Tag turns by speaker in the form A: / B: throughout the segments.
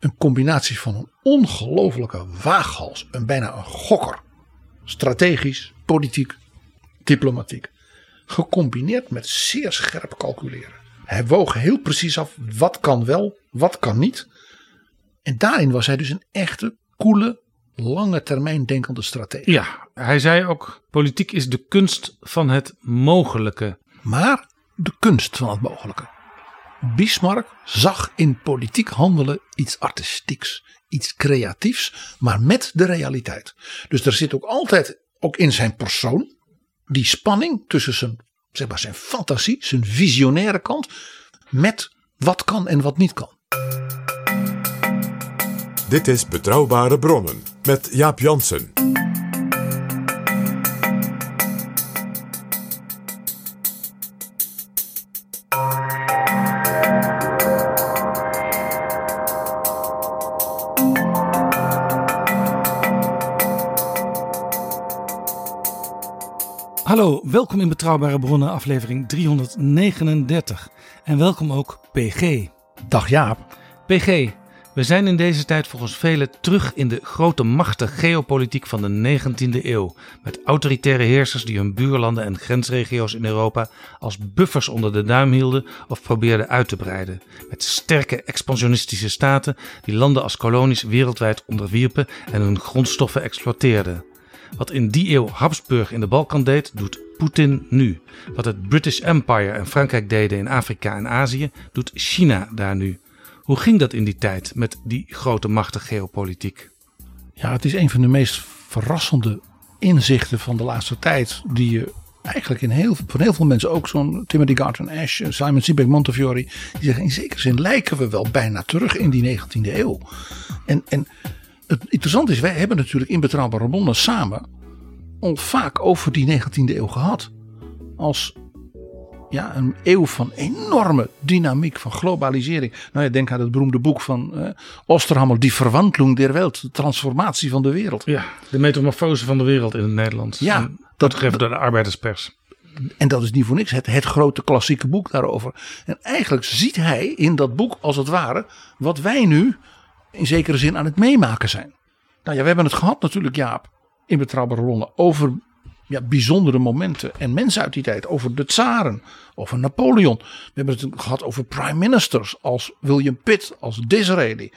A: een combinatie van een ongelofelijke waaghals. Een bijna een gokker. Strategisch, politiek, diplomatiek. Gecombineerd met zeer scherp calculeren. Hij woog heel precies af wat kan wel, wat kan niet. En daarin was hij dus een echte, koele, lange termijn denkende stratege.
B: Ja, hij zei ook: politiek is de kunst van het mogelijke.
A: maar de kunst van het mogelijke. Bismarck zag in politiek handelen iets artistieks, iets creatiefs, maar met de realiteit. Dus er zit ook altijd, ook in zijn persoon, die spanning tussen zijn, zeg maar, zijn fantasie, zijn visionaire kant, met wat kan en wat niet kan.
C: Dit is Betrouwbare Bronnen met Jaap Jansen.
B: Welkom in Betrouwbare Bronnen, aflevering 339. En welkom ook PG.
A: Dag Jaap.
B: PG, we zijn in deze tijd volgens velen terug in de grote machten geopolitiek van de 19e eeuw. Met autoritaire heersers die hun buurlanden en grensregio's in Europa als buffers onder de duim hielden of probeerden uit te breiden. Met sterke expansionistische staten die landen als kolonies wereldwijd onderwierpen en hun grondstoffen exploiteerden. Wat in die eeuw Habsburg in de Balkan deed, doet Poetin nu. Wat het British Empire en Frankrijk deden in Afrika en Azië, doet China daar nu. Hoe ging dat in die tijd met die grote machten geopolitiek?
A: Ja, het is een van de meest verrassende inzichten van de laatste tijd. Die je eigenlijk in heel, van heel veel mensen, ook zo'n Timothy Garton Ash, Simon Sebag Montefiore. Die zeggen in zekere zin lijken we wel bijna terug in die 19e eeuw. En, en het interessante is, wij hebben natuurlijk in Betrouwbare Bronnen samen al vaak over die 19e eeuw gehad. Als ja, een eeuw van enorme dynamiek, van globalisering. Nou ja, denk aan het beroemde boek van eh, Osterhammer, Die Verwandlung der Welt, de transformatie van de wereld.
B: Ja, de metamorfose van de wereld in het Nederlands.
A: Ja,
B: En
A: dat-
B: uitgegeven door de arbeiderspers.
A: En dat is niet voor niks het, het grote klassieke boek daarover. En eigenlijk ziet hij in dat boek als het ware wat wij nu in zekere zin aan het meemaken zijn. Nou ja, we hebben het gehad natuurlijk Jaap in Betrouwbare Bronnen over ja, bijzondere momenten en mensen uit die tijd. Over de tsaren, over Napoleon. We hebben het gehad over prime ministers als William Pitt, als Disraeli. We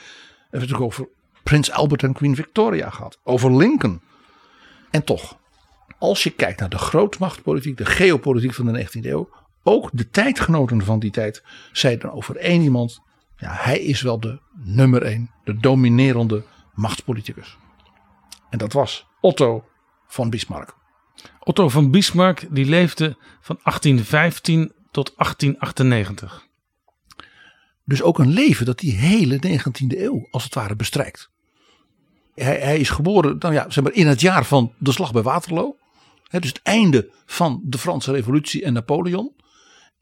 A: hebben het ook over Prins Albert en Queen Victoria gehad. Over Lincoln. En toch, als je kijkt naar de grootmachtpolitiek, de geopolitiek van de 19e eeuw, ook de tijdgenoten van die tijd zeiden over één iemand, ja, hij is wel de nummer één, de dominerende machtspoliticus. En dat was Otto van Bismarck.
B: Otto van Bismarck die leefde van 1815 tot 1898.
A: Dus ook een leven dat die hele 19e eeuw als het ware bestrijkt. Hij, hij is geboren nou ja, zeg maar, in het jaar van de slag bij Waterloo. Dus het einde van de Franse revolutie en Napoleon.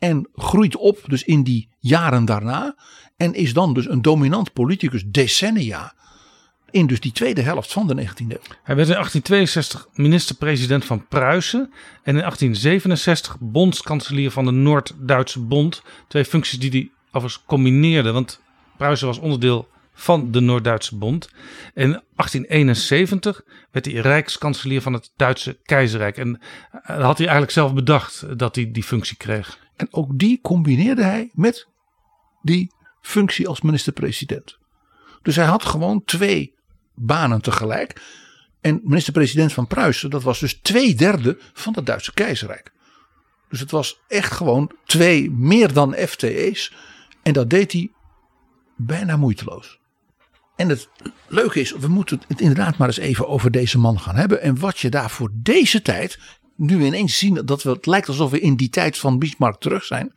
A: En groeit op dus in die jaren daarna. En is dan dus een dominant politicus decennia. In dus die tweede helft van de 19e eeuw.
B: Hij werd in 1862 minister-president van Pruisen en in 1867 bondskanselier van de Noord-Duitse Bond. Twee functies die hij overigens combineerde, want Pruisen was onderdeel van de Noord-Duitse Bond. En in 1871 werd hij rijkskanselier van het Duitse keizerrijk. En eh, dat had hij eigenlijk zelf bedacht dat hij die functie kreeg.
A: En ook die combineerde hij met die functie als minister-president. Dus hij had gewoon twee banen tegelijk. En minister-president van Pruisen, dat was dus twee derde van het Duitse keizerrijk. Dus het was echt gewoon twee meer dan FTE's. En dat deed hij bijna moeiteloos. En het leuke is, we moeten het inderdaad maar eens even over deze man gaan hebben. En wat je daar voor deze tijd, nu ineens zien dat we, het lijkt alsof we in die tijd van Bismarck terug zijn,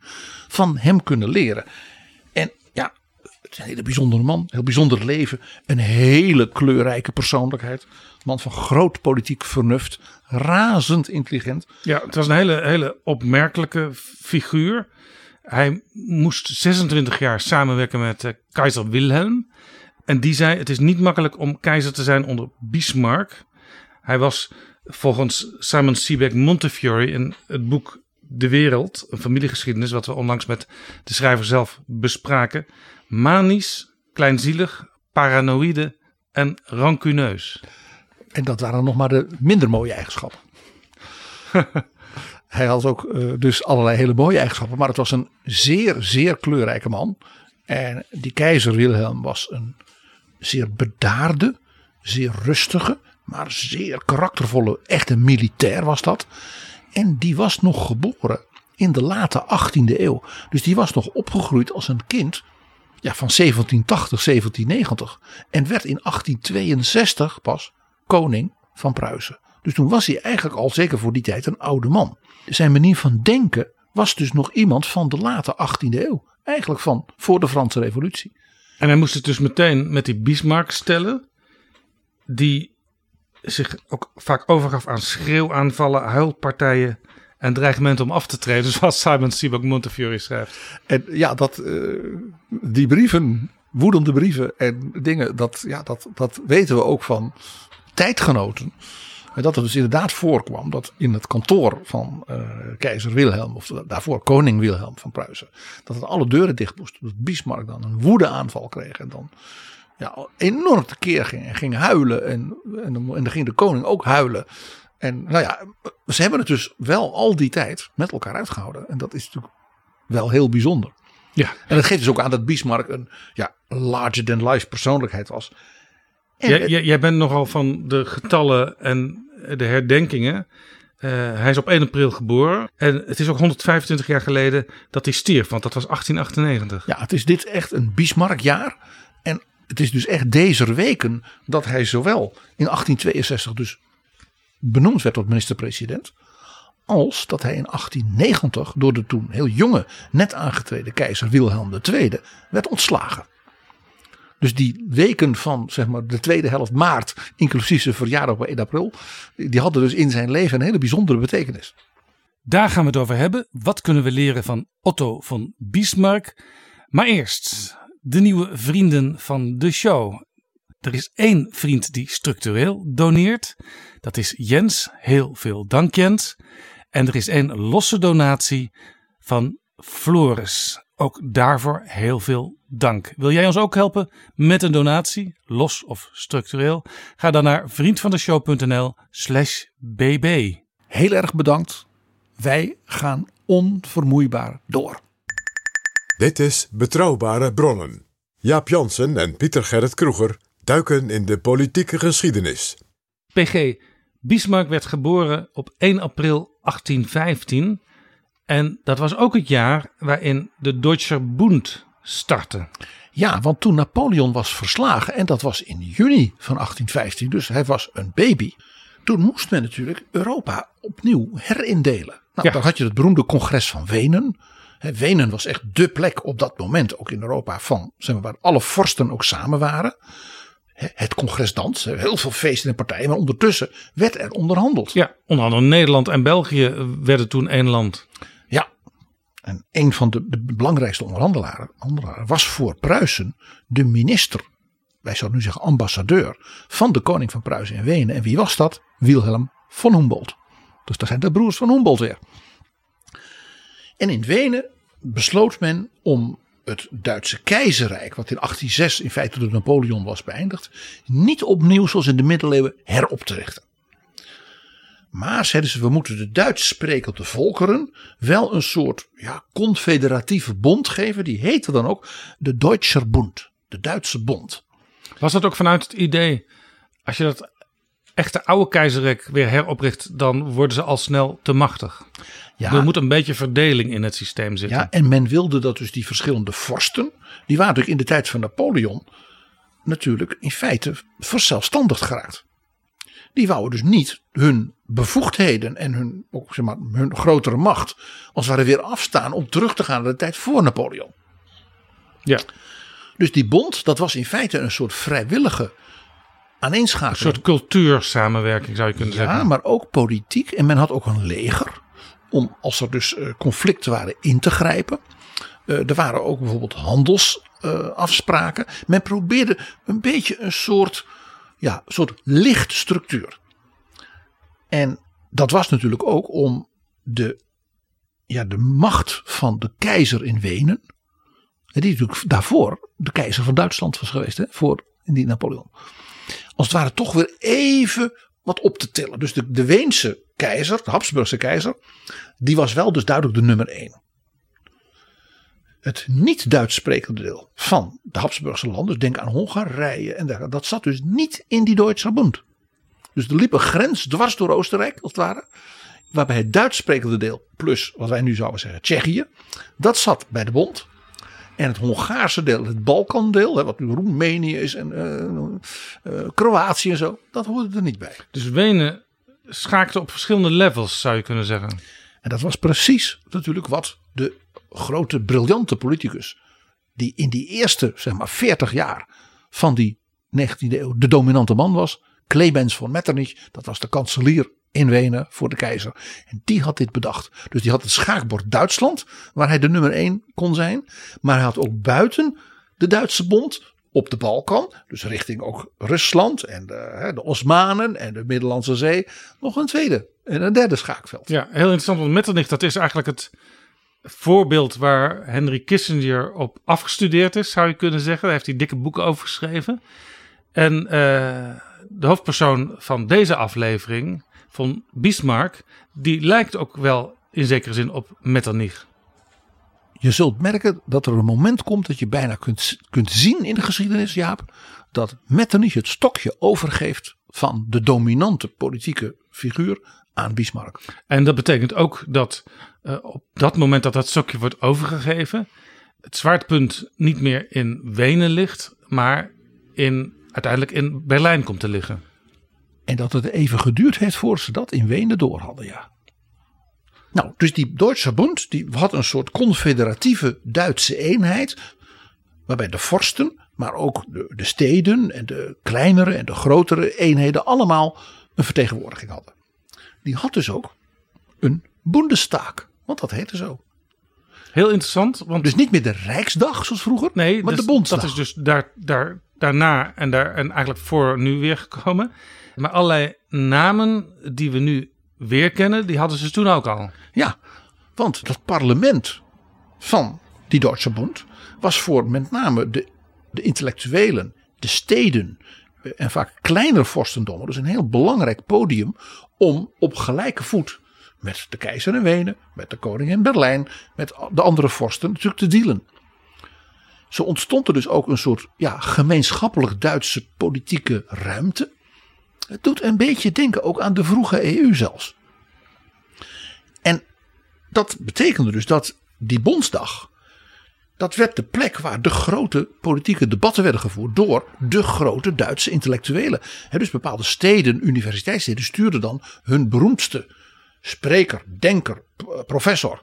A: van hem kunnen leren. En ja, het is een hele bijzondere man, heel bijzonder leven, een hele kleurrijke persoonlijkheid. Man van groot politiek vernuft, razend intelligent.
B: Ja, het was een hele, hele opmerkelijke figuur. Hij moest 26 jaar samenwerken met uh, keizer Wilhelm. En die zei: Het is niet makkelijk om keizer te zijn onder Bismarck. Hij was volgens Simon Sebag Montefiore in het boek De Wereld, een familiegeschiedenis, wat we onlangs met de schrijver zelf bespraken, manisch, kleinzielig, paranoïde en rancuneus.
A: En dat waren nog maar de minder mooie eigenschappen. Hij had ook uh, dus allerlei hele mooie eigenschappen, maar het was een zeer, zeer kleurrijke man. En die keizer Wilhelm was een zeer bedaarde, zeer rustige, maar zeer karaktervolle, echte militair was dat. En die was nog geboren in de late 18e eeuw. Dus die was nog opgegroeid als een kind ja, van 1780, 1790. En werd in 1862 pas koning van Pruisen. Dus toen was hij eigenlijk al zeker voor die tijd een oude man. Zijn manier van denken was dus nog iemand van de late 18e eeuw. Eigenlijk van voor de Franse Revolutie.
B: En hij moest het dus meteen met die Bismarck stellen. Die zich ook vaak overgaf aan schreeuwaanvallen, huilpartijen en dreigementen om af te treden. Zoals Simon Sebag Montefiore schrijft.
A: En ja, dat, uh, die brieven, woedende brieven en dingen, dat, ja, dat, dat weten we ook van tijdgenoten. Dat het dus inderdaad voorkwam dat in het kantoor van uh, keizer Wilhelm, of daarvoor koning Wilhelm van Pruisen, dat het alle deuren dicht moesten. Dat Bismarck dan een woedeaanval kreeg en dan ja, enorm tekeer ging en ging huilen. En, en, en dan ging de koning ook huilen. En nou ja, ze hebben het dus wel al die tijd met elkaar uitgehouden. En dat is natuurlijk wel heel bijzonder.
B: Ja.
A: En dat geeft dus ook aan dat Bismarck een ja, larger than life persoonlijkheid was.
B: En, jij, jij bent nogal van de getallen en de herdenkingen. Uh, hij is op 1 april geboren. En het is ook 125 jaar geleden dat hij stierf, want dat was 1898.
A: Ja, het is dit echt een Bismarckjaar. En het is dus echt deze weken dat hij zowel in 1862 dus benoemd werd tot minister-president. Als dat hij in 1890 door de toen heel jonge, net aangetreden keizer Wilhelm II werd ontslagen. Dus die weken van zeg maar, de tweede helft maart, inclusief zijn verjaardag op 1 april, die hadden dus in zijn leven een hele bijzondere betekenis.
B: Daar gaan we het over hebben. Wat kunnen we leren van Otto van Bismarck? Maar eerst de nieuwe vrienden van de show. Er is één vriend die structureel doneert. Dat is Jens. Heel veel dank Jens. En er is één losse donatie van Floris. Ook daarvoor heel veel dank. Wil jij ons ook helpen met een donatie, los of structureel? Ga dan naar vriendvandeshow.nl/slash bb.
A: Heel erg bedankt. Wij gaan onvermoeibaar door.
C: Dit is Betrouwbare Bronnen. Jaap Jansen en Pieter Gerrit Kroeger duiken in de politieke geschiedenis.
B: PG Bismarck werd geboren op 1 april 1815 en dat was ook het jaar waarin de Deutscher Bund startte.
A: Ja, want toen Napoleon was verslagen, en dat was in juni van 1815, dus hij was een baby. Toen moest men natuurlijk Europa opnieuw herindelen. Nou, dan had je het beroemde congres van Wenen. Wenen was echt dé plek op dat moment, ook in Europa, van, zeg maar, waar alle vorsten ook samen waren. Het congres dans, heel veel feesten en partijen, maar ondertussen werd er onderhandeld.
B: Ja, onder andere Nederland en België werden toen één land.
A: En een van de, belangrijkste onderhandelaren, was voor Pruisen de minister, wij zouden nu zeggen ambassadeur, van de koning van Pruisen in Wenen. En wie was dat? Wilhelm von Humboldt. Dus dat zijn de broers van Humboldt weer. En in Wenen besloot men om het Duitse keizerrijk, wat in 1806 in feite door Napoleon was beëindigd, niet opnieuw zoals in de middeleeuwen herop te richten. Maar zeiden ze, we moeten de Duits sprekende volkeren wel een soort ja, confederatieve bond geven. Die heette dan ook de Deutscher Bund, de Duitse Bond.
B: Was dat ook vanuit het idee, als je dat echte oude keizerrijk weer heropricht, dan worden ze al snel te machtig.
A: Ja,
B: Er moet een beetje verdeling in het systeem zitten.
A: ja, en men wilde dat dus die verschillende vorsten, die waren natuurlijk in de tijd van Napoleon natuurlijk in feite verzelfstandigd geraakt. Die wouden dus niet hun bevoegdheden en hun, ook, zeg maar, hun grotere macht als het ware weer afstaan om terug te gaan naar de tijd voor Napoleon.
B: Ja.
A: Dus die bond, dat was in feite een soort vrijwillige
B: Een
A: aaneenschakeling.
B: soort cultuursamenwerking zou je kunnen
A: Ja,
B: zeggen.
A: maar ook politiek. En men had ook een leger. Om als er dus eh, conflicten waren in te grijpen. Eh, er waren ook bijvoorbeeld handelsafspraken. men probeerde een beetje een soort, ja, soort lichtstructuur. En dat was natuurlijk ook om de, ja, de macht van de keizer in Wenen. Die natuurlijk daarvoor de keizer van Duitsland was geweest. Hè, voor die Napoleon als het ware toch weer even wat op te tillen. Dus de, de Weense keizer, de Habsburgse keizer, die was wel dus duidelijk de nummer één. Het niet-Duits sprekende deel van de Habsburgse landen, dus denk aan Hongarije en dergelijke, dat zat dus niet in die Duitse Bund. Dus er liep een grens dwars door Oostenrijk, als het ware, waarbij het Duits sprekende deel, plus wat wij nu zouden zeggen Tsjechië, dat zat bij de Bond. En het Hongaarse deel, het Balkandeel, wat nu Roemenië is en eh, eh, Kroatië en zo, dat hoorde er niet bij.
B: Dus Wenen schaakte op verschillende levels, zou je kunnen zeggen.
A: En dat was precies natuurlijk wat de grote, briljante politicus, die in die eerste, zeg maar, 40 jaar van die 19e eeuw de dominante man was, Clemens von Metternich, dat was de kanselier in Wenen voor de keizer. En die had dit bedacht. Dus die had het schaakbord Duitsland, waar hij de nummer 1 kon zijn. Maar hij had ook buiten de Duitse bond op de Balkan, dus richting ook Rusland en de, de Osmanen en de Middellandse Zee, nog een tweede en een derde schaakveld.
B: Ja, heel interessant. Want Metternich, dat is eigenlijk het voorbeeld waar Henry Kissinger op afgestudeerd is, zou je kunnen zeggen. Daar heeft hij dikke boeken over geschreven. En eh, de hoofdpersoon van deze aflevering, van Bismarck, die lijkt ook wel in zekere zin op Metternich.
A: Je zult merken dat er een moment komt dat je bijna kunt, kunt zien in de geschiedenis, Jaap, dat Metternich het stokje overgeeft van de dominante politieke figuur aan Bismarck.
B: En dat betekent ook dat eh, op dat moment dat dat stokje wordt overgegeven, het zwaartepunt niet meer in Wenen ligt, maar in, uiteindelijk in Berlijn komt te liggen.
A: En dat het even geduurd heeft voor ze dat in Wenen door hadden, ja. Nou, dus die Duitse Bund die had een soort confederatieve Duitse eenheid. Waarbij de vorsten, maar ook de, de steden en de kleinere en de grotere eenheden allemaal een vertegenwoordiging hadden. Die had dus ook een Bundestag, want dat heette zo.
B: Heel interessant, want
A: Dus niet meer de Rijksdag zoals vroeger,
B: nee,
A: maar
B: dus
A: de Bondsdag.
B: dat is dus daar, daar, daarna en, daar, en eigenlijk voor nu weer gekomen. Maar allerlei namen die we nu weer kennen, die hadden ze toen ook al.
A: Ja, want dat parlement van die Duitse Bond was voor met name de, de intellectuelen, de steden en vaak kleinere vorstendommen dus een heel belangrijk podium om op gelijke voet met de keizer in Wenen, met de koning in Berlijn, met de andere vorsten natuurlijk te dealen. Zo ontstond er dus ook een soort ja, gemeenschappelijk Duitse politieke ruimte. Het doet een beetje denken ook aan de vroege EU zelfs. En dat betekende dus dat die Bondsdag. Dat werd de plek waar de grote politieke debatten werden gevoerd door de grote Duitse intellectuelen. Dus bepaalde steden, universiteitssteden stuurden dan hun beroemdste spreker, denker, professor.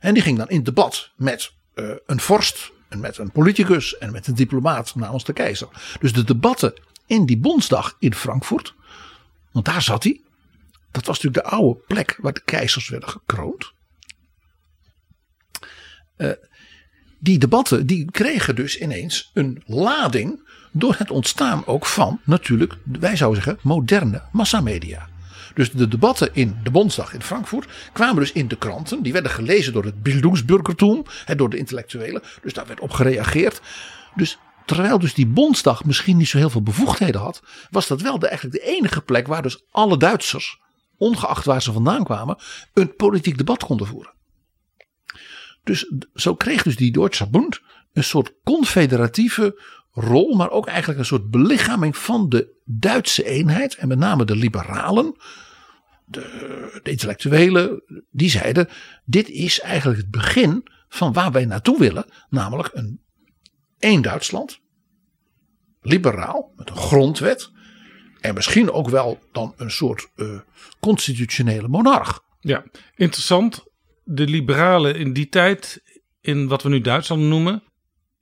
A: En die ging dan in debat met eh, een vorst, en met een politicus en met een diplomaat namens de keizer. Dus de debatten in die Bondsdag in Frankfurt, want daar zat hij. Dat was natuurlijk de oude plek waar de keizers werden gekroond. Eh, die debatten die kregen dus ineens een lading door het ontstaan ook van natuurlijk, wij zouden zeggen, moderne massamedia. Dus de debatten in de Bondsdag in Frankfurt kwamen dus in de kranten. Die werden gelezen door het Bildungsbürgertum, door de intellectuelen. Dus daar werd op gereageerd. Dus terwijl dus die Bondsdag misschien niet zo heel veel bevoegdheden had, was dat wel de, eigenlijk de enige plek waar dus alle Duitsers, ongeacht waar ze vandaan kwamen, een politiek debat konden voeren. Dus zo kreeg dus die Duitse Bund een soort confederatieve rol, maar ook eigenlijk een soort belichaming van de Duitse eenheid. En met name de liberalen, de, intellectuelen, die zeiden: dit is eigenlijk het begin van waar wij naartoe willen, namelijk een één Duitsland, liberaal, met een grondwet. En misschien ook wel dan een soort uh, constitutionele monarch.
B: Ja, interessant. De liberalen in die tijd, in wat we nu Duitsland noemen,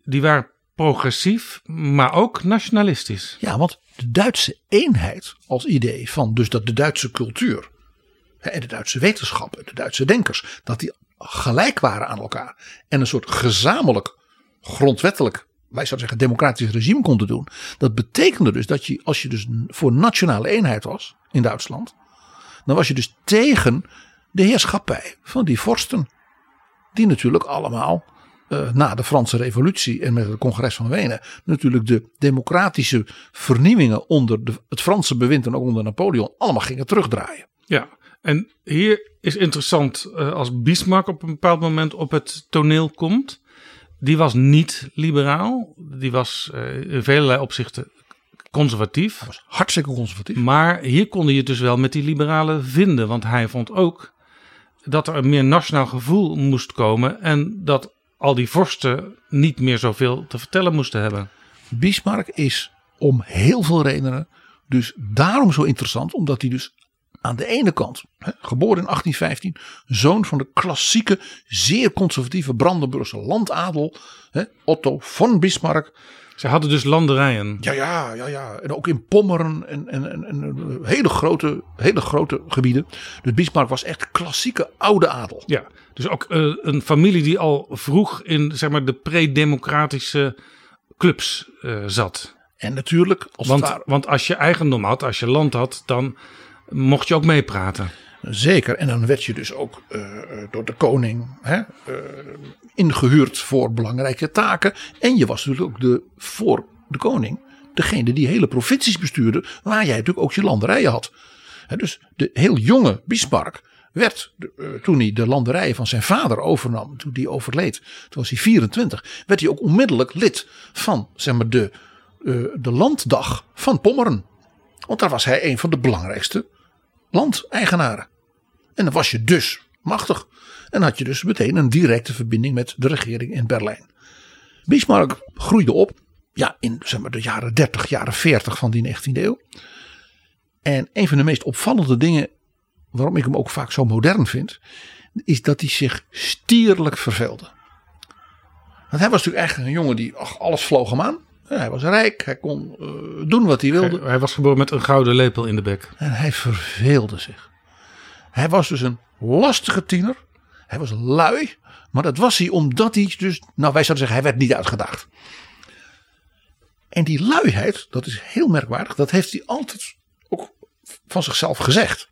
B: die waren progressief, maar ook nationalistisch.
A: Ja, want de Duitse eenheid als idee van dus dat de Duitse cultuur en de Duitse wetenschappen, de Duitse denkers, dat die gelijk waren aan elkaar en een soort gezamenlijk grondwettelijk wij zouden zeggen democratisch regime konden doen. Dat betekende dus dat je als je dus voor nationale eenheid was in Duitsland, dan was je dus tegen de heerschappij van die vorsten. Die natuurlijk allemaal uh, na de Franse revolutie en met het congres van Wenen natuurlijk de democratische vernieuwingen onder de, het Franse bewind en ook onder Napoleon allemaal gingen terugdraaien.
B: Ja, en hier is interessant uh, als Bismarck op een bepaald moment op het toneel komt. Die was niet liberaal. Die was uh, in vele opzichten conservatief.
A: Hij was hartstikke conservatief.
B: Maar hier kon hij het dus wel met die liberalen vinden. Want hij vond ook dat er een meer nationaal gevoel moest komen. En dat al die vorsten niet meer zoveel te vertellen moesten hebben.
A: Bismarck is om heel veel redenen dus daarom zo interessant. Omdat hij dus aan de ene kant, geboren in 1815, zoon van de klassieke, zeer conservatieve Brandenburgse landadel, Otto von Bismarck.
B: Ze hadden dus landerijen.
A: Ja, ja, ja, ja. En ook in Pommeren en, en, en, en hele, grote, hele grote gebieden. Dus Bismarck was echt klassieke oude adel.
B: Ja, dus ook uh, een familie die al vroeg in zeg maar, de pre-democratische clubs uh, zat.
A: En natuurlijk,
B: als want, want als je eigendom had, als je land had, dan mocht je ook meepraten.
A: Zeker, en dan werd je dus ook uh, door de koning hè, uh, ingehuurd voor belangrijke taken. En je was natuurlijk ook de, voor de koning degene die hele provincies bestuurde, waar jij natuurlijk ook je landerijen had. Dus de heel jonge Bismarck werd, toen hij de landerijen van zijn vader overnam, toen die overleed, toen was hij 24, werd hij ook onmiddellijk lid van zeg maar, de, de landdag van Pommeren. Want daar was hij een van de belangrijkste landeigenaren. En dan was je dus machtig. En had je dus meteen een directe verbinding met de regering in Berlijn. Bismarck groeide op ja, in zeg maar, de jaren 30, jaren 40 van die 19e eeuw. En een van de meest opvallende dingen waarom ik hem ook vaak zo modern vind, is dat hij zich stierlijk verveelde. Want hij was natuurlijk eigenlijk een jongen die ach, alles vloog hem aan. Hij was rijk, hij kon uh, doen wat hij wilde.
B: Hij, hij, was geboren met een gouden lepel in de bek.
A: En hij verveelde zich. Hij was dus een lastige tiener. Hij was lui. Maar dat was hij omdat hij dus, nou wij zouden zeggen, hij werd niet uitgedaagd. En die luiheid, dat is heel merkwaardig, dat heeft hij altijd ook van zichzelf gezegd.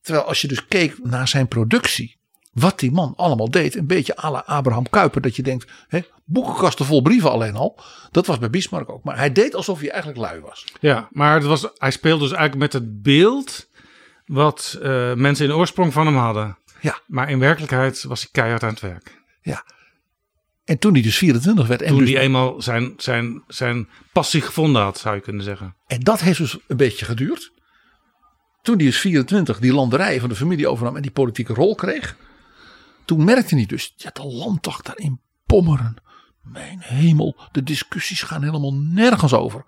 A: Terwijl als je dus keek naar zijn productie, wat die man allemaal deed, een beetje à la Abraham Kuyper, dat je denkt, hè, boekenkasten vol brieven alleen al. Dat was bij Bismarck ook. Maar hij deed alsof hij eigenlijk lui was.
B: Ja, maar het was, hij speelde dus eigenlijk met het beeld wat uh, mensen in de oorsprong van hem hadden.
A: Ja.
B: Maar in werkelijkheid was hij keihard aan het werk.
A: Ja. En toen hij dus 24 werd. En
B: toen
A: dus,
B: hij eenmaal zijn, zijn, zijn passie gevonden had, zou je kunnen zeggen.
A: En dat heeft dus een beetje geduurd. Toen hij dus 24 die landerij van de familie overnam en die politieke rol kreeg. Toen merkte hij dus, ja, de landdag daar in Pommeren. Mijn hemel, de discussies gaan helemaal nergens over.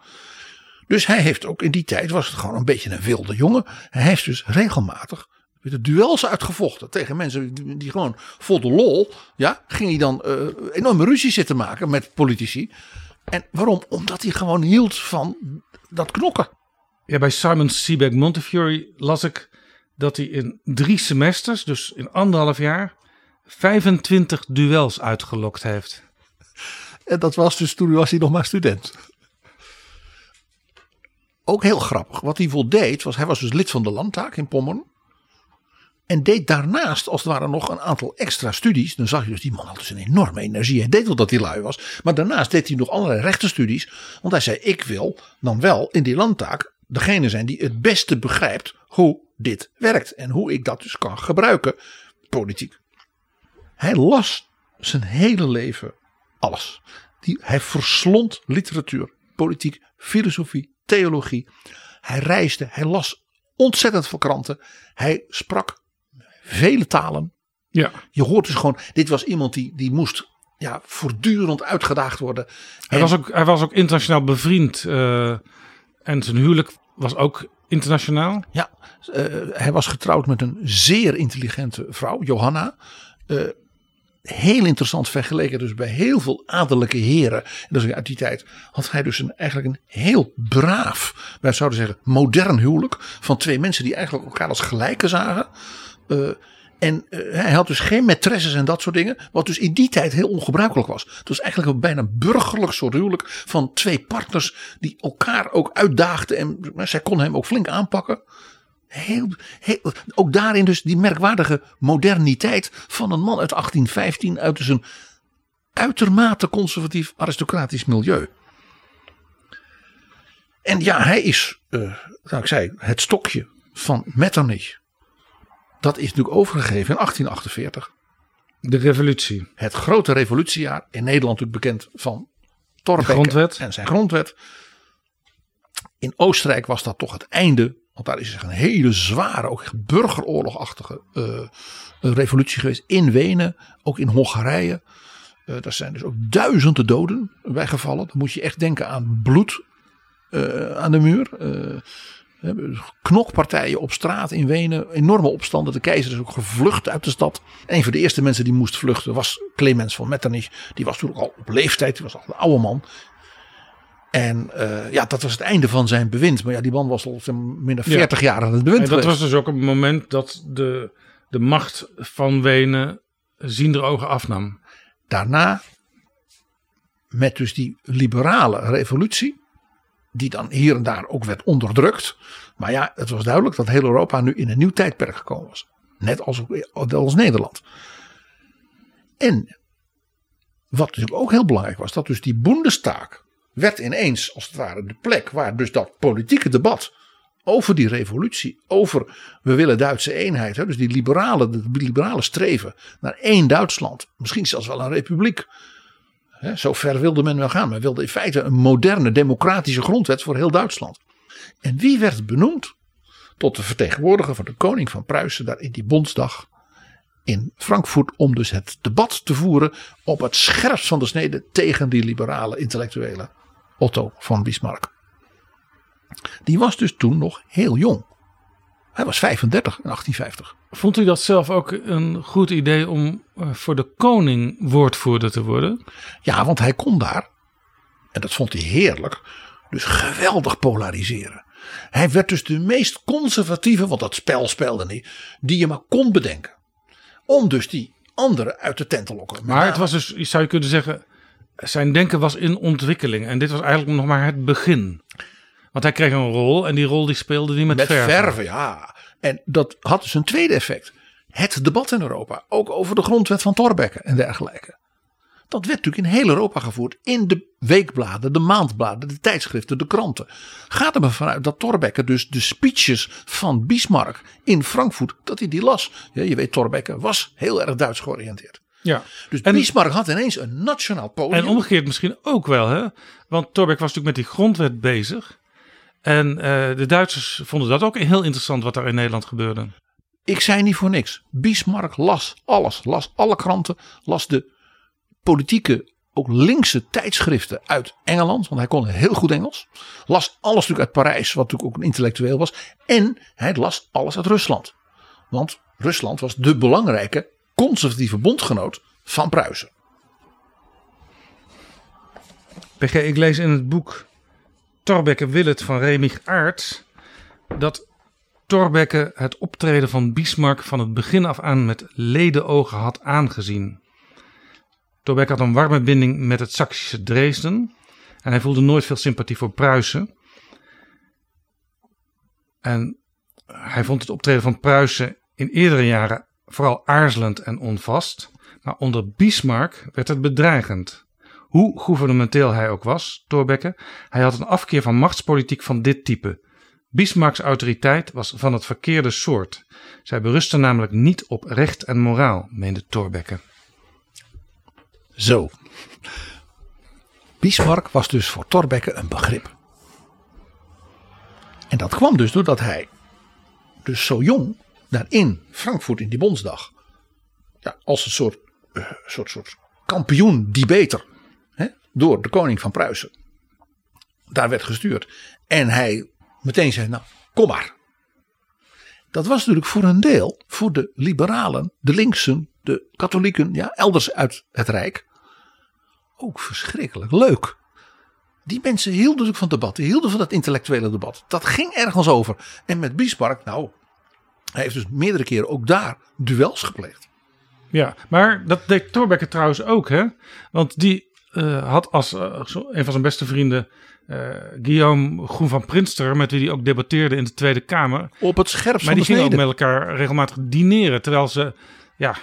A: Dus hij heeft ook in die tijd, was het gewoon een beetje een wilde jongen. Hij heeft dus regelmatig de duels uitgevochten tegen mensen die gewoon vol de lol. Ja, ging hij dan uh, enorme ruzie zitten maken met politici. En waarom? Omdat hij gewoon hield van dat knokken.
B: Ja, bij Simon Sebag Montefiore las ik dat hij in drie semesters, dus in anderhalf jaar, 25 duels uitgelokt heeft.
A: En dat was dus toen was hij nog maar student. Ook heel grappig. Wat hij voldeed was, hij was dus lid van de landtaak in Pommern. En deed daarnaast als het ware nog een aantal extra studies. Dan zag je dus die man had dus een enorme energie. Hij deed wel dat hij lui was. Maar daarnaast deed hij nog allerlei rechtenstudies. Want hij zei ik wil dan wel in die landtaak degene zijn die het beste begrijpt hoe dit werkt. En hoe ik dat dus kan gebruiken politiek. Hij las zijn hele leven alles. Die, hij verslond literatuur, politiek, filosofie, theologie. Hij reisde, hij las ontzettend veel kranten. Hij sprak vele talen.
B: Ja.
A: Je hoort dus gewoon, dit was iemand die, die moest ja, voortdurend uitgedaagd worden.
B: Hij,
A: En-
B: was ook, hij was ook internationaal bevriend. eh, en zijn huwelijk was ook internationaal.
A: Ja, eh, hij was getrouwd met een zeer intelligente vrouw, Johanna. Eh, heel interessant vergeleken dus bij heel veel adellijke heren. Dus uit die tijd had hij dus een, eigenlijk een heel braaf, wij zouden zeggen modern huwelijk. Van twee mensen die eigenlijk elkaar als gelijken zagen. Eh, en eh, hij had dus geen maîtresses en dat soort dingen. Wat dus in die tijd heel ongebruikelijk was. Het was eigenlijk een bijna burgerlijk soort huwelijk. Van twee partners die elkaar ook uitdaagden. En nou, zij kon hem ook flink aanpakken. Heel, heel, ook daarin dus die merkwaardige moderniteit van een man uit 1815. Uit dus een uitermate conservatief aristocratisch milieu. En ja, hij is, nou ik zei, het stokje van Metternich. Dat is natuurlijk overgegeven in 1848.
B: De revolutie.
A: Het grote revolutiejaar. In Nederland natuurlijk bekend van Thorbecke en zijn grondwet. In Oostenrijk was dat toch het einde. Want daar is een hele zware, ook burgeroorlogachtige eh, eh, revolutie geweest. In Wenen, ook in Hongarije. Eh daar zijn dus ook duizenden doden bij gevallen. Dan moet je echt denken aan bloed aan de muur. Knokpartijen op straat in Wenen. Enorme opstanden. De keizer is ook gevlucht uit de stad. Een van de eerste mensen die moest vluchten was Clemens van Metternich. Die was toen al op leeftijd. Die was al een oude man. En eh, ja, dat was het einde van zijn bewind. Maar ja, die man was al minder 40 jaar aan het bewind
B: En dat
A: geweest.
B: was dus ook een moment dat de, de macht van Wenen ziender ogen afnam.
A: Daarna, met dus die liberale revolutie, die dan hier en daar ook werd onderdrukt. Maar ja, het was duidelijk dat heel Europa nu in een nieuw tijdperk gekomen was. Net als, als Nederland. En wat natuurlijk ook heel belangrijk was, dat dus die Bundestag werd ineens als het ware de plek waar dus dat politieke debat over die revolutie, over we willen Duitse eenheid, hè, dus die liberale, de liberale streven naar één Duitsland, misschien zelfs wel een republiek. Hè, zo ver wilde men wel gaan. Men wilde in feite een moderne democratische grondwet voor heel Duitsland. En wie werd benoemd tot de vertegenwoordiger van de koning van Pruisen daar in die Bondsdag in Frankfurt om dus het debat te voeren op het scherpst van de snede tegen die liberale intellectuele Otto van Bismarck. Die was dus toen nog heel jong. Hij was 35 in 1850.
B: Vond u dat zelf ook een goed idee om eh, voor de koning woordvoerder te worden?
A: Ja, want hij kon daar, en dat vond hij heerlijk, dus geweldig polariseren. Hij werd dus de meest conservatieve, want dat spel speelde niet, die je maar kon bedenken. Om dus die anderen uit de tent te lokken.
B: Maar het was dus, zou je kunnen zeggen, zijn denken was in ontwikkeling. En dit was eigenlijk nog maar het begin. Want hij kreeg een rol en die rol die speelde hij met,
A: Met
B: verven.
A: verven. ja. En dat had dus een tweede effect. Het debat in Europa, ook over de grondwet van Thorbecke en dergelijke. Dat werd natuurlijk in heel Europa gevoerd. In de weekbladen, de maandbladen, de tijdschriften, de kranten. Gaat er maar vanuit dat Thorbecke dus de speeches van Bismarck in Frankfurt, dat hij die las. Ja, je weet, Thorbecke was heel erg Duits georiënteerd.
B: Ja.
A: Dus
B: En-
A: Bismarck had ineens een nationaal podium.
B: En omgekeerd misschien ook wel, hè? Want Torbeck was natuurlijk met die grondwet bezig. En eh, de Duitsers vonden dat ook heel interessant wat daar in Nederland gebeurde.
A: Ik zei niet voor niks. Bismarck las alles. Las alle kranten. Las de politieke, ook linkse tijdschriften uit Engeland. Want hij kon heel goed Engels. Las alles natuurlijk uit Parijs. Wat natuurlijk ook een intellectueel was. En hij las alles uit Rusland. Want Rusland was de belangrijke conservatieve bondgenoot van Pruisen.
B: PG, ik lees in het boek Thorbecke Willet van Remig Aerts dat Thorbecke het optreden van Bismarck van het begin af aan met ledenogen had aangezien. Thorbecke had een warme binding met het Saksische Dresden en hij voelde nooit veel sympathie voor Pruisen. En hij vond het optreden van Pruisen in eerdere jaren vooral aarzelend en onvast, maar onder Bismarck werd het bedreigend. Hoe gouvernementeel hij ook was, Thorbecke, hij had een afkeer van machtspolitiek van dit type. Bismarcks autoriteit was van het verkeerde soort. Zij berustte namelijk niet op recht en moraal, meende Thorbecke.
A: Zo. Bismarck was dus voor Thorbecke een begrip. En dat kwam dus doordat hij, dus zo jong, daar in Frankfurt in die Bondsdag, ja, als een soort, uh, soort, soort kampioen debater, hè, door de koning van Pruisen, daar werd gestuurd. En hij meteen zei, nou, kom maar. Dat was natuurlijk voor een deel, voor de liberalen, de linksen, de katholieken, ja, elders uit het Rijk, ook verschrikkelijk leuk. Die mensen hielden natuurlijk van debat, die hielden van dat intellectuele debat. Dat ging ergens over. En met Bismarck, nou, hij heeft dus meerdere keren ook daar duels gepleegd.
B: Ja, maar dat deed Thorbecke trouwens ook, hè? Want die uh, had als uh, een van zijn beste vrienden uh, Guillaume Groen van Prinster, met wie hij ook debatteerde in de Tweede Kamer.
A: Op het scherpst
B: Maar die
A: gingen
B: ook met elkaar regelmatig dineren, terwijl ze ja,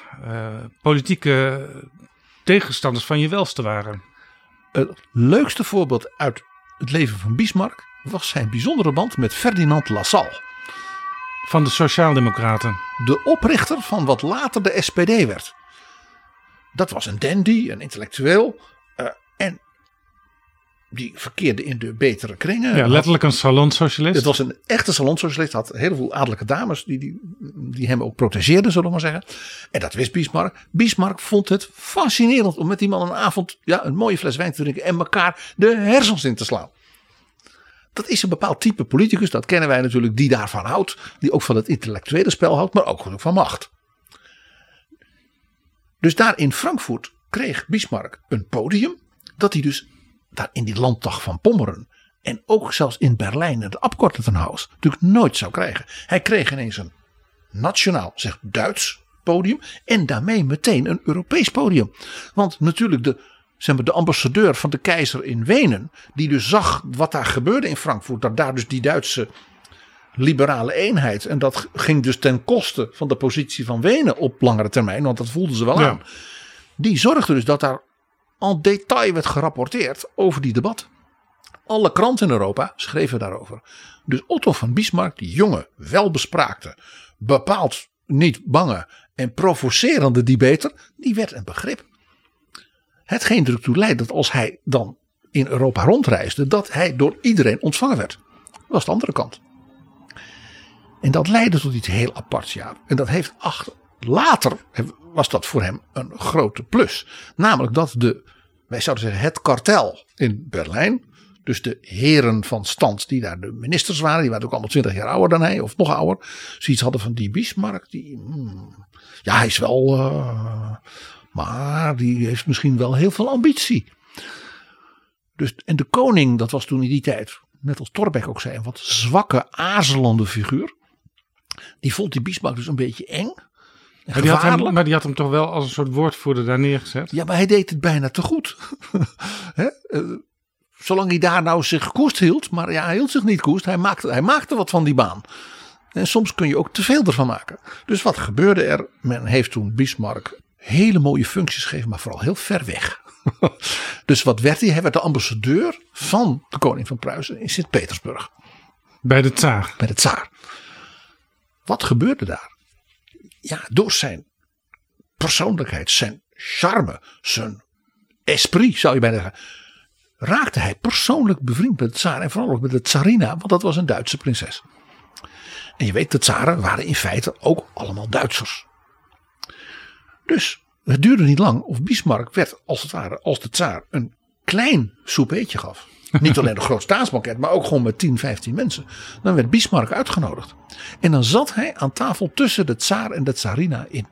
B: politieke tegenstanders van je welste waren.
A: Het leukste voorbeeld uit het leven van Bismarck was zijn bijzondere band met Ferdinand Lassalle.
B: Van de Sociaaldemocraten.
A: De oprichter van wat later de SPD werd. Dat was een dandy, een intellectueel. Uh, en die verkeerde in de betere kringen.
B: Ja, letterlijk een salonsocialist.
A: Het was een echte salonsocialist. Had heel veel adellijke dames die, die, die hem ook protegeerden, zullen we maar zeggen. En dat wist Bismarck. Bismarck vond het fascinerend om met die man een avond ja, een mooie fles wijn te drinken en elkaar de hersens in te slaan. Dat is een bepaald type politicus, dat kennen wij natuurlijk, die daarvan houdt. Die ook van het intellectuele spel houdt, maar ook van macht. Dus daar in Frankfurt kreeg Bismarck een podium. Dat hij dus daar in die landdag van Pommeren. En ook zelfs in Berlijn, het Abgeordnetenhaus, natuurlijk nooit zou krijgen. Hij kreeg ineens een nationaal, zeg Duits podium. En daarmee meteen een Europees podium. Want natuurlijk de, zeg maar, de ambassadeur van de keizer in Wenen. Die dus zag wat daar gebeurde in Frankfurt. Dat daar dus die Duitse liberale eenheid. En dat ging dus ten koste van de positie van Wenen op langere termijn. Want dat voelden ze wel aan. Die zorgde dus dat daar en detail werd gerapporteerd over die debat. Alle kranten in Europa schreven daarover. Dus Otto van Bismarck, die jonge, welbespraakte, bepaald niet bange en provocerende debater, die werd een begrip. Hetgeen ertoe leidde dat als hij dan in Europa rondreisde, dat hij door iedereen ontvangen werd. Dat was de andere kant. En dat leidde tot iets heel aparts, ja. En dat heeft achter, later was dat voor hem een grote plus. Namelijk dat de, wij zouden zeggen, het kartel in Berlijn. Dus de heren van stand die daar de ministers waren. Die waren ook allemaal twintig jaar ouder dan hij. Of nog ouder. Zoiets hadden van die Bismarck. Die, hmm, ja, hij is wel... Uh, maar die heeft misschien wel heel veel ambitie. Dus, en de koning, dat was toen in die tijd, net als Torbeck ook zei, een wat zwakke, aarzelende figuur. Die vond die Bismarck dus een beetje eng.
B: Maar die, had hem, maar die had hem toch wel als een soort woordvoerder daar neergezet?
A: Ja, maar hij deed het bijna te goed. uh, zolang hij daar nou zich koest hield. Maar ja, hij hield zich niet koest. Hij maakte, hij maakte wat van die baan. En soms kun je ook te veel ervan maken. Dus wat gebeurde er? Men heeft toen Bismarck hele mooie functies gegeven, maar vooral heel ver weg. dus wat werd hij? Hij werd de ambassadeur van de koning van Pruisen in Sint-Petersburg.
B: Bij de tsaar.
A: Bij de tsaar. Wat gebeurde daar? Ja, door zijn persoonlijkheid, zijn charme, zijn esprit zou je bijna zeggen. Raakte hij persoonlijk bevriend met de tsaar en vooral ook met de tsarina, want dat was een Duitse prinses. En je weet, de tsaren waren in feite ook allemaal Duitsers. Dus het duurde niet lang of Bismarck werd als het ware als de tsaar een klein soupeetje gaf. Niet alleen een groot staatsbanket, maar ook gewoon met 10, 15 mensen. Dan werd Bismarck uitgenodigd. En dan zat hij aan tafel tussen de tsaar en de tsarina in.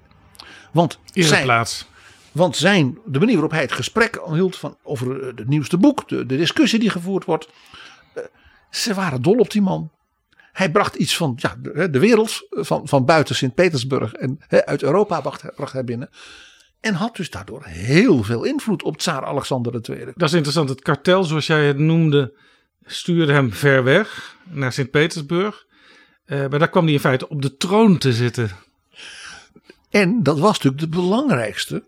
A: Want zijn,
B: plaats.
A: Want zijn, de manier waarop hij het gesprek hield van, over het nieuwste boek, de, de discussie die gevoerd wordt. Eh, ze waren dol op die man. Hij bracht iets van ja, de, de wereld, van, van buiten Sint-Petersburg en he, uit Europa bracht, bracht hij binnen. En had dus daardoor heel veel invloed op tsaar Alexander II.
B: Dat is interessant. Het kartel, zoals jij het noemde, stuurde hem ver weg naar Sint-Petersburg. Uh, maar daar kwam hij in feite op de troon te zitten.
A: En dat was natuurlijk de belangrijkste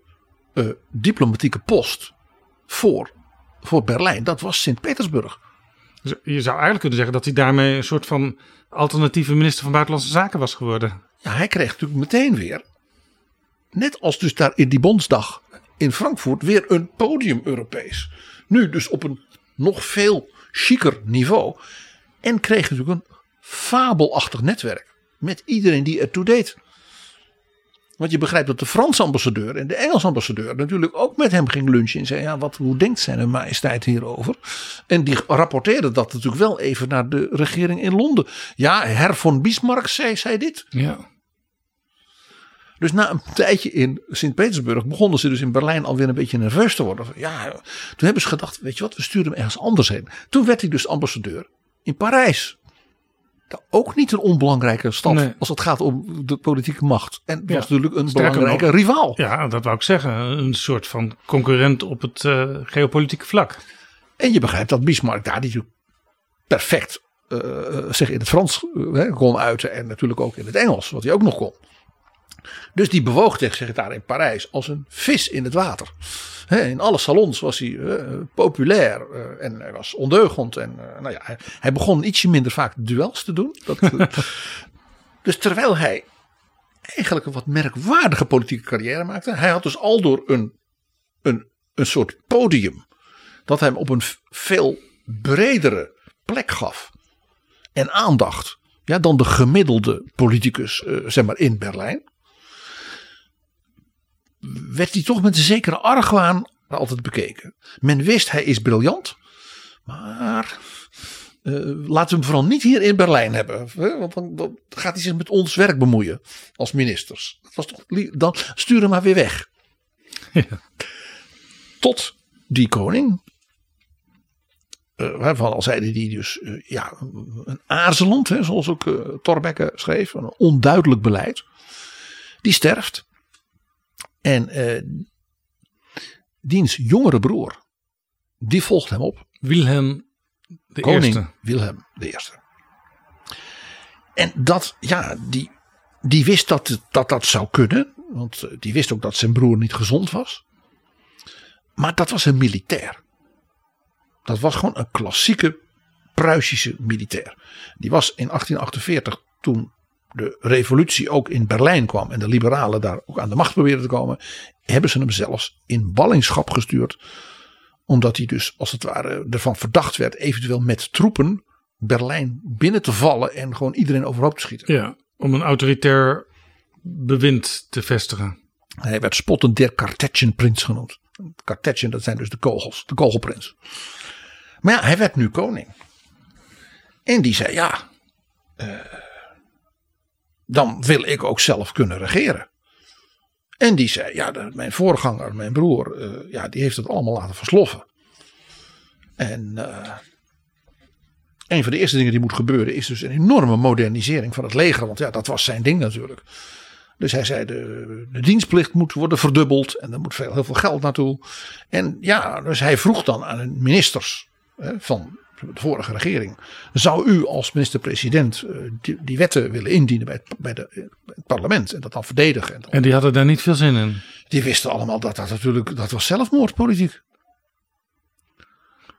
A: uh, diplomatieke post voor, voor Berlijn. Dat was Sint-Petersburg.
B: Dus je zou eigenlijk kunnen zeggen dat hij daarmee een soort van alternatieve minister van Buitenlandse Zaken was geworden.
A: Ja, hij kreeg natuurlijk meteen weer net als dus daar in die Bondsdag in Frankfurt weer een podium Europees. Nu dus op een nog veel chiquer niveau. En kreeg natuurlijk een fabelachtig netwerk. Met iedereen die ertoe deed. Want je begrijpt dat de Franse ambassadeur en de Engelse ambassadeur natuurlijk ook met hem ging lunchen. En zei: ja, wat, hoe denkt zijn majesteit hierover? En die rapporteerde dat natuurlijk wel even naar de regering in Londen. Ja, Her von Bismarck zei, zei dit.
B: Ja.
A: Dus na een tijdje in Sint-Petersburg begonnen ze dus in Berlijn alweer een beetje nerveus te worden. Ja, toen hebben ze gedacht, weet je wat, we sturen hem ergens anders heen. Toen werd hij dus ambassadeur in Parijs. Ook niet een onbelangrijke stad
B: Nee.
A: als het gaat om de politieke macht. En
B: Ja,
A: was natuurlijk een
B: sterker
A: belangrijke
B: nog-
A: rivaal.
B: ja, dat wou ik zeggen. Een soort van concurrent op het eh, geopolitieke vlak.
A: En je begrijpt dat Bismarck daar die perfect eh, zich in het Frans kon uiten. En natuurlijk ook in het Engels, wat hij ook nog kon. Dus die bewoog zich daar in Parijs als een vis in het water. In alle salons was hij eh, populair eh, en hij was ondeugend. En, eh, nou ja, hij, hij begon ietsje minder vaak duels te doen. Dat, dus terwijl hij eigenlijk een wat merkwaardige politieke carrière maakte. Hij had dus al door een, een, een soort podium dat hem op een veel bredere plek gaf en aandacht ja, dan de gemiddelde politicus zeg maar in Berlijn. Werd hij toch met een zekere argwaan altijd bekeken. Men wist hij is briljant, maar eh, laten we hem vooral niet hier in Berlijn hebben. Hè? Want dan, dan gaat hij zich met ons werk bemoeien als ministers. Dat was toch, dan stuur hem maar weer weg. Tot die koning, eh, waarvan al zeiden die dus eh, ja, een aarzelend, hè, zoals ook eh Thorbecke schreef, een onduidelijk beleid. Die sterft. En eh, diens jongere broer, die volgt hem op.
B: Wilhelm de
A: Koning
B: Eerste.
A: Wilhelm I. En dat, ja, die, die wist dat, dat dat zou kunnen. Want eh, die wist ook dat zijn broer niet gezond was. Maar dat was een militair. Dat was gewoon een klassieke Pruisische militair. Die was in 1848, toen de revolutie ook in Berlijn kwam en de liberalen daar ook aan de macht probeerden te komen, hebben ze hem zelfs in ballingschap gestuurd. Omdat hij dus als het ware ervan verdacht werd eventueel met troepen Berlijn binnen te vallen en gewoon iedereen overhoop te schieten.
B: Ja, om een autoritair bewind te vestigen.
A: Hij werd spottend der Kartetjenprins genoemd. Kartetjen, dat zijn dus de kogels, de kogelprins. Maar ja, hij werd nu koning. En die zei ja, eh, dan wil ik ook zelf kunnen regeren. En die zei ja, mijn voorganger, mijn broer, eh, ja, die heeft het allemaal laten versloffen. En eh, een van de eerste dingen die moet gebeuren is dus een enorme modernisering van het leger. Want ja, dat was zijn ding natuurlijk. Dus hij zei de, de dienstplicht moet worden verdubbeld en er moet veel, heel veel geld naartoe. En ja, dus hij vroeg dan aan de ministers hè, van de vorige regering. Zou u als minister-president eh, die, die wetten willen indienen bij het, bij, de, bij het parlement en dat dan verdedigen? En dan-
B: En die hadden daar niet veel zin in.
A: die wisten allemaal dat dat natuurlijk, dat was zelfmoordpolitiek.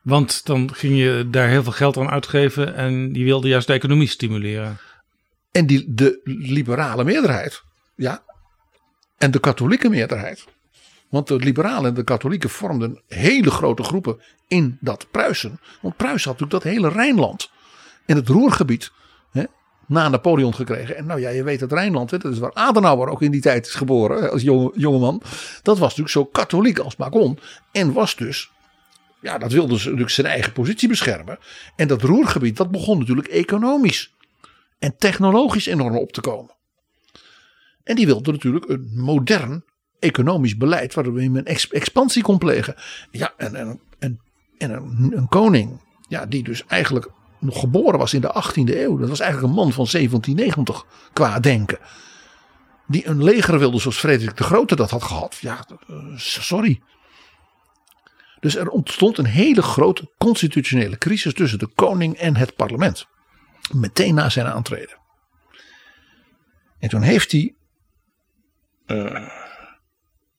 B: Want dan ging je daar heel veel geld aan uitgeven en die wilde juist de economie stimuleren.
A: En die, de liberale meerderheid, ja, en de katholieke meerderheid. Want de liberalen en de katholieken vormden hele grote groepen in dat Pruisen. Want Pruisen had natuurlijk dat hele Rijnland en het Roergebied hè, na Napoleon gekregen. En nou ja, je weet het Rijnland, hè, dat is waar Adenauer ook in die tijd is geboren als jonge, jongeman. Dat was natuurlijk zo katholiek als maar kon. En was dus, ja, dat wilde ze natuurlijk zijn eigen positie beschermen. En dat Roergebied, dat begon natuurlijk economisch en technologisch enorm op te komen. En die wilde natuurlijk een modern economisch beleid waardoor je een ex- expansie kon plegen. Ja, en, en, en, en een, een koning, ja, die dus eigenlijk nog geboren was in de 18e eeuw. Dat was eigenlijk een man van 1790 qua denken. Die een leger wilde zoals Frederik de Grote dat had gehad. Ja, eh, sorry. Dus er ontstond een hele grote constitutionele crisis tussen de koning en het parlement meteen na zijn aantreden. En toen heeft hij. eh,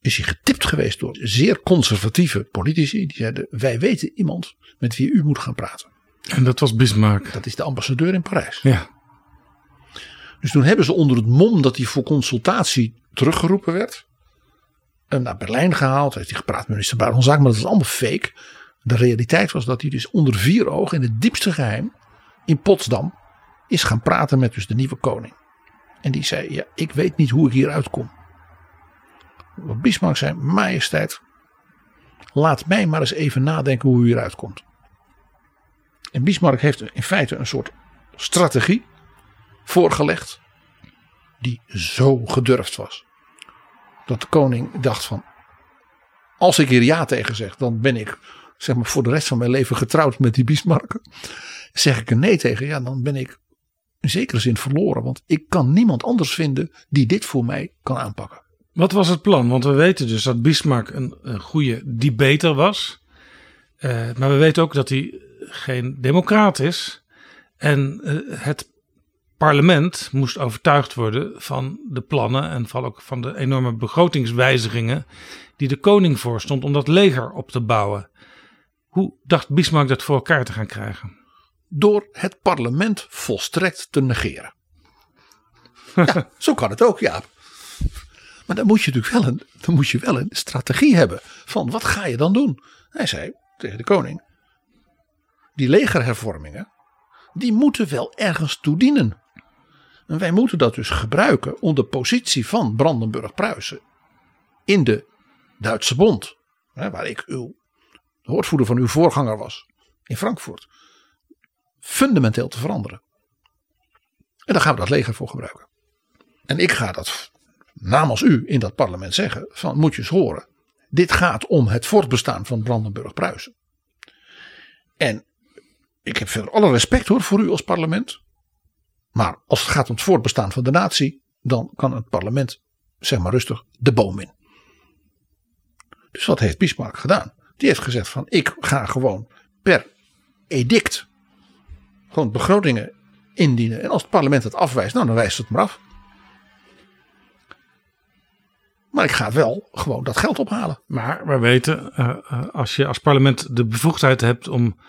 A: is hij getipt geweest door zeer conservatieve politici. Die zeiden: Wij weten iemand met wie u moet gaan praten.
B: En dat was Bismarck.
A: Dat is de ambassadeur in Parijs.
B: Ja,
A: Dus toen hebben ze onder het mom dat hij voor consultatie teruggeroepen werd. Hem naar Berlijn gehaald. Heeft hij gepraat met minister Zaken. Maar dat was allemaal fake. de realiteit was dat hij dus onder vier ogen in het diepste geheim in Potsdam is gaan praten met dus de nieuwe koning. En die zei, ja, ik weet niet hoe ik hier uitkom. Wat Bismarck zei, majesteit, laat mij maar eens even nadenken hoe u hieruit komt. En Bismarck heeft in feite een soort strategie voorgelegd die zo gedurfd was. Dat de koning dacht van, als ik hier ja tegen zeg, dan ben ik zeg maar voor de rest van mijn leven getrouwd met die Bismarck. Zeg ik er nee tegen, ja, dan ben ik in zekere zin verloren. Want ik kan niemand anders vinden die dit voor mij kan aanpakken.
B: Wat was het plan? Want we weten dus dat Bismarck een, een goede debater was. Uh, maar we weten ook dat hij geen democraat is. En uh, het parlement moest overtuigd worden van de plannen en vooral ook van de enorme begrotingswijzigingen die de koning voorstond om dat leger op te bouwen. Hoe dacht Bismarck dat voor elkaar te gaan krijgen?
A: Door het parlement volstrekt te negeren. ja, zo kan het ook, ja. Maar dan moet je natuurlijk wel een, dan moet je wel een strategie hebben van wat ga je dan doen? Hij zei tegen de koning, die legerhervormingen, die moeten wel ergens toe dienen. En wij moeten dat dus gebruiken om de positie van Brandenburg-Pruisen in de Duitse Bond, waar ik uw woordvoerder van uw voorganger was in Frankfurt, fundamenteel te veranderen. En daar gaan we dat leger voor gebruiken. En ik ga dat namens u in dat parlement zeggen: van moet je eens horen. Dit gaat om het voortbestaan van Brandenburg-Pruisen. En ik heb verder alle respect hoor voor u als parlement. Maar als het gaat om het voortbestaan van de natie, dan kan het parlement, zeg maar rustig, de boom in. Dus wat heeft Bismarck gedaan? Die heeft gezegd van ik ga gewoon per edict gewoon begrotingen indienen. En als het parlement het afwijst, nou dan wijst het maar af. Maar ik ga wel gewoon dat geld ophalen.
B: Maar we weten, uh, als je als parlement de bevoegdheid hebt om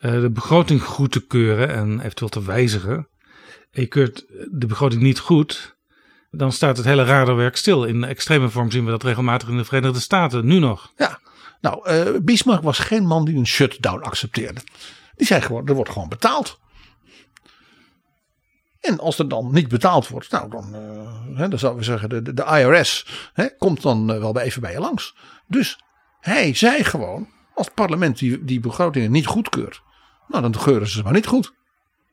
B: uh, de begroting goed te keuren en eventueel te wijzigen. En je keurt de begroting niet goed, dan staat het hele radarwerk stil. In extreme vorm zien we dat regelmatig in de Verenigde Staten, nu nog.
A: Ja, nou, uh, Bismarck was geen man die een shutdown accepteerde. Die zei gewoon, er wordt gewoon betaald. En als er dan niet betaald wordt, nou dan, uh, hè, dan zouden we zeggen, de, de, IRS hè, komt dan uh, wel even bij je langs. Dus hij zei gewoon, als het parlement die, die begrotingen niet goedkeurt, nou dan geuren ze maar niet goed.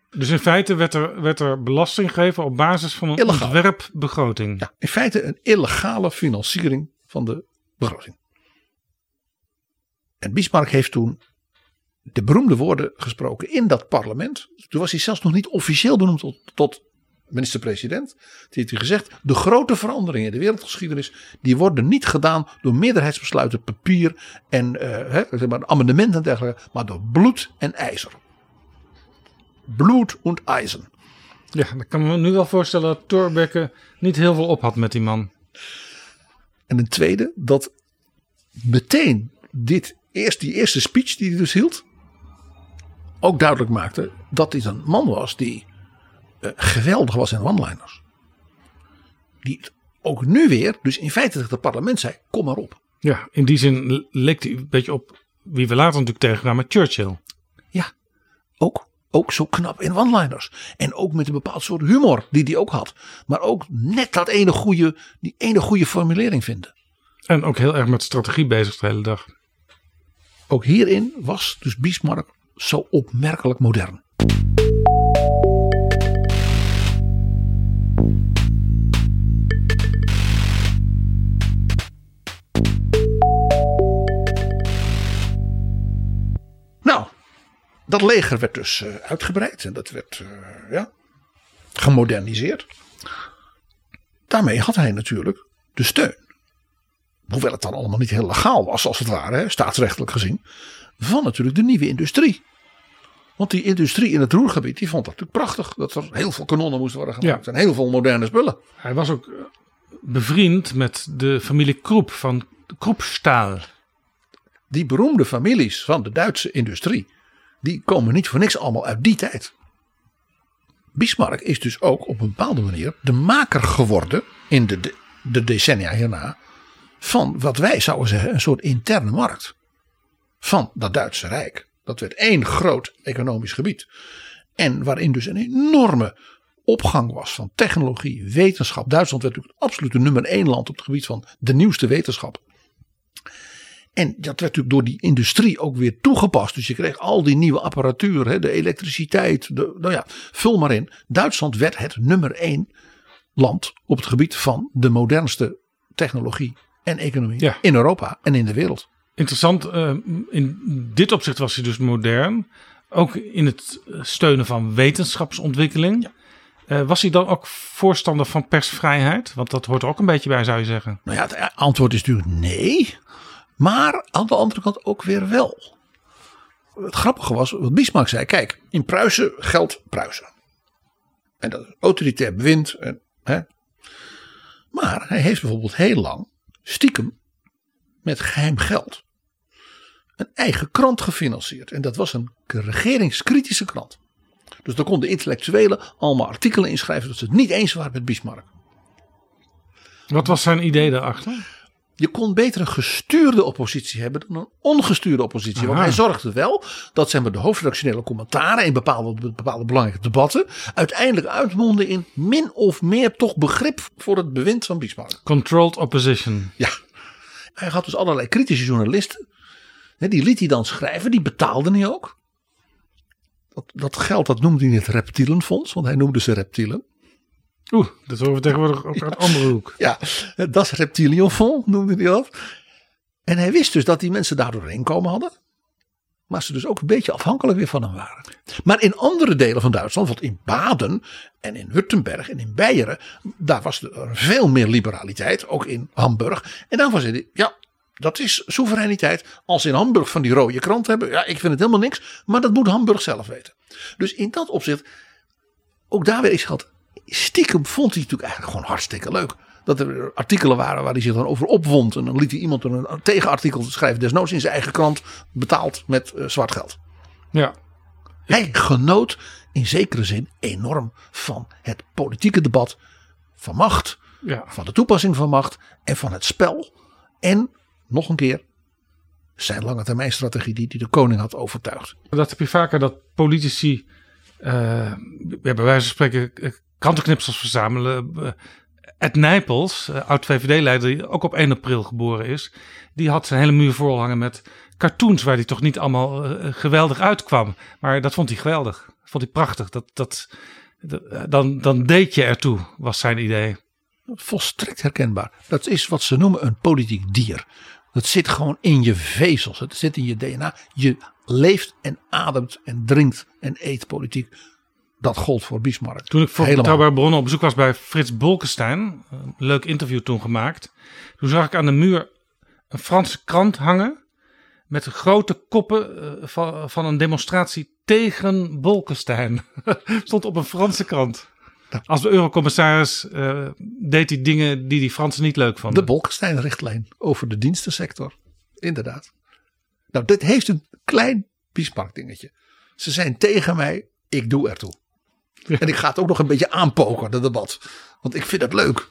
B: Dus in feite werd er, werd er belasting gegeven op basis van een Illegaal. ontwerpbegroting.
A: Ja, in feite een illegale financiering van de begroting. En Bismarck heeft toen de beroemde woorden gesproken in dat parlement. Toen was hij zelfs nog niet officieel benoemd tot, tot minister-president. Die heeft hij gezegd, de grote veranderingen in de wereldgeschiedenis, die worden niet gedaan door meerderheidsbesluiten, papier en uh, hè, maar amendementen en dergelijke, maar door bloed en ijzer. Bloed en ijzer.
B: Ja, dan kan me nu wel voorstellen dat Thorbecke niet heel veel op had met die man.
A: En een tweede, dat meteen dit, eerst die eerste speech die hij dus hield, ook duidelijk maakte dat dit een man was die uh, geweldig was in one-liners. Die ook nu weer, dus in feite tegen het parlement zei, kom maar op.
B: Ja, in die zin leek hij een beetje op wie we later natuurlijk tegenkwamen, Churchill.
A: Ja, ook, ook zo knap in one-liners. En ook met een bepaald soort humor die hij ook had. Maar ook net dat ene goede, die ene goede formulering vinden.
B: En ook heel erg met strategie bezig de hele dag.
A: Ook hierin was dus Bismarck zo opmerkelijk modern. Nou, dat leger werd dus uh, uitgebreid en dat werd uh, ja, gemoderniseerd. Daarmee had hij natuurlijk de steun. Hoewel het dan allemaal niet heel legaal was, als het ware, hè, staatsrechtelijk gezien van natuurlijk de nieuwe industrie. Want die industrie in het Roergebied, die vond dat natuurlijk prachtig. Dat er heel veel kanonnen moesten worden gemaakt. En heel veel moderne spullen.
B: Hij was ook eh, bevriend met de familie Kroep van Kroepstaal.
A: Die beroemde families van de Duitse industrie. Die komen niet voor niks allemaal uit die tijd. Bismarck is dus ook op een bepaalde manier de maker geworden in de, de, de decennia hierna. Van wat wij zouden zeggen een soort interne markt van dat Duitse Rijk. Dat werd één groot economisch gebied. En waarin dus een enorme opgang was van technologie, wetenschap. Duitsland werd natuurlijk absoluut de nummer één land op het gebied van de nieuwste wetenschap. En dat werd natuurlijk door die industrie ook weer toegepast. Dus je kreeg al die nieuwe apparatuur, hè, de elektriciteit. De, nou ja, vul maar in. Duitsland werd het nummer één land op het gebied van de modernste technologie en economie
B: Ja.
A: in Europa en in de wereld.
B: Interessant, eh, in dit opzicht was hij dus modern. Ook in het steunen van wetenschapsontwikkeling. Eh, was hij dan ook voorstander van persvrijheid? Want dat hoort er ook een beetje bij, zou je zeggen.
A: Nou ja, het antwoord is natuurlijk nee. Maar aan de andere kant ook weer wel. Het grappige was, wat Bismarck zei, kijk, in Pruisen geldt Pruisen. En dat is autoritair bewind. En, hè. Maar hij heeft bijvoorbeeld heel lang stiekem met geheim geld een eigen krant gefinancierd. En dat was een regeringskritische krant. Dus daar konden intellectuelen allemaal artikelen inschrijven dat ze het niet eens waren met Bismarck.
B: Wat was zijn idee daarachter?
A: Je kon beter een gestuurde oppositie hebben dan een ongestuurde oppositie. Want hij zorgde wel dat maar, de hoofdredactionele commentaren in bepaalde, bepaalde belangrijke debatten uiteindelijk uitmonden in min of meer toch begrip voor het bewind van Bismarck.
B: Controlled opposition.
A: Ja, hij had dus allerlei kritische journalisten. Die liet hij dan schrijven, die betaalde hij ook. Dat, dat geld dat noemde hij het reptielenfonds, want hij noemde ze reptielen.
B: Oeh, dat horen we tegenwoordig ook uit de andere hoek.
A: Ja, dat is reptilienfonds noemde hij dat. En hij wist dus dat die mensen daardoor een inkomen hadden. Maar ze dus ook een beetje afhankelijk weer van hem waren. Maar in andere delen van Duitsland, bijvoorbeeld in Baden en in Württemberg en in Beieren, daar was er veel meer liberaliteit, ook in Hamburg. En daarvan zei hij, ja, dat is soevereiniteit. Als in Hamburg van die rode krant hebben, ja, ik vind het helemaal niks, maar dat moet Hamburg zelf weten. Dus in dat opzicht, ook daar weer is gehad. Stiekem vond hij het natuurlijk eigenlijk gewoon hartstikke leuk. Dat er artikelen waren waar hij zich dan over opwond. En dan liet hij iemand een tegenartikel schrijven. Desnoods in zijn eigen krant. Betaald met eh, zwart geld.
B: Ja,
A: Hij genoot in zekere zin enorm van het politieke debat. Van macht.
B: ja.
A: Van de toepassing van macht. En van het spel. En nog een keer. Zijn lange termijn strategie die hij de koning had overtuigd.
B: Dat heb je vaker dat politici, eh, ja, bij wijze van spreken, eh, krantenknipsels verzamelen. Eh, Ed Nijpels, eh, oud-VVD-leider, die ook op 1 april geboren is, die had zijn hele muur vol hangen met cartoons waar hij toch niet allemaal eh, geweldig uitkwam. Maar dat vond hij geweldig. Vond hij prachtig. Dat, dat, eh, dan, dan deed je ertoe, was zijn idee.
A: Volstrekt herkenbaar. Dat is wat ze noemen een politiek dier. Dat zit gewoon in je vezels. Het zit in je DNA. Je leeft en ademt en drinkt en eet politiek. Dat gold voor Bismarck.
B: Toen ik voor. Betrouwbare Bronnen op bezoek was bij Frits Bolkestein, een leuk interview toen gemaakt. Toen zag ik aan de muur een Franse krant hangen met grote koppen eh, van, van een demonstratie tegen Bolkestein. Stond op een Franse krant. Als de eurocommissaris eh, deed hij dingen die die Fransen niet leuk
A: De
B: vonden.
A: Bolkestein-richtlijn over de dienstensector. Inderdaad. Nou, dit heeft een klein Bismarck dingetje. Ze zijn tegen mij, ik doe ertoe. En ik ga het ook nog een beetje aanpoken, dat debat. Want ik vind het leuk.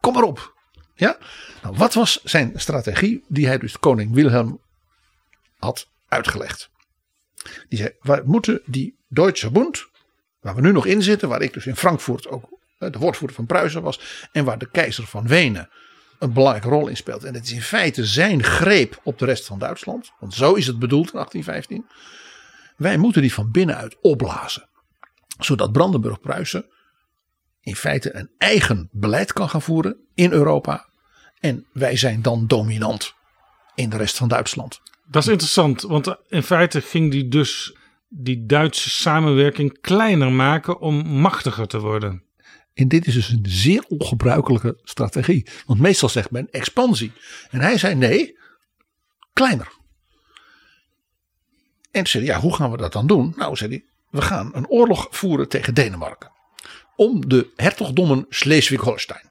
A: Kom maar op. Ja? Nou, wat was zijn strategie die hij dus koning Wilhelm had uitgelegd? Die zei, we moeten die Deutsche Bund, waar we nu nog in zitten, waar ik dus in Frankfurt ook de woordvoerder van Pruisen was, en waar de keizer van Wenen een belangrijke rol in speelt. En het is in feite zijn greep op de rest van Duitsland, want zo is het bedoeld in 1815. Wij moeten die van binnenuit opblazen zodat Brandenburg-Pruisen in feite een eigen beleid kan gaan voeren in Europa. En wij zijn dan dominant in de rest van Duitsland.
B: Dat is interessant, want in feite ging die dus die Duitse samenwerking kleiner maken om machtiger te worden.
A: En dit is dus een zeer ongebruikelijke strategie. Want meestal zegt men expansie. En hij zei nee, kleiner. En toen zei hij, ja, hoe gaan we dat dan doen? Nou, zei hij, we gaan een oorlog voeren tegen Denemarken. Om de hertogdommen Schleswig-Holstein.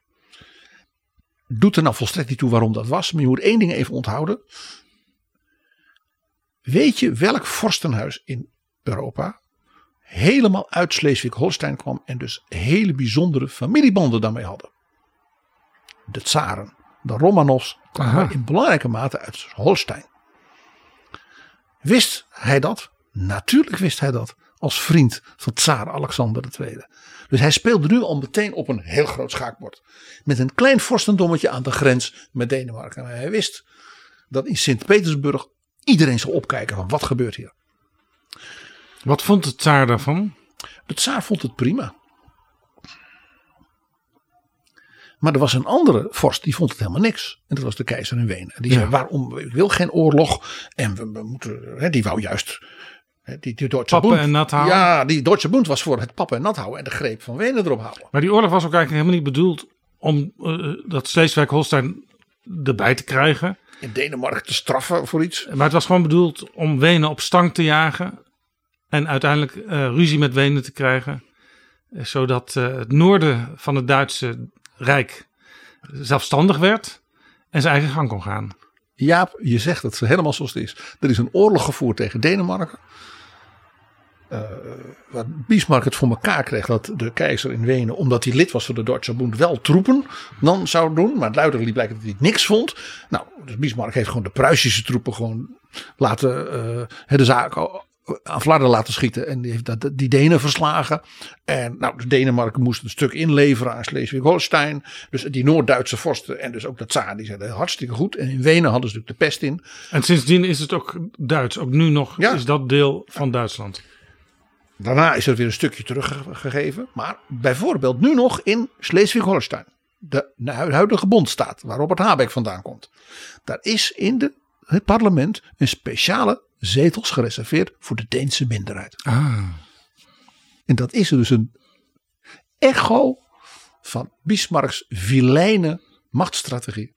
A: Doet er nou volstrekt niet toe waarom dat was. Maar je moet één ding even onthouden. Weet je welk vorstenhuis in Europa helemaal uit Schleswig-Holstein kwam en dus hele bijzondere familiebanden daarmee hadden? De tsaren, de Romanovs, kwamen in belangrijke mate uit Holstein. Wist hij dat? Natuurlijk wist hij dat. Als vriend van tsaar Alexander II. Dus hij speelde nu al meteen op een heel groot schaakbord. Met een klein vorstendommetje aan de grens met Denemarken. En hij wist dat in Sint-Petersburg iedereen zou opkijken van wat gebeurt hier.
B: Wat vond de tsaar daarvan?
A: De tsaar vond het prima. Maar er was een andere vorst die vond het helemaal niks. En dat was de keizer in Wenen. Die zei waarom, ik wil geen oorlog. En we, we moeten, hè, die wou juist die, die Duitse
B: Pappen
A: Bund-
B: en nat houden.
A: Ja, die Duitse Bund was voor het pappen en nat houden en de greep van Wenen erop houden.
B: Maar die oorlog was ook eigenlijk helemaal niet bedoeld om eh, dat Sleeswijk-Holstein erbij te krijgen.
A: In Denemarken te straffen voor iets.
B: Maar het was gewoon bedoeld om Wenen op stang te jagen. En uiteindelijk eh, ruzie met Wenen te krijgen. eh, Zodat eh, het noorden van het Duitse Rijk zelfstandig werd. En zijn eigen gang kon gaan.
A: Jaap, je zegt het helemaal zoals het is. Er is een oorlog gevoerd tegen Denemarken. Eh, waar Bismarck het voor elkaar kreeg dat de keizer in Wenen, omdat hij lid was van de Duitse Bund, wel troepen dan zou doen. Maar duidelijk blijkt dat hij niks vond. Nou, dus Bismarck heeft gewoon de Pruisische troepen gewoon laten, eh, de zaak aan Vlaanderen laten schieten. En die heeft dat, die Denen verslagen. En nou, de Denemarken moest een stuk inleveren aan Schleswig-Holstein. Dus die Noord-Duitse vorsten en dus ook de tsaar, die zeiden hartstikke goed. En in Wenen hadden ze natuurlijk de pest in.
B: En sindsdien is het ook Duits. Ook nu nog
A: Ja.
B: is dat deel van Duitsland.
A: Daarna is er weer een stukje teruggegeven. Maar bijvoorbeeld nu nog in Schleswig-Holstein. De de huidige bondstaat waar Robert Habeck vandaan komt. Daar is in de, het parlement een speciale zetels gereserveerd voor de Deense minderheid.
B: Ah.
A: En dat is dus een echo van Bismarcks vilijne machtsstrategie.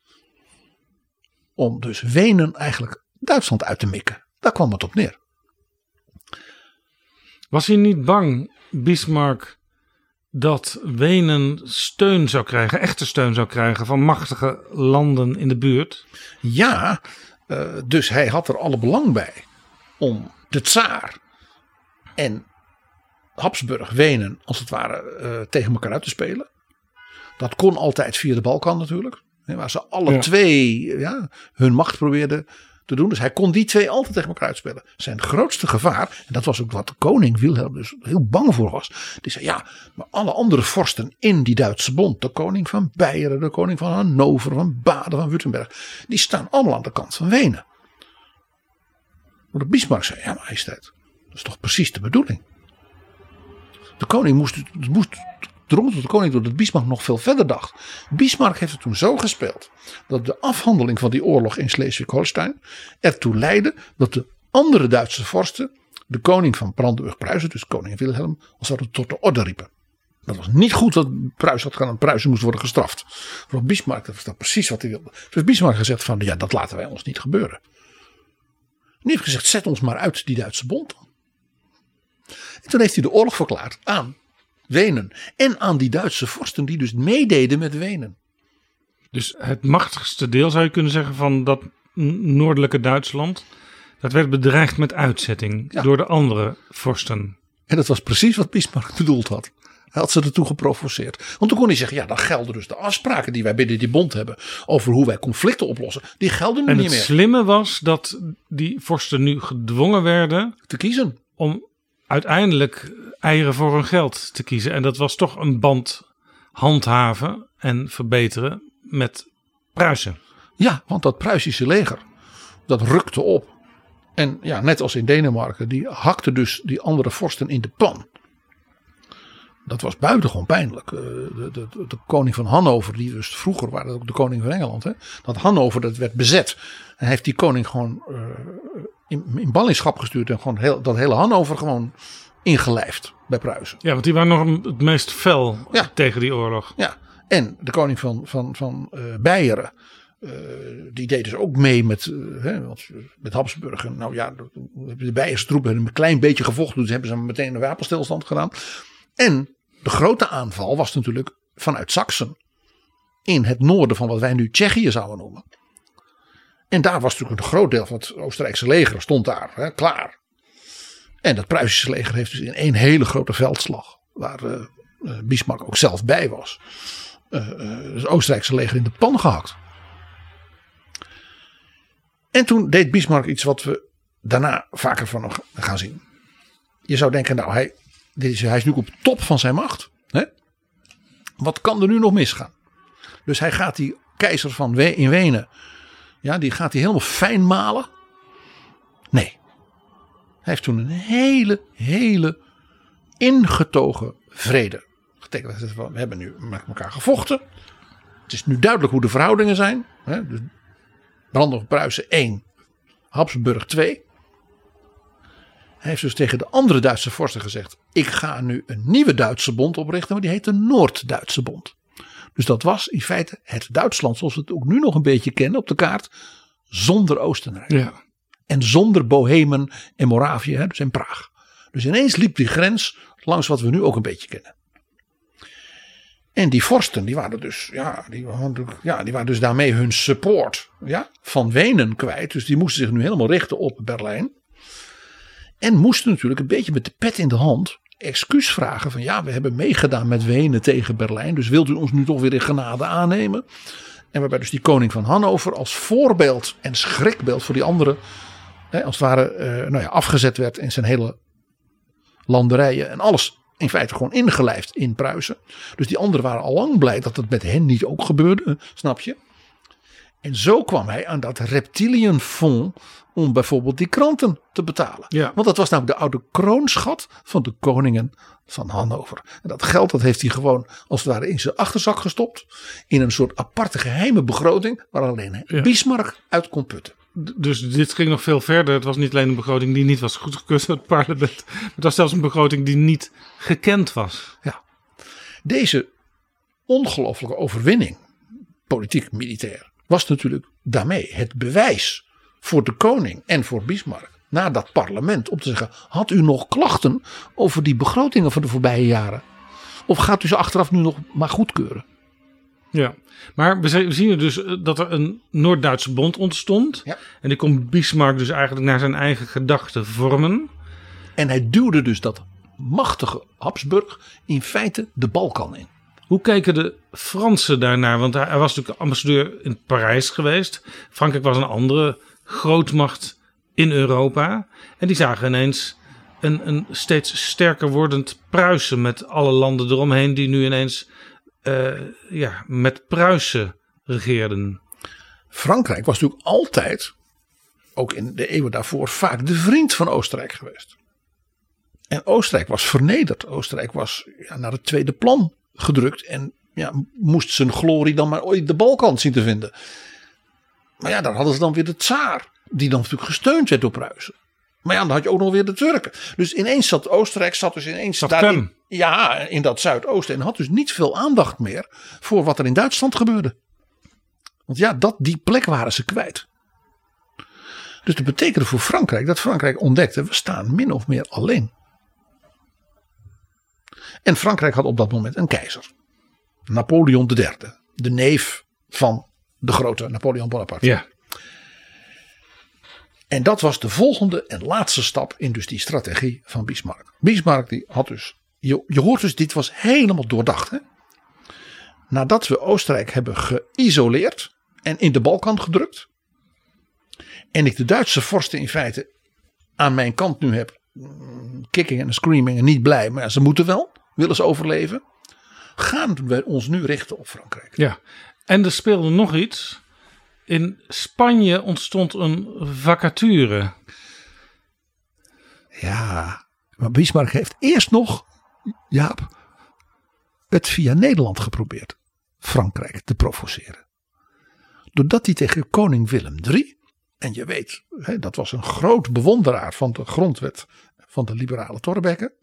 A: Om dus Wenen eigenlijk Duitsland uit te mikken. Daar kwam het op neer.
B: Was hij niet bang, Bismarck, dat Wenen steun zou krijgen, echte steun zou krijgen van machtige landen in de buurt?
A: Ja, eh, dus hij had er alle belang bij om de tsaar en Habsburg, Wenen, als het ware, eh, tegen elkaar uit te spelen. Dat kon altijd via de Balkan natuurlijk. Waar ze alle
B: Ja.
A: twee ja, hun macht probeerden te doen. Dus hij kon die twee altijd tegen elkaar uitspelen. Zijn grootste gevaar, en dat was ook wat de koning Wilhelm dus heel bang voor was. Die zei ja, maar alle andere vorsten in die Duitse bond. De koning van Beieren, de koning van Hannover, van Baden, van Württemberg. Die staan allemaal aan de kant van Wenen. Maar de Bismarck zei, ja majesteit, dat is toch precies de bedoeling. De koning moest, moest tot de koning door dat Bismarck nog veel verder dacht. Bismarck heeft het toen zo gespeeld dat de afhandeling van die oorlog in Schleswig-Holstein ertoe leidde dat de andere Duitse vorsten de koning van Brandenburg-Pruisen, dus koning Wilhelm, als ware tot de orde riepen. Dat was niet goed dat Pruisen had gedaan. Pruisen moest worden gestraft. Voor Bismarck dat was dat precies wat hij wilde. Dus Bismarck gezegd van ja, dat laten wij ons niet gebeuren. En die heeft gezegd, zet ons maar uit die Duitse bond. En toen heeft hij de oorlog verklaard aan Wenen. En aan die Duitse vorsten die dus meededen met Wenen.
B: Dus het machtigste deel zou je kunnen zeggen van dat noordelijke Duitsland. Dat werd bedreigd met uitzetting
A: Ja.
B: door de andere vorsten.
A: En dat was precies wat Bismarck bedoeld had. Hij had ze ertoe geprovoceerd. Want toen kon hij zeggen, ja dan gelden dus de afspraken die wij binnen die bond hebben. Over hoe wij conflicten oplossen. Die gelden nu
B: En
A: niet
B: het
A: meer.
B: slimme was dat die vorsten nu gedwongen werden
A: Te kiezen.
B: om uiteindelijk eieren voor hun geld te kiezen. En dat was toch een band handhaven en verbeteren met Pruisen.
A: Ja, want dat Pruisische leger, dat rukte op. En ja, net als in Denemarken, die hakte dus die andere vorsten in de pan. Dat was buitengewoon pijnlijk. Eh, De, de, de, koning van Hannover, die dus vroeger waren ook de koning van Engeland. Hè, dat Hannover, dat werd bezet. En heeft die koning gewoon eh, in, in ballingschap gestuurd. En gewoon heel, dat hele Hannover gewoon ingelijfd bij Pruisen.
B: Ja, want die waren nog het meest fel
A: Ja.
B: tegen die oorlog.
A: Ja, en de koning van, van, van eh, Beieren. eh, die deed dus ook mee met, hè, eh, met Habsburg. En nou ja, de, de Beierse troepen hebben een klein beetje gevochten. Dus hebben ze meteen een wapenstilstand gedaan. En de grote aanval was natuurlijk vanuit Saksen. In het noorden van wat wij nu Tsjechië zouden noemen. En daar was natuurlijk een groot deel van het Oostenrijkse leger stond daar hè, klaar. En dat Pruisische leger heeft dus in één hele grote veldslag. Waar eh, eh, Bismarck ook zelf bij was. eh, het Oostenrijkse leger in de pan gehakt. En toen deed Bismarck iets wat we daarna vaker van hem gaan zien. Je zou denken, nou, hij, dit is, hij is nu op top van zijn macht. Hè? Wat kan er nu nog misgaan? Dus hij gaat die keizer van We in Wenen, ja, die gaat hij helemaal fijn malen. Nee. Hij heeft toen een hele, hele ingetogen vrede getekend. We hebben nu met elkaar gevochten. Het is nu duidelijk hoe de verhoudingen zijn. Dus Branden Pruisen 1, Habsburg 2. Hij heeft dus tegen de andere Duitse vorsten gezegd: Ik ga nu een nieuwe Duitse bond oprichten, maar die heet de Noord-Duitse Bond. Dus dat was in feite het Duitsland zoals we het ook nu nog een beetje kennen op de kaart, zonder Oostenrijk.
B: Ja.
A: En zonder Bohemen en Moravië, hè, dus in Praag. Dus ineens liep die grens langs wat we nu ook een beetje kennen. En die vorsten, die waren dus, ja, die waren, ja, die waren dus daarmee hun support ja, van Wenen kwijt. Dus die moesten zich nu helemaal richten op Berlijn. En moesten natuurlijk een beetje met de pet in de hand excuus vragen van ja, we hebben meegedaan met Wenen tegen Berlijn. Dus wilt u ons nu toch weer in genade aannemen? En waarbij dus die koning van Hannover als voorbeeld en schrikbeeld voor die anderen, hè, als het ware, eh, nou ja, afgezet werd in zijn hele landerijen en alles in feite gewoon ingelijfd in Pruisen. Dus die anderen waren al lang blij dat het met hen niet ook gebeurde, snap je? En zo kwam hij aan dat reptilienfonds om bijvoorbeeld die kranten te betalen.
B: Ja.
A: Want dat was namelijk de oude kroonschat van de koningen van Hannover. En dat geld dat heeft hij gewoon als het ware in zijn achterzak gestopt. In een soort aparte geheime begroting waar alleen
B: Ja.
A: Bismarck uit kon putten.
B: Dus dit ging nog veel verder. Het was niet alleen een begroting die niet was goedgekeurd door het parlement. Het was zelfs een begroting die niet gekend was.
A: Deze ongelofelijke overwinning, politiek, militair, was natuurlijk daarmee het bewijs voor de koning en voor Bismarck naar dat parlement om te zeggen: had u nog klachten over die begrotingen van de voorbije jaren? Of gaat u ze achteraf nu nog maar goedkeuren?
B: Ja, maar we zi- we zien dus eh, dat er een Noord-Duitse bond ontstond.
A: Ja.
B: En die kon Bismarck dus eigenlijk naar zijn eigen gedachten vormen.
A: En hij duwde dus dat machtige Habsburg in feite de Balkan in.
B: Hoe keken de Fransen daarnaar? Want hij was natuurlijk ambassadeur in Parijs geweest. Frankrijk was een andere grootmacht in Europa. En die zagen ineens een, een steeds sterker wordend Pruisen met alle landen eromheen die nu ineens eh, ja, met Pruisen regeerden.
A: Frankrijk was natuurlijk altijd, ook in de eeuwen daarvoor, vaak de vriend van Oostenrijk geweest. En Oostenrijk was vernederd. Oostenrijk was ja, naar het tweede plan gedrukt. En ja, moest zijn glorie dan maar ooit de Balkan zien te vinden. Maar ja, daar hadden ze dan weer de tsaar. Die dan natuurlijk gesteund werd door Pruisen. Maar ja, dan had je ook nog weer de Turken. Dus ineens zat Oostenrijk zat dus ineens daarin-
B: klem.
A: Ja, in dat Zuidoosten. En had dus niet veel aandacht meer voor wat er in Duitsland gebeurde. Want ja, dat, die plek waren ze kwijt. Dus dat betekende voor Frankrijk dat Frankrijk ontdekte: we staan min of meer alleen. En Frankrijk had op dat moment een keizer. Napoleon III. De neef van de grote Napoleon Bonaparte.
B: Ja,
A: En dat was de volgende en laatste stap in dus die strategie van Bismarck. Bismarck die had dus, je, je hoort dus, dit was helemaal doordacht. Hè? Nadat we Oostenrijk hebben geïsoleerd en in de Balkan gedrukt. En ik de Duitse vorsten in feite aan mijn kant nu heb. mm, Kicking en screaming en niet blij, maar ze moeten wel, willen ze overleven. Gaan we ons nu richten op Frankrijk.
B: ja. En er speelde nog iets. In Spanje ontstond een vacature.
A: Ja, maar Bismarck heeft eerst nog, Jaap, het via Nederland geprobeerd. Frankrijk te provoceren. Doordat hij tegen koning Willem III, en je weet, hè, dat was een groot bewonderaar van de grondwet van de liberale Torbekke.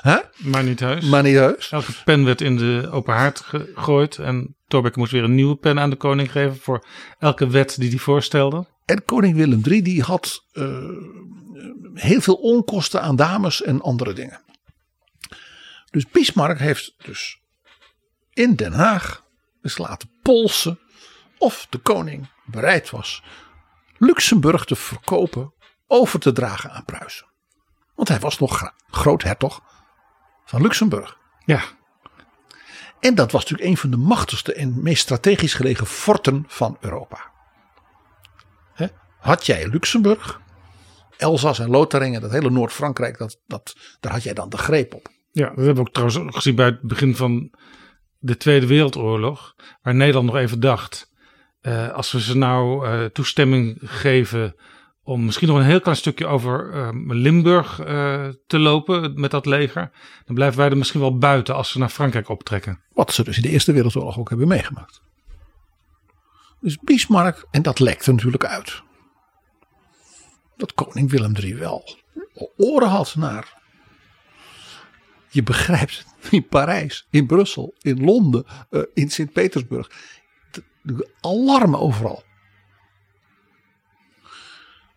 A: Hè?
B: Maar niet heus.
A: maar niet heus.
B: Elke pen werd in de open haard gegooid. En Thorbecke moest weer een nieuwe pen aan de koning geven. Voor elke wet die hij voorstelde.
A: En koning Willem III die had eh, heel veel onkosten aan dames en andere dingen. Dus Bismarck heeft dus in Den Haag eens laten polsen of de koning bereid was Luxemburg te verkopen, over te dragen aan Pruisen. Want hij was nog groothertog van Luxemburg.
B: Ja,
A: En dat was natuurlijk een van de machtigste en meest strategisch gelegen forten van Europa. Had jij Luxemburg, Elzas en Lotharingen, dat hele Noord-Frankrijk, dat, dat, daar had jij dan de greep op.
B: Ja, dat hebben we ook trouwens ook gezien bij het begin van de Tweede Wereldoorlog. Waar Nederland nog even dacht, eh, als we ze nou eh, toestemming geven om misschien nog een heel klein stukje over eh, Limburg eh, te lopen met dat leger. Dan blijven wij er misschien wel buiten als ze naar Frankrijk optrekken.
A: Wat ze dus in de Eerste Wereldoorlog ook hebben meegemaakt. Dus Bismarck, en dat lekte natuurlijk uit. Dat koning Willem III wel oren had naar. Je begrijpt, in Parijs, in Brussel, in Londen, eh, in Sint-Petersburg. de Alarmen overal.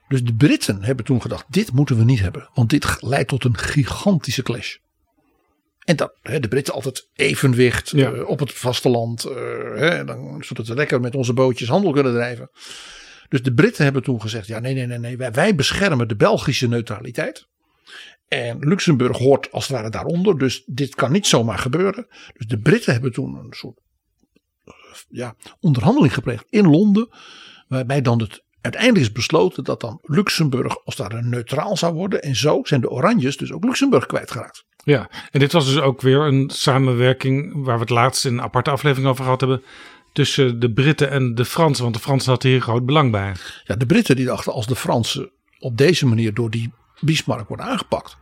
A: Dus de Britten hebben toen gedacht: dit moeten we niet hebben, want dit leidt tot een gigantische clash. En dat, hè, de Britten altijd evenwicht
B: Ja.
A: eh, op het vasteland, hè, dan, zodat we lekker met onze bootjes handel kunnen drijven. Dus de Britten hebben toen gezegd: ja, nee, nee, nee, nee wij, wij beschermen de Belgische neutraliteit. En Luxemburg hoort als het ware daaronder, dus dit kan niet zomaar gebeuren. Dus de Britten hebben toen een soort eh, ja, onderhandeling gepleegd in Londen, waarbij dan het uiteindelijk is besloten dat dan Luxemburg als het ware neutraal zou worden. En zo zijn de Oranjes dus ook Luxemburg kwijtgeraakt.
B: Ja, en dit was dus ook weer een samenwerking waar we het laatst in een aparte aflevering over gehad hebben. Tussen de Britten en de Fransen, want de Fransen hadden hier groot belang bij.
A: Ja, de Britten die dachten als de Fransen op deze manier door die Bismarck worden aangepakt.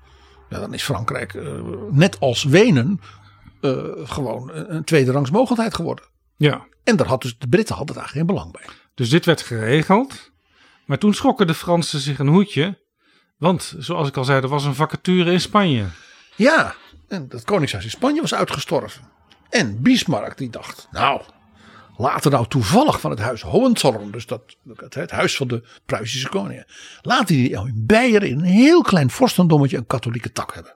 A: Ja, dan is Frankrijk eh, net als Wenen eh, gewoon een, een tweederangs mogendheid geworden.
B: Ja,
A: En daar had dus de Britten hadden daar geen belang bij.
B: Dus dit werd geregeld. Maar toen schrokken de Fransen zich een hoedje. Want, zoals ik al zei, er was een vacature in Spanje.
A: Ja, en dat koningshuis in Spanje was uitgestorven. En Bismarck die dacht, nou, laten nou toevallig van het huis Hohenzollern, dus dat, het, huis van de Pruisische koningen, laten die nou in Beieren in een heel klein vorstendommetje een katholieke tak hebben.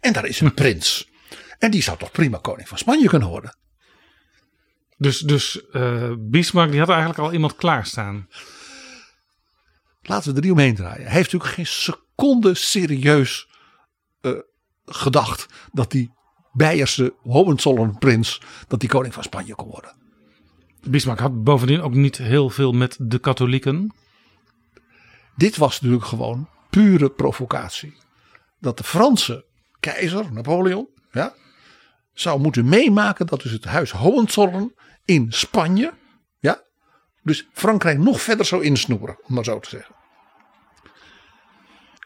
A: En daar is een prins. En die zou toch prima koning van Spanje kunnen worden.
B: Dus, dus eh, Bismarck die had eigenlijk al iemand klaarstaan.
A: Laten we er niet omheen draaien. Hij heeft natuurlijk geen seconde serieus eh, gedacht dat die Beierse Hohenzollern prins, dat die koning van Spanje kon worden.
B: Bismarck had bovendien ook niet heel veel met de katholieken.
A: Dit was natuurlijk gewoon pure provocatie. Dat de Franse keizer, Napoleon, ja, zou moeten meemaken dat dus het huis Hohenzollern in Spanje, ja, dus Frankrijk nog verder zou insnoeren, om maar zo te zeggen.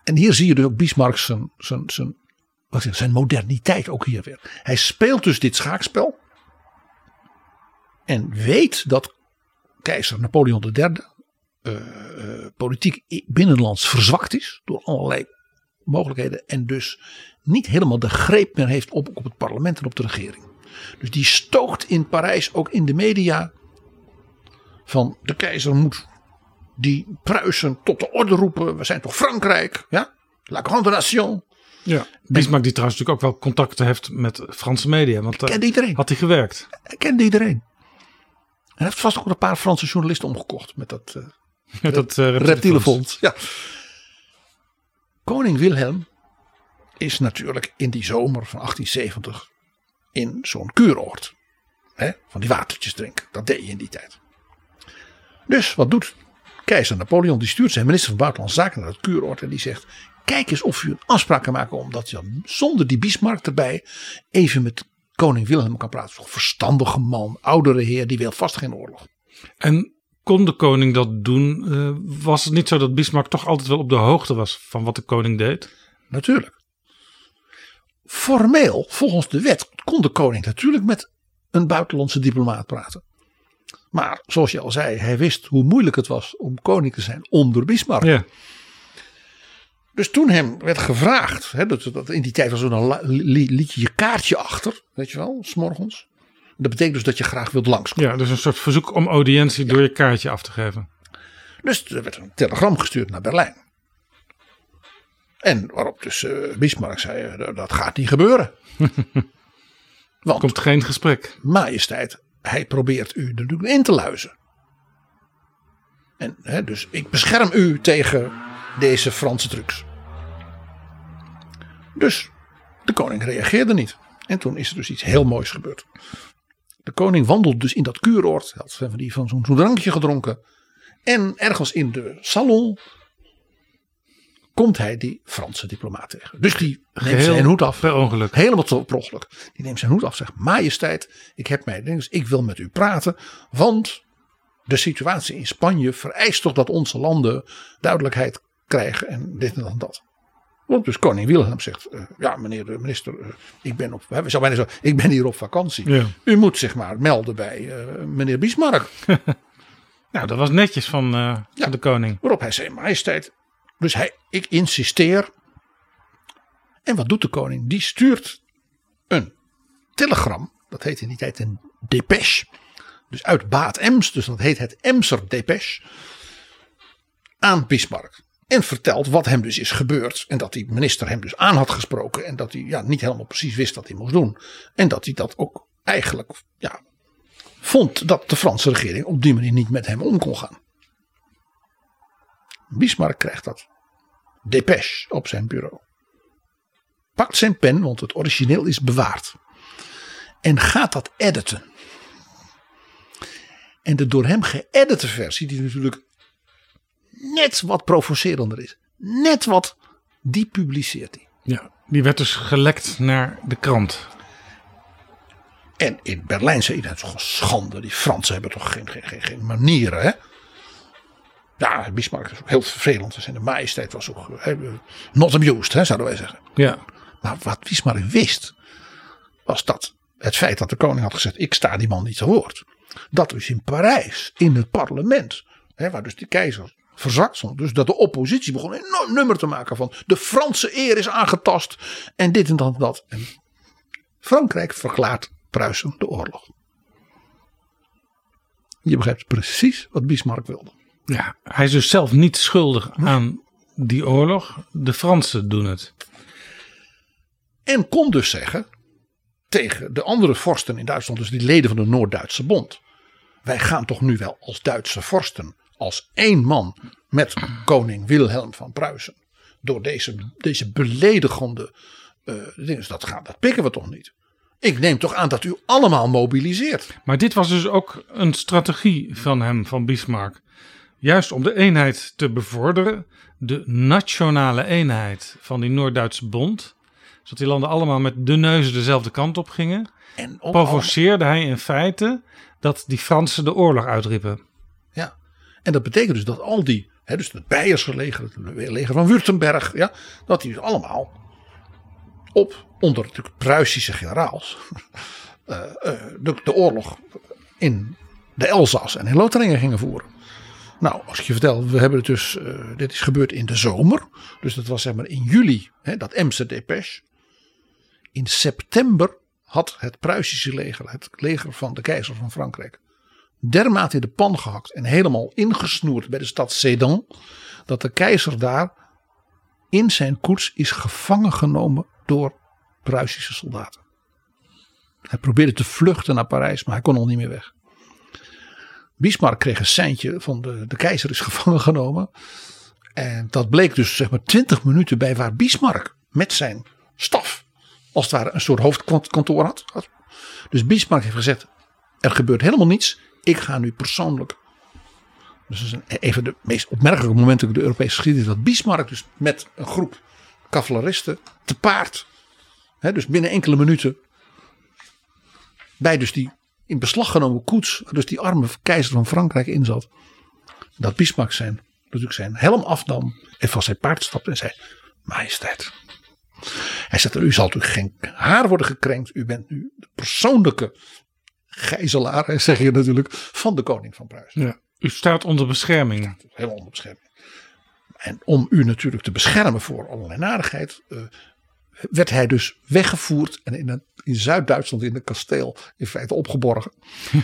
A: En hier zie je dus ook Bismarck zijn, zijn, zijn, wat zeg, zijn moderniteit ook hier weer. Hij speelt dus dit schaakspel. En weet dat keizer Napoleon III eh, politiek i- binnenlands verzwakt is door allerlei mogelijkheden en dus niet helemaal de greep meer heeft op, op het parlement en op de regering. Dus die stookt in Parijs ook in de media van de keizer moet die Pruisen tot de orde roepen. We zijn toch Frankrijk, ja? La grande nation.
B: Ja. Bismarck die trouwens natuurlijk ook wel contacten heeft met Franse media. Want daar
A: Kent iedereen.
B: had hij gewerkt.
A: Hij kende iedereen. En hij heeft vast ook een paar Franse journalisten omgekocht met dat eh,
B: Met dat uh,
A: reptielenfonds. Ja. Koning Wilhelm is natuurlijk in die zomer van 1870 in zo'n kuuroord. Van die watertjes drinken. Dat deed je in die tijd. Dus wat doet keizer Napoleon? Die stuurt zijn minister van Buitenlandse Zaken naar het kuuroord. En die zegt, kijk eens of u een afspraak kan maken. Omdat je zonder die Bismarck erbij even met koning Wilhelm kan praten. Zo'n verstandige man, oudere heer, die wil vast geen oorlog.
B: En kon de koning dat doen? Uh, was het niet zo dat Bismarck toch altijd wel op de hoogte was van wat de koning deed?
A: Natuurlijk. Formeel, volgens de wet, kon de koning natuurlijk met een buitenlandse diplomaat praten. Maar zoals je al zei, hij wist hoe moeilijk het was om koning te zijn onder Bismarck.
B: Ja.
A: Dus toen hem werd gevraagd, hè, dat, dat in die tijd was er een li, liet je je kaartje achter, weet je wel, s'morgens. Dat betekent dus dat je graag wilt langskomen.
B: Ja, dus een soort verzoek om audiëntie ja. door je kaartje af te geven.
A: Dus er werd een telegram gestuurd naar Berlijn. En waarop dus uh, Bismarck zei, uh, dat gaat niet gebeuren.
B: Want, komt geen gesprek.
A: Majesteit, hij probeert u natuurlijk in te luizen. En hè, dus ik bescherm u tegen deze Franse trucs. Dus de koning reageerde niet. En toen is er dus iets heel moois gebeurd. De koning wandelt dus in dat kuuroord. Had van, die, van zo'n zo drankje gedronken. En ergens in de salon komt hij die Franse diplomaat tegen. Dus die neemt
B: Geheel
A: zijn hoed af.
B: per ongeluk.
A: Helemaal te- per ongeluk. Die neemt zijn hoed af. Zegt: Majesteit, ik heb mij. Dus ik wil met u praten. Want de situatie in Spanje vereist toch dat onze landen duidelijkheid krijgen. En dit en dat en dat. Want dus koning Wilhelm zegt: eh, Ja, meneer de minister, eh, ik, ben op, hè, we zouden bijna zo, ik ben hier op vakantie.
B: Ja.
A: U moet zich maar melden bij eh, meneer Bismarck.
B: Nou, dat was netjes van,
A: Ja.
B: van de koning.
A: Waarop hij zei: Majesteit. Dus hij, ik insisteer. En wat doet de koning? Die stuurt een telegram. Dat heet in die tijd een dépêche. Dus uit Baat Ems. Dus dat heet het Emser dépêche. Aan Bismarck. En vertelt wat hem dus is gebeurd. En dat die minister hem dus aan had gesproken. En dat hij ja, niet helemaal precies wist wat hij moest doen. En dat hij dat ook eigenlijk ja, vond dat de Franse regering op die manier niet met hem om kon gaan. Bismarck krijgt dat dépêche op zijn bureau. Pakt zijn pen, want het origineel is bewaard. En gaat dat editen. En de door hem geëdite versie, die natuurlijk net wat provocerender is. Net wat, die publiceert hij.
B: Ja, die werd dus gelekt naar de krant.
A: En in Berlijn zei iedereen, schande. Die Fransen hebben toch geen, geen, geen, geen manieren, hè? Ja, Bismarck is ook heel vervelend. Zijn de majesteit was ook hè, not amused, hè, zouden wij zeggen.
B: Ja,
A: Maar wat Bismarck wist, was dat het feit dat de koning had gezegd: ik sta die man niet te woord. Dat dus in Parijs, in het parlement, hè, waar dus de keizer verzakt stond. Dus dat de oppositie begon een enorm nummer te maken van de Franse eer is aangetast. En dit en dat en dat. En Frankrijk verklaart Pruisen de oorlog. Je begrijpt precies wat Bismarck wilde.
B: Ja, hij is dus zelf niet schuldig aan die oorlog. De Fransen doen het.
A: En kon dus zeggen tegen de andere vorsten in Duitsland, dus die leden van de Noord-Duitse Bond. Wij gaan toch nu wel als Duitse vorsten, als één man met koning Wilhelm van Pruisen. Door deze, deze beledigende eh dingen, dat, gaan, dat pikken we toch niet. Ik neem toch aan dat u allemaal mobiliseert.
B: Maar dit was dus ook een strategie van hem, van Bismarck. Juist om de eenheid te bevorderen, de nationale eenheid van die Noord-Duitse bond. Zodat die landen allemaal met de neuzen dezelfde kant op gingen.
A: En
B: Provoceerde hij in feite dat die Fransen de oorlog uitriepen.
A: Ja. En dat betekent dus dat al die, hè, dus het Beierse leger, het leger van Württemberg, ja, dat die dus allemaal op, onder natuurlijk Pruisische generaals, eh, eh, de, de oorlog in de Elzas en in Lotharingen gingen voeren. Nou, als ik je vertel, we hebben het dus, eh, dit is gebeurd in de zomer. Dus dat was zeg maar in juli, hè, dat Emse Dépêche. In september had het Pruisische leger, het leger van de keizer van Frankrijk, dermate in de pan gehakt en helemaal ingesnoerd bij de stad Sedan, dat de keizer daar in zijn koets is gevangen genomen door Pruisische soldaten. Hij probeerde te vluchten naar Parijs, maar hij kon al niet meer weg. Bismarck kreeg een seintje van de, de keizer is gevangen genomen. En dat bleek dus zeg maar 20 minuten bij waar Bismarck met zijn staf als het ware een soort hoofdkantoor had. Dus Bismarck heeft gezegd, er gebeurt helemaal niets. Ik ga nu persoonlijk. Dus dat is een, even de meest opmerkelijke momenten in de Europese geschiedenis. Dat Bismarck dus met een groep cavaleristen te paard. Hè, dus binnen enkele minuten. Bij dus die in beslag genomen koets. waar Dus die arme keizer van Frankrijk in zat. Dat Bismarck zijn, natuurlijk zijn helm afnam. En van zijn paard stapte en zei. Majesteit. Hij zegt, u zal natuurlijk geen haar worden gekrenkt. U bent nu de persoonlijke gijzelaar, zeg je natuurlijk, van de koning van Pruisen.
B: Ja. U staat onder bescherming.
A: Helemaal onder bescherming. En om u natuurlijk te beschermen voor allerlei narigheid, eh, werd hij dus weggevoerd en in, een- in Zuid-Duitsland in een kasteel in feite opgeborgen.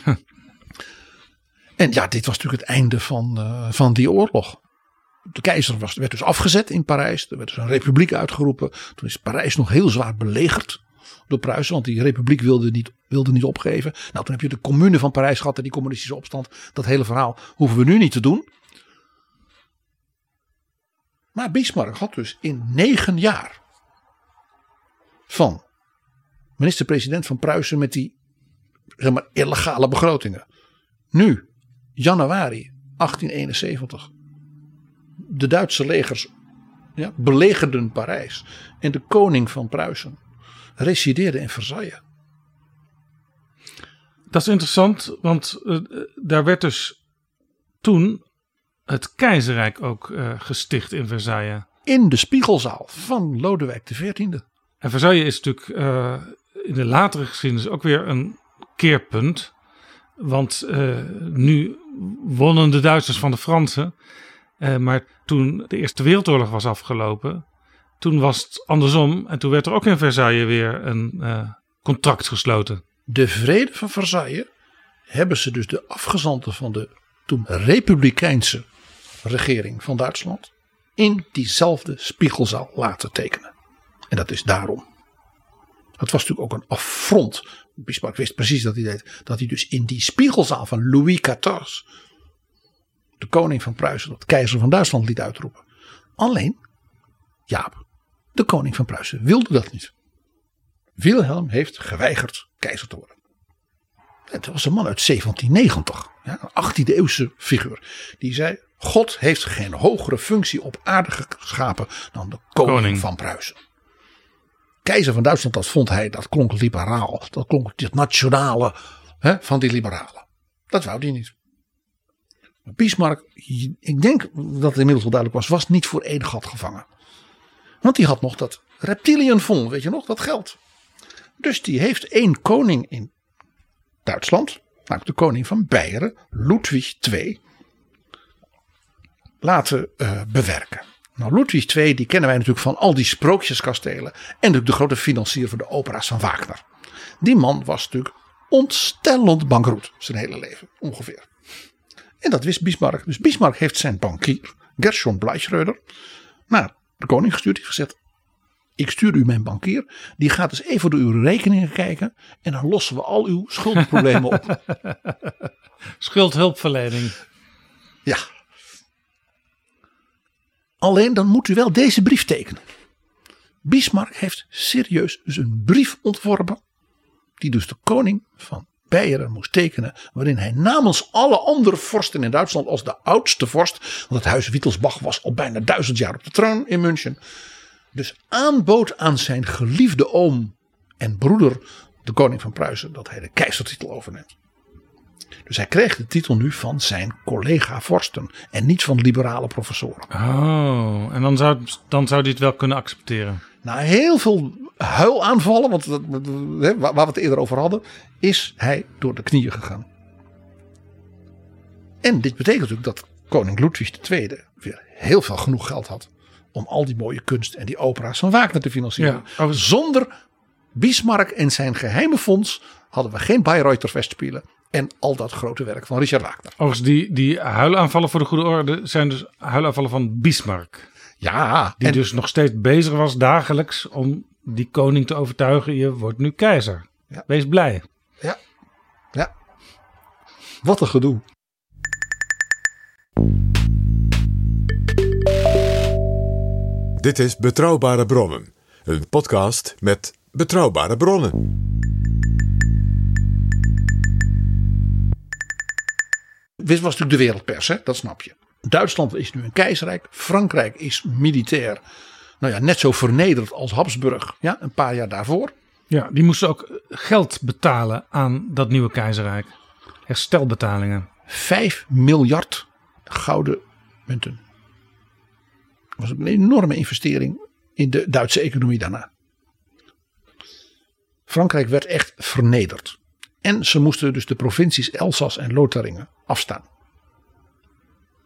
A: en ja, dit was natuurlijk het einde van, eh, van die oorlog. De keizer was, werd dus afgezet in Parijs. Er werd dus een republiek uitgeroepen. Toen is Parijs nog heel zwaar belegerd door Pruisen. Want die republiek wilde niet, wilde niet opgeven. Nou, toen heb je de commune van Parijs gehad en die communistische opstand. Dat hele verhaal hoeven we nu niet te doen. Maar Bismarck had dus in negen jaar van minister-president van Pruisen met die zeg maar, illegale begrotingen. Nu, januari 1871, de Duitse legers ja, belegerden Parijs. En de koning van Pruisen resideerde in Versailles.
B: Dat is interessant, want uh, daar werd dus toen het keizerrijk ook uh, gesticht in Versailles.
A: In de spiegelzaal van Lodewijk XIV.
B: En Versailles is natuurlijk uh, in de latere geschiedenis ook weer een keerpunt. Want nu wonnen de Duitsers van de Fransen. maar toen de Eerste Wereldoorlog was afgelopen, toen was het andersom. En toen werd er ook in Versailles weer een contract gesloten
A: de vrede van Versailles hebben ze dus de afgezanten van de toen republikeinse regering van Duitsland in diezelfde spiegelzaal laten tekenen. En dat is daarom. Het was natuurlijk ook een affront. Bismarck wist precies dat hij deed. Dat hij dus in die spiegelzaal van Louis XIV, de koning van Pruisen, de keizer van Duitsland liet uitroepen. Alleen, Jaap, de koning van Pruisen wilde dat niet. Wilhelm heeft geweigerd keizer te worden. Het was een man uit 1790, ja, een 18e eeuwse figuur. Die zei: God heeft geen hogere functie op aarde geschapen dan de koning, van Pruisen. Keizer van Duitsland, dat vond hij, dat klonk liberaal. Dat klonk het nationale hè, van die liberalen. Dat wou hij niet. Bismarck, ik denk dat het inmiddels wel duidelijk was, was niet voor één gat gevangen. Want die had nog dat reptilienfonds, weet je nog, dat geld. Dus die heeft één koning in Duitsland, namelijk de koning van Beieren, Ludwig II, laten uh, bewerken. Nou, Ludwig II, die kennen wij natuurlijk van al die sprookjeskastelen. En natuurlijk de grote financier van de opera's van Wagner. Die man was natuurlijk ontstellend bankroet zijn hele leven, ongeveer. En dat wist Bismarck. Dus Bismarck heeft zijn bankier, Gershon Bleichroeder, naar de koning gestuurd. Die heeft gezegd, ik stuur u mijn bankier. Die gaat eens even door uw rekeningen kijken. En dan lossen we al uw schuldproblemen op.
B: Schuldhulpverlening.
A: Ja. Alleen dan moet u wel deze brief tekenen. Bismarck heeft serieus dus een brief ontworpen. Die dus de koning van Beieren moest tekenen. Waarin hij namens alle andere vorsten in Duitsland als de oudste vorst. Want het huis Wittelsbach was al bijna duizend jaar op de troon in München dus aanbood aan zijn geliefde oom en broeder, de koning van Pruisen, dat hij de keizertitel overneemt. Dus hij kreeg de titel nu van zijn collega vorsten en niet van liberale professoren.
B: Oh, en dan zou, dan zou hij het wel kunnen accepteren.
A: Na heel veel huilaanvallen, want waar we het eerder over hadden, is hij door de knieën gegaan. En dit betekent natuurlijk dat koning Ludwig II weer heel veel genoeg geld had om al die mooie kunst en die opera's van Wagner te financieren. Ja. Zonder Bismarck en zijn geheime fonds hadden we geen Bayreuther Festspielen en al dat grote werk van Richard Wagner.
B: Overigens, die, die huilaanvallen voor de goede orde zijn dus huilaanvallen van Bismarck.
A: Ja.
B: Die dus nog steeds bezig was dagelijks om die koning te overtuigen. Je wordt nu keizer. Ja. Wees blij.
A: Ja. Ja. Wat een gedoe.
C: Dit is Betrouwbare Bronnen, een podcast met betrouwbare bronnen.
A: Dit was natuurlijk de wereldpers, hè? dat snap je. Duitsland is nu een keizerrijk. Frankrijk is militair nou ja, net zo vernederd als Habsburg ja, een paar jaar daarvoor.
B: Ja, die moesten ook geld betalen aan dat nieuwe keizerrijk. Herstelbetalingen.
A: 5 miljard gouden munten was een enorme investering in de Duitse economie daarna. Frankrijk werd echt vernederd. En ze moesten dus de provincies Elzas en Lotharingen afstaan.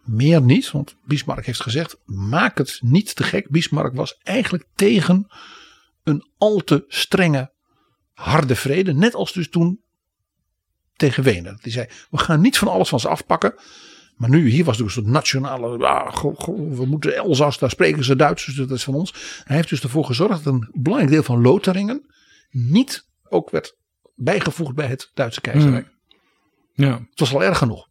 A: Meer niet, want Bismarck heeft gezegd: maak het niet te gek. Bismarck was eigenlijk tegen een al te strenge, harde vrede. Net als dus toen tegen Wenen. Die zei: we gaan niet van alles van ze afpakken. Maar nu, hier was dus een nationale, we moeten Elzas, daar spreken ze Duits, dus dat is van ons. Hij heeft dus ervoor gezorgd dat een belangrijk deel van Lotharingen niet ook werd bijgevoegd bij het Duitse keizerrijk.
B: Hmm. Ja.
A: Het was al erg genoeg.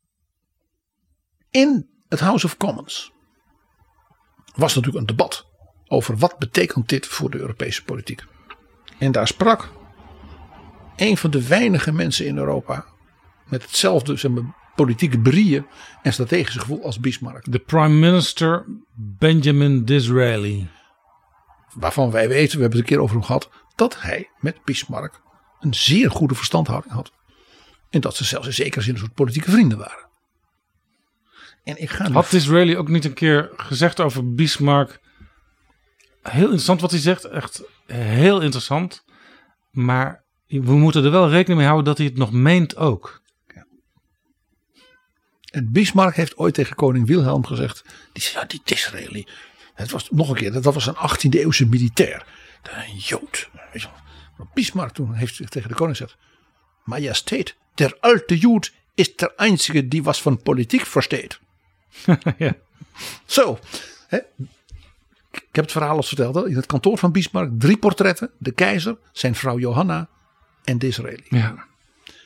A: In het House of Commons was natuurlijk een debat over wat betekent dit voor de Europese politiek. En daar sprak een van de weinige mensen in Europa met hetzelfde zeg maar, politieke brieën en strategische gevoel als Bismarck.
B: De prime minister Benjamin Disraeli.
A: Waarvan wij weten, we hebben het een keer over hem gehad, dat hij met Bismarck een zeer goede verstandhouding had. En dat ze zelfs in zekere zin een soort politieke vrienden waren. En ik ga nu-
B: Had Disraeli ook niet een keer gezegd over Bismarck? Heel interessant wat hij zegt. Echt heel interessant. Maar we moeten er wel rekening mee houden dat hij het nog meent ook.
A: En Bismarck heeft ooit tegen koning Wilhelm gezegd. Die zei, ja, die Disraeli. Het was nog een keer, dat was een 18e eeuwse militair. Een Jood. Weet je wel. Bismarck toen heeft tegen de koning gezegd. Majesteit, der alte Jood is der einzige die was van politiek versteht.
B: Ja.
A: Zo. Hè. Ik heb het verhaal al verteld. In het kantoor van Bismarck drie portretten. De keizer, zijn vrouw Johanna en Disraeli.
B: Ja.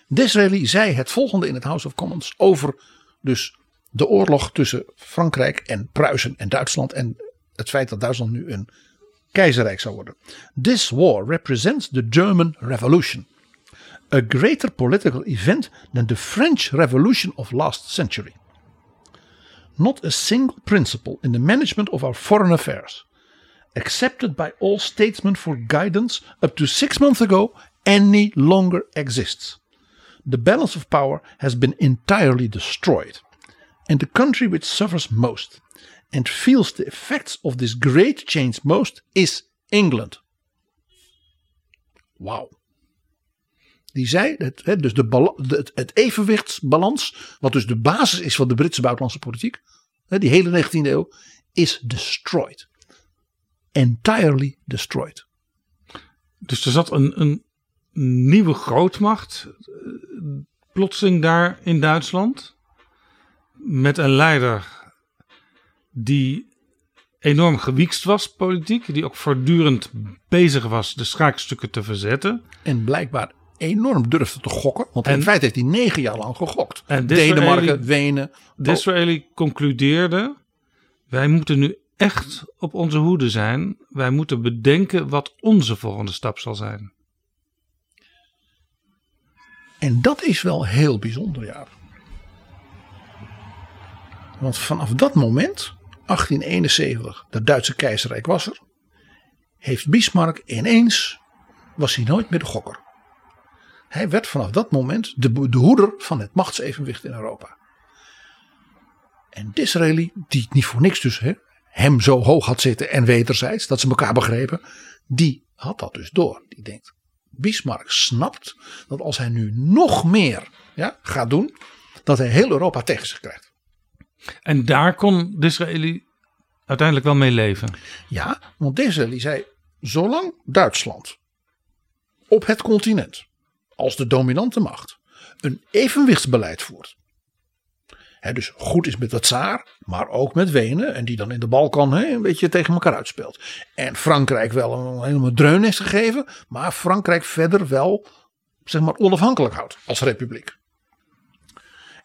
A: Disraeli zei het volgende in het House of Commons over dus de oorlog tussen Frankrijk en Pruisen en Duitsland en het feit dat Duitsland nu een keizerrijk zou worden. This war represents the German Revolution. A greater political event than the French Revolution of last century. Not a single principle in the management of our foreign affairs, accepted by all statesmen for guidance up to six months ago, any longer exists the balance of power has been entirely destroyed. And the country which suffers most and feels the effects of this great change most is England. Wauw. Die zei, het, dus de, het, evenwichtsbalans, wat dus de basis is van de Britse buitenlandse politiek, die hele 19e eeuw, is destroyed. Entirely destroyed.
B: Dus er zat een, een nieuwe grootmacht eh, plotseling daar in Duitsland. Met een leider die enorm gewiekst was politiek. Die ook voortdurend bezig was de schaakstukken te verzetten.
A: En blijkbaar enorm durfde te gokken. Want in feite heeft hij negen jaar lang gegokt.
B: En
A: Denemarken, Wenen.
B: Disraeli concludeerde: wij moeten nu echt op onze hoede zijn. Wij moeten bedenken wat onze volgende stap zal zijn.
A: En dat is wel heel bijzonder, ja. Want vanaf dat moment, 1871, dat Duitse keizerrijk was er. Heeft Bismarck ineens, was hij nooit meer de gokker. Hij werd vanaf dat moment de, de hoeder van het machtsevenwicht in Europa. En Disraeli, die niet voor niks dus hè, hem zo hoog had zitten en wederzijds, dat ze elkaar begrepen, die had dat dus door. Die denkt, Bismarck snapt dat als hij nu nog meer ja, gaat doen, dat hij heel Europa tegen zich krijgt.
B: En daar kon Disraeli uiteindelijk wel mee leven.
A: Ja, want Disraeli zei, zolang Duitsland op het continent als de dominante macht een evenwichtsbeleid voert. Hè, dus goed is met de tsaar, maar ook met Wenen. En die dan in de Balkan een beetje tegen elkaar uitspeelt. En Frankrijk wel een helemaal dreun is gegeven. Maar Frankrijk verder wel zeg maar, onafhankelijk houdt als republiek.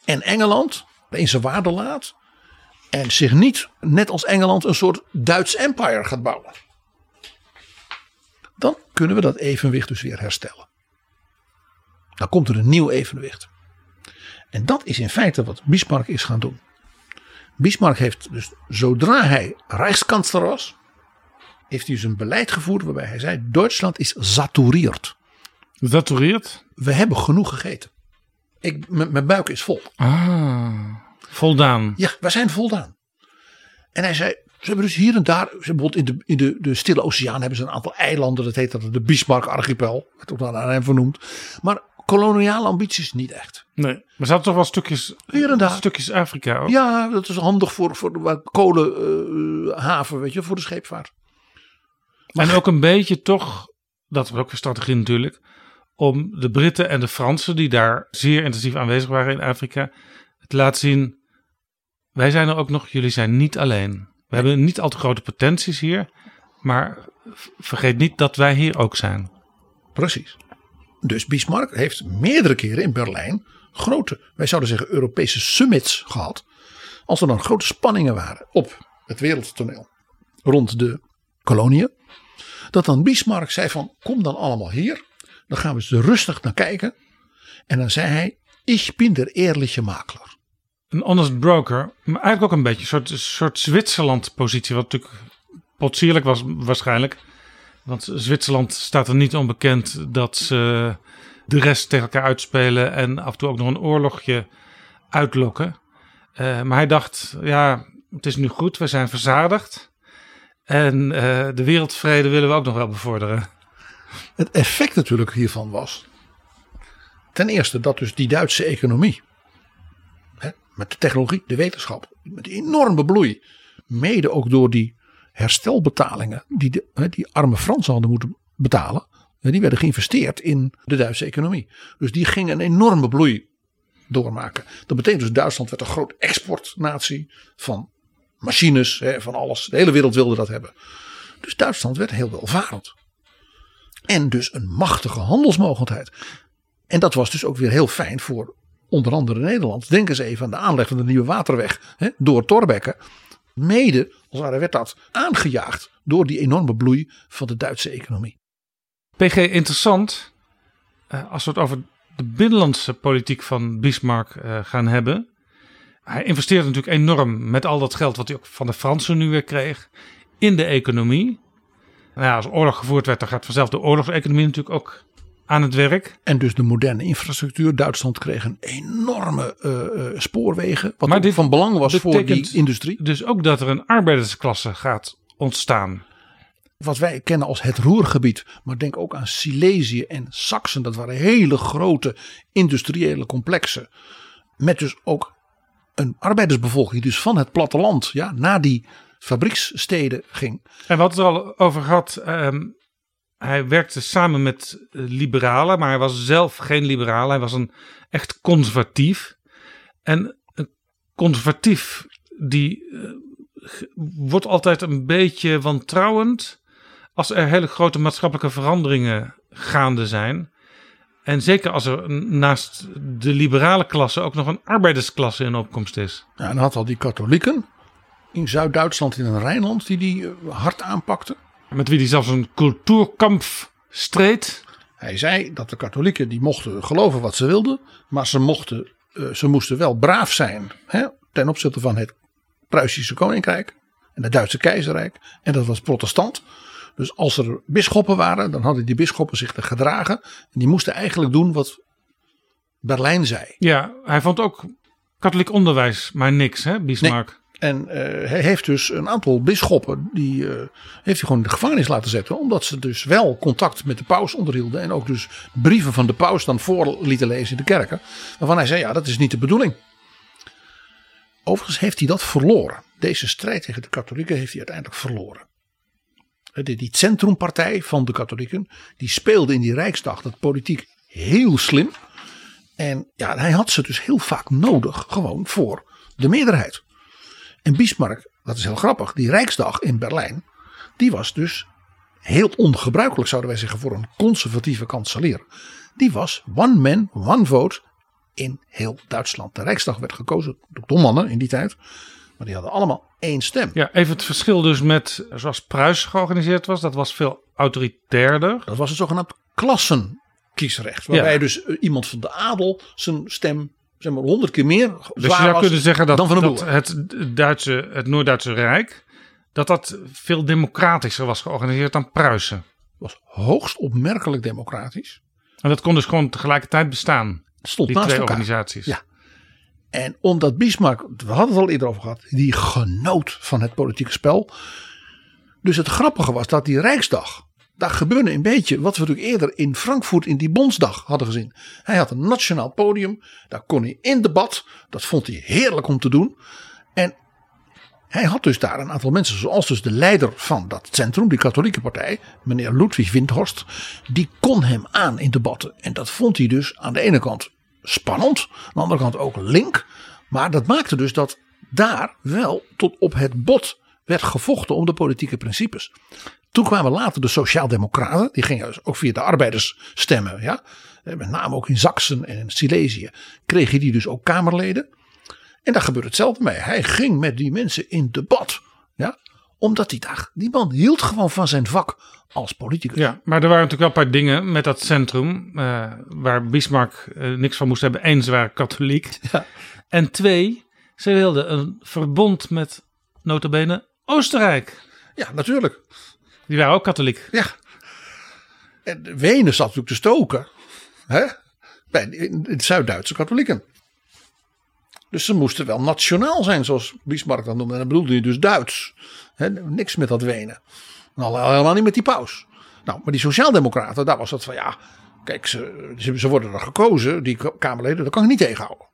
A: En Engeland in zijn waarde laat. En zich niet, net als Engeland, een soort Duits empire gaat bouwen. Dan kunnen we dat evenwicht dus weer herstellen. Dan komt er een nieuw evenwicht. En dat is in feite wat Bismarck is gaan doen. Bismarck heeft dus, zodra hij Rijkskansler was, heeft hij dus een beleid gevoerd waarbij hij zei: Duitsland is saturierd.
B: Zatoureerd?
A: We hebben genoeg gegeten. Ik, mijn buik is vol.
B: Ah, voldaan.
A: Ja, wij zijn voldaan. En hij zei, ze hebben dus hier en daar, ze bijvoorbeeld in de, in de, de Stille Oceaan hebben ze een aantal eilanden, dat heet dat de Bismarck archipel, werd ook dan aan hem vernoemd. Maar koloniale ambities niet echt.
B: Nee, maar er zaten toch wel stukjes,
A: Hier en daar.
B: stukjes Afrika ook.
A: Ja, dat is handig voor, voor de kolenhaven, weet je, voor de scheepvaart.
B: En ook een beetje toch, dat was ook een strategie natuurlijk, om de Britten en de Fransen, die daar zeer intensief aanwezig waren in Afrika, te laten zien, wij zijn er ook nog, jullie zijn niet alleen. We hebben niet al te grote potenties hier, maar vergeet niet dat wij hier ook zijn.
A: Precies. Dus Bismarck heeft meerdere keren in Berlijn grote, wij zouden zeggen Europese summits gehad. Als er dan grote spanningen waren op het wereldtoneel rond de koloniën. Dat dan Bismarck zei van kom dan allemaal hier. Dan gaan we eens rustig naar kijken. En dan zei hij, ik ben der eerlijke makelaar.
B: Een honest broker, maar eigenlijk ook een beetje een soort, soort Zwitserland-positie, wat natuurlijk potsierlijk was waarschijnlijk. Want Zwitserland staat er niet onbekend dat ze de rest tegen elkaar uitspelen en af en toe ook nog een oorlogje uitlokken. Uh, maar hij dacht, ja, het is nu goed, we zijn verzadigd. En uh, de wereldvrede willen we ook nog wel bevorderen.
A: Het effect natuurlijk hiervan was, ten eerste dat dus die Duitse economie, met de technologie, de wetenschap, met enorme bloei, mede ook door die herstelbetalingen die die arme Fransen hadden moeten betalen, die werden geïnvesteerd in de Duitse economie. Dus die ging een enorme bloei doormaken. Dat betekent dus Duitsland werd een groot exportnatie van machines, van alles. De hele wereld wilde dat hebben. Dus Duitsland werd heel welvarend. En dus een machtige handelsmogelijkheid. En dat was dus ook weer heel fijn voor onder andere Nederland. Denk eens even aan de aanleg van de nieuwe waterweg hè, door Torbekke. Mede, als het werd dat aangejaagd door die enorme bloei van de Duitse economie.
B: PG, interessant. Uh, als we het over de binnenlandse politiek van Bismarck uh, gaan hebben. Hij investeerde natuurlijk enorm met al dat geld wat hij ook van de Fransen nu weer kreeg in de economie. Nou als oorlog gevoerd werd, dan gaat vanzelf de oorlogseconomie natuurlijk ook aan het werk.
A: En dus de moderne infrastructuur. Duitsland kreeg een enorme uh, spoorwegen. Wat maar dit van belang was voor die industrie.
B: Dus ook dat er een arbeidersklasse gaat ontstaan.
A: Wat wij kennen als het Roergebied. Maar denk ook aan Silesië en Saxen. Dat waren hele grote industriële complexen. Met dus ook een arbeidersbevolking. Die dus van het platteland ja, naar die fabriekssteden ging.
B: En wat het er al over gehad. Um, hij werkte samen met liberalen, maar hij was zelf geen liberaal. Hij was een echt conservatief. En een conservatief die uh, wordt altijd een beetje wantrouwend als er hele grote maatschappelijke veranderingen gaande zijn. En zeker als er naast de liberale klasse ook nog een arbeidersklasse in opkomst is.
A: Ja, en had al die katholieken in Zuid-Duitsland in een Rijnland die die eh, hard aanpakte.
B: Met wie hij zelfs een cultuurkamp streed.
A: Hij zei dat de katholieken die mochten geloven wat ze wilden. Maar ze, mochten, uh, ze moesten wel braaf zijn hè, ten opzichte van het Pruisische Koninkrijk. En het Duitse keizerrijk. En dat was protestant. Dus als er bisschoppen waren, dan hadden die bisschoppen zich te gedragen. En die moesten eigenlijk doen wat Berlijn zei.
B: Ja, hij vond ook katholiek onderwijs maar niks, hè, Bismarck.
A: En uh, hij heeft dus een aantal bisschoppen, die uh, heeft hij gewoon in de gevangenis laten zetten. Omdat ze dus wel contact met de paus onderhielden. En ook dus brieven van de paus dan voor lieten lezen in de kerken. Waarvan hij zei, ja dat is niet de bedoeling. Overigens heeft hij dat verloren. Deze strijd tegen de katholieken heeft hij uiteindelijk verloren. Die centrumpartij van de katholieken, die speelde in die Rijksdag dat politiek heel slim. En ja, hij had ze dus heel vaak nodig, gewoon voor de meerderheid. En Bismarck, dat is heel grappig, die Rijksdag in Berlijn, die was dus heel ongebruikelijk, zouden wij zeggen, voor een conservatieve kanselier. Die was one man, one vote in heel Duitsland. De Rijksdag werd gekozen door mannen in die tijd. Maar die hadden allemaal één stem.
B: Ja, even het verschil dus met zoals Pruis georganiseerd was. Dat was veel autoritairder.
A: Dat was het zogenaamd klassenkiesrecht. Waarbij ja. dus iemand van de adel zijn stem zeg maar honderd keer meer
B: dus je zou kunnen zeggen dat, dat het Duitse, het Noord-Duitse Rijk, dat dat veel democratischer was georganiseerd dan Pruisen.
A: was hoogst opmerkelijk democratisch.
B: En dat kon dus gewoon tegelijkertijd bestaan.
A: Stond
B: die
A: naast
B: twee
A: elkaar.
B: organisaties.
A: Ja. En omdat Bismarck, we hadden het al eerder over gehad, die genoot van het politieke spel. Dus het grappige was dat die Rijksdag, daar gebeurde een beetje wat we natuurlijk eerder in Frankfurt in die Bondsdag hadden gezien. Hij had een nationaal podium, daar kon hij in debat, dat vond hij heerlijk om te doen. En hij had dus daar een aantal mensen, zoals dus de leider van dat centrum, die katholieke partij, meneer Ludwig Windhorst, die kon hem aan in debatten. En dat vond hij dus aan de ene kant spannend, aan de andere kant ook link. Maar dat maakte dus dat daar wel tot op het bot werd gevochten om de politieke principes. Toen kwamen later de Sociaaldemocraten, die gingen dus ook via de arbeiders stemmen. Ja? Met name ook in Zaksen en in Silesië kregen die dus ook Kamerleden. En daar gebeurde hetzelfde mee. Hij ging met die mensen in debat. Ja? Omdat hij dacht, die man hield gewoon van zijn vak als politicus.
B: Ja, maar er waren natuurlijk wel een paar dingen met dat centrum. Uh, waar Bismarck uh, niks van moest hebben. Eén, ze waren katholiek.
A: Ja.
B: En twee, Ze wilden een verbond met notabene Oostenrijk.
A: Ja, natuurlijk.
B: Die waren ook katholiek.
A: Ja. En Wenen zat natuurlijk te stoken. Hè? Bij de, Zuid-Duitse katholieken. Dus ze moesten wel nationaal zijn, zoals Bismarck dat noemde. En dan bedoelde hij dus Duits. Hè? Niks met dat Wenen. Nou, helemaal niet met die paus. Nou, maar die sociaaldemocraten, daar was dat van ja. Kijk, ze, ze worden er gekozen, die Kamerleden, dat kan ik niet tegenhouden.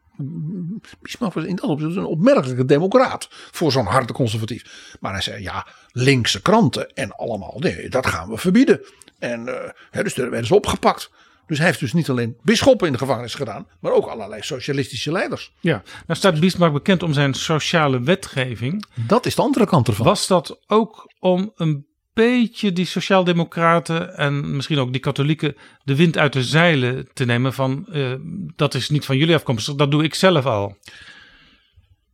A: Bismarck was in dat opzicht een opmerkelijke democraat voor zo'n harde conservatief. Maar hij zei ja, linkse kranten en allemaal, nee, dat gaan we verbieden. En uh, dus werden ze opgepakt. Dus hij heeft dus niet alleen bisschoppen in de gevangenis gedaan, maar ook allerlei socialistische leiders.
B: Ja, nou staat Bismarck bekend om zijn sociale wetgeving.
A: Dat is de andere kant ervan.
B: Was dat ook om een beetje die sociaaldemocraten en misschien ook die katholieken de wind uit de zeilen te nemen van uh, dat is niet van jullie afkomstig, dat doe ik zelf al.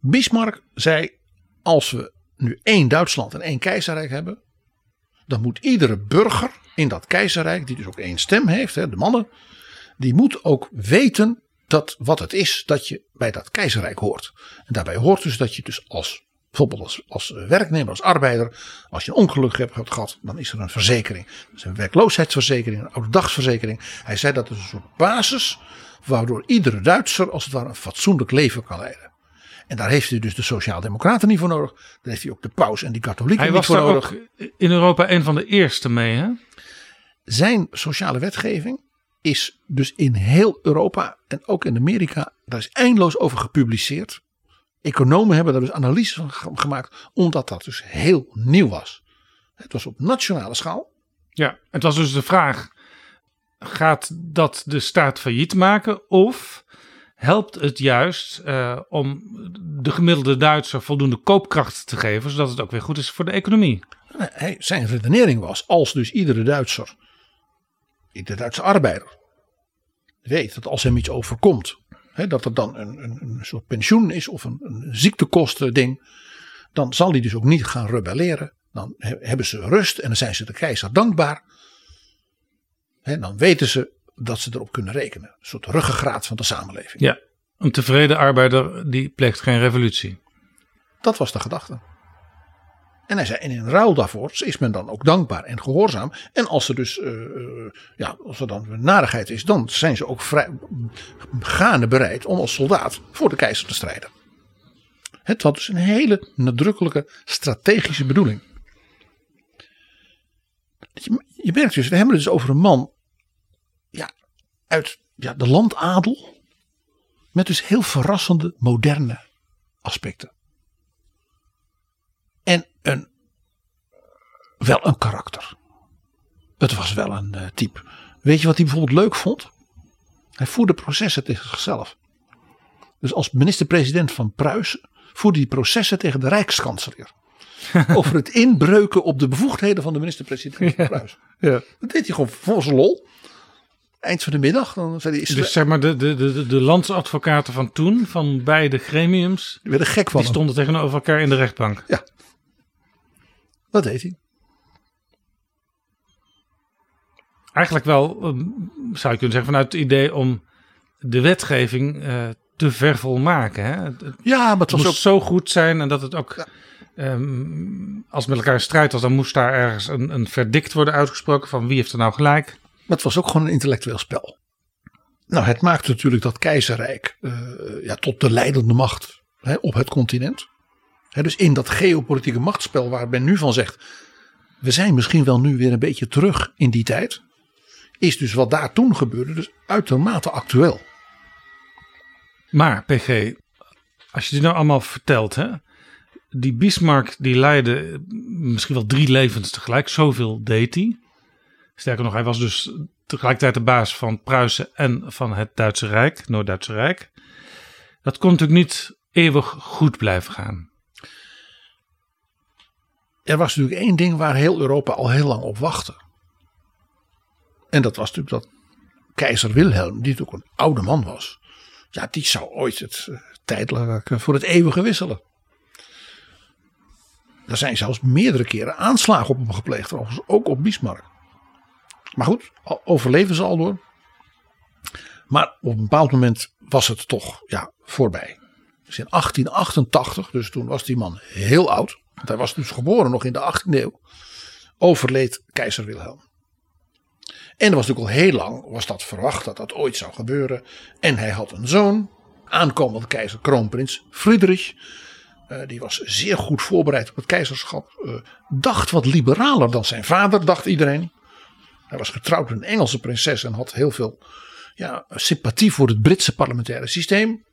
A: Bismarck zei als we nu één Duitsland en één keizerrijk hebben, dan moet iedere burger in dat keizerrijk, die dus ook één stem heeft, hè, de mannen, die moet ook weten dat wat het is dat je bij dat keizerrijk hoort. En daarbij hoort dus dat je dus als bijvoorbeeld als, als werknemer, als arbeider, als je een ongeluk hebt gehad, dan is er een verzekering. Dat is een werkloosheidsverzekering, een ouderdagsverzekering. Hij zei dat is een soort basis waardoor iedere Duitser als het ware een fatsoenlijk leven kan leiden. En daar heeft hij dus de Sociaaldemocraten niet voor nodig. Daar heeft hij ook de paus en die katholieken niet voor nodig. Hij
B: was in Europa een van de eerste mee, hè?
A: Zijn sociale wetgeving is dus in heel Europa en ook in Amerika, daar is eindeloos over gepubliceerd. Economen hebben daar dus analyses van gemaakt, omdat dat dus heel nieuw was. Het was op nationale schaal.
B: Ja, het was dus de vraag: gaat dat de staat failliet maken of helpt het juist uh, om de gemiddelde Duitser voldoende koopkracht te geven, zodat het ook weer goed is voor de economie?
A: Nee, zijn redenering was: als dus iedere Duitser, iedere Duitse arbeider, weet dat als hem iets overkomt, dat er dan een, een, een, soort pensioen is of een, een ziektekosten ding. Dan zal hij dus ook niet gaan rebelleren. Dan hebben ze rust en dan zijn ze de keizer dankbaar. dan weten ze dat ze erop kunnen rekenen. Een soort ruggengraat van de samenleving.
B: Ja, een tevreden arbeider die pleegt geen revolutie.
A: Dat was de gedachte. En hij zei, en in ruil daarvoor is men dan ook dankbaar en gehoorzaam. En als er dus, uh, ja, als er dan narigheid is, dan zijn ze ook vrij gaande bereid om als soldaat voor de keizer te strijden. Het had dus een hele nadrukkelijke strategische bedoeling. Je, merkt dus, we hebben het dus over een man ja, uit ja, de landadel. Met dus heel verrassende moderne aspecten en een, wel een karakter. Het was wel een uh, type. Weet je wat hij bijvoorbeeld leuk vond? Hij voerde processen tegen zichzelf. Dus als minister-president van Pruisen voerde hij processen tegen de Rijkskanselier. over het inbreuken op de bevoegdheden van de minister-president van Pruisen. Ja, Dat deed hij gewoon voor zijn lol. Eind van de middag. Dan zei hij,
B: dus zeg maar de, de, de, de landsadvocaten van toen, van beide gremiums.
A: Die werden gek van
B: Die stonden tegenover elkaar in de rechtbank.
A: Ja, dat deed hij.
B: Eigenlijk wel, ehm, zou je kunnen zeggen, vanuit het idee om de wetgeving uh, te vervolmaken. Hè?
A: Ja, maar het,
B: moest
A: ook...
B: zo goed zijn en dat het ook, um, als met elkaar in strijd was, dan moest daar ergens een, een verdict worden uitgesproken van wie heeft er nou gelijk.
A: Maar het was ook gewoon een intellectueel spel. Nou, het maakte natuurlijk dat keizerrijk uh, ja, tot de leidende macht hè, op het continent dus in dat geopolitieke machtsspel waar men nu van zegt. We zijn misschien wel nu weer een beetje terug in die tijd. Is dus wat daar toen gebeurde dus uitermate actueel.
B: Maar PG, als je dit nou allemaal vertelt, hè, die Bismarck die leidde misschien wel drie levens tegelijk. Zoveel deed hij. Sterker nog, hij was dus tegelijkertijd de baas van Pruisen en van het Duitse Rijk, Noord-Duitse Rijk. Dat kon natuurlijk niet eeuwig goed blijven gaan
A: er was natuurlijk één ding waar heel Europa al heel lang op wachtte. En dat was natuurlijk dat keizer Wilhelm, die natuurlijk een oude man was. Ja, die zou ooit het uh, tijdelijk voor het eeuwige wisselen. Er zijn zelfs meerdere keren aanslagen op hem gepleegd, ook op Bismarck. Maar goed, overleven ze al door. Maar op een bepaald moment was het toch ja, voorbij. Dus in 1888, dus toen was die man heel oud. Want hij was dus geboren nog in de 18e eeuw. Overleed keizer Wilhelm. En er was natuurlijk al heel lang was dat verwacht dat dat ooit zou gebeuren. En hij had een zoon, aankomend keizer kroonprins Friedrich. Uh, die was zeer goed voorbereid op het keizerschap. Uh, dacht wat liberaler dan zijn vader, dacht iedereen. Hij was getrouwd met een Engelse prinses en had heel veel ja, sympathie voor het Britse parlementaire systeem.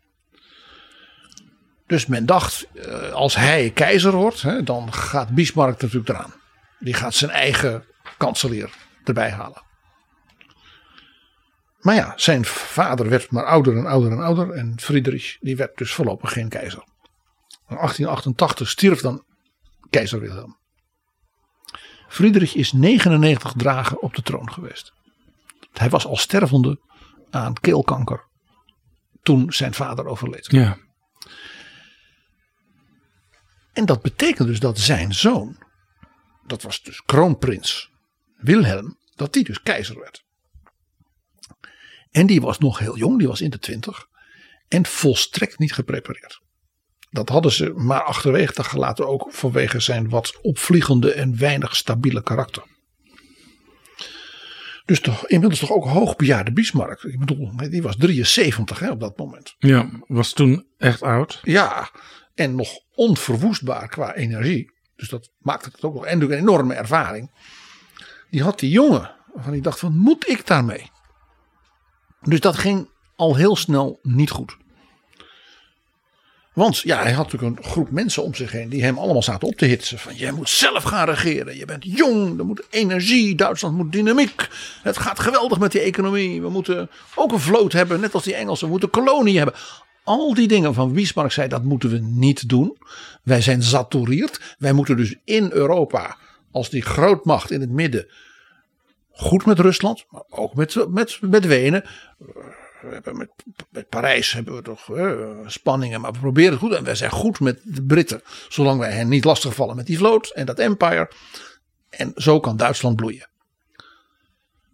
A: Dus men dacht, uh, als hij keizer wordt, dan gaat Bismarck natuurlijk eraan. Die gaat zijn eigen kanselier erbij halen. Maar ja, zijn vader werd maar ouder en ouder en ouder. En Friedrich die werd dus voorlopig geen keizer. In 1888 stierf dan keizer Wilhelm. Friedrich is 99 dagen op de troon geweest. Hij was al stervende aan keelkanker toen zijn vader overleed.
B: Ja.
A: En dat betekent dus dat zijn zoon, dat was dus kroonprins Wilhelm, dat die dus keizer werd. En die was nog heel jong, die was in de twintig. En volstrekt niet geprepareerd. Dat hadden ze maar achterwege gelaten, ook vanwege zijn wat opvliegende en weinig stabiele karakter. Dus toch, inmiddels toch ook hoogbejaarde Bismarck. Ik bedoel, die was 73 hè, op dat moment.
B: Ja, was toen echt oud.
A: Ja, en nog onverwoestbaar qua energie. Dus dat maakte het ook nog. En een enorme ervaring. Die had die jongen, waarvan ik dacht van, moet ik daarmee? Dus dat ging al heel snel niet goed. Want ja, hij had natuurlijk een groep mensen om zich heen die hem allemaal zaten op te hitsen. Van jij moet zelf gaan regeren. Je bent jong, er moet energie, Duitsland moet dynamiek. Het gaat geweldig met die economie. We moeten ook een vloot hebben, net als die Engelsen. We moeten kolonie hebben. Al die dingen van Bismarck zei dat moeten we niet doen. Wij zijn saturierd. Wij moeten dus in Europa als die grootmacht in het midden goed met Rusland, maar ook met, met, met Wenen. We hebben met, met Parijs hebben we toch spanningen, maar we proberen het goed. En wij zijn goed met de Britten, zolang wij hen niet lastigvallen met die vloot en dat empire. En zo kan Duitsland bloeien.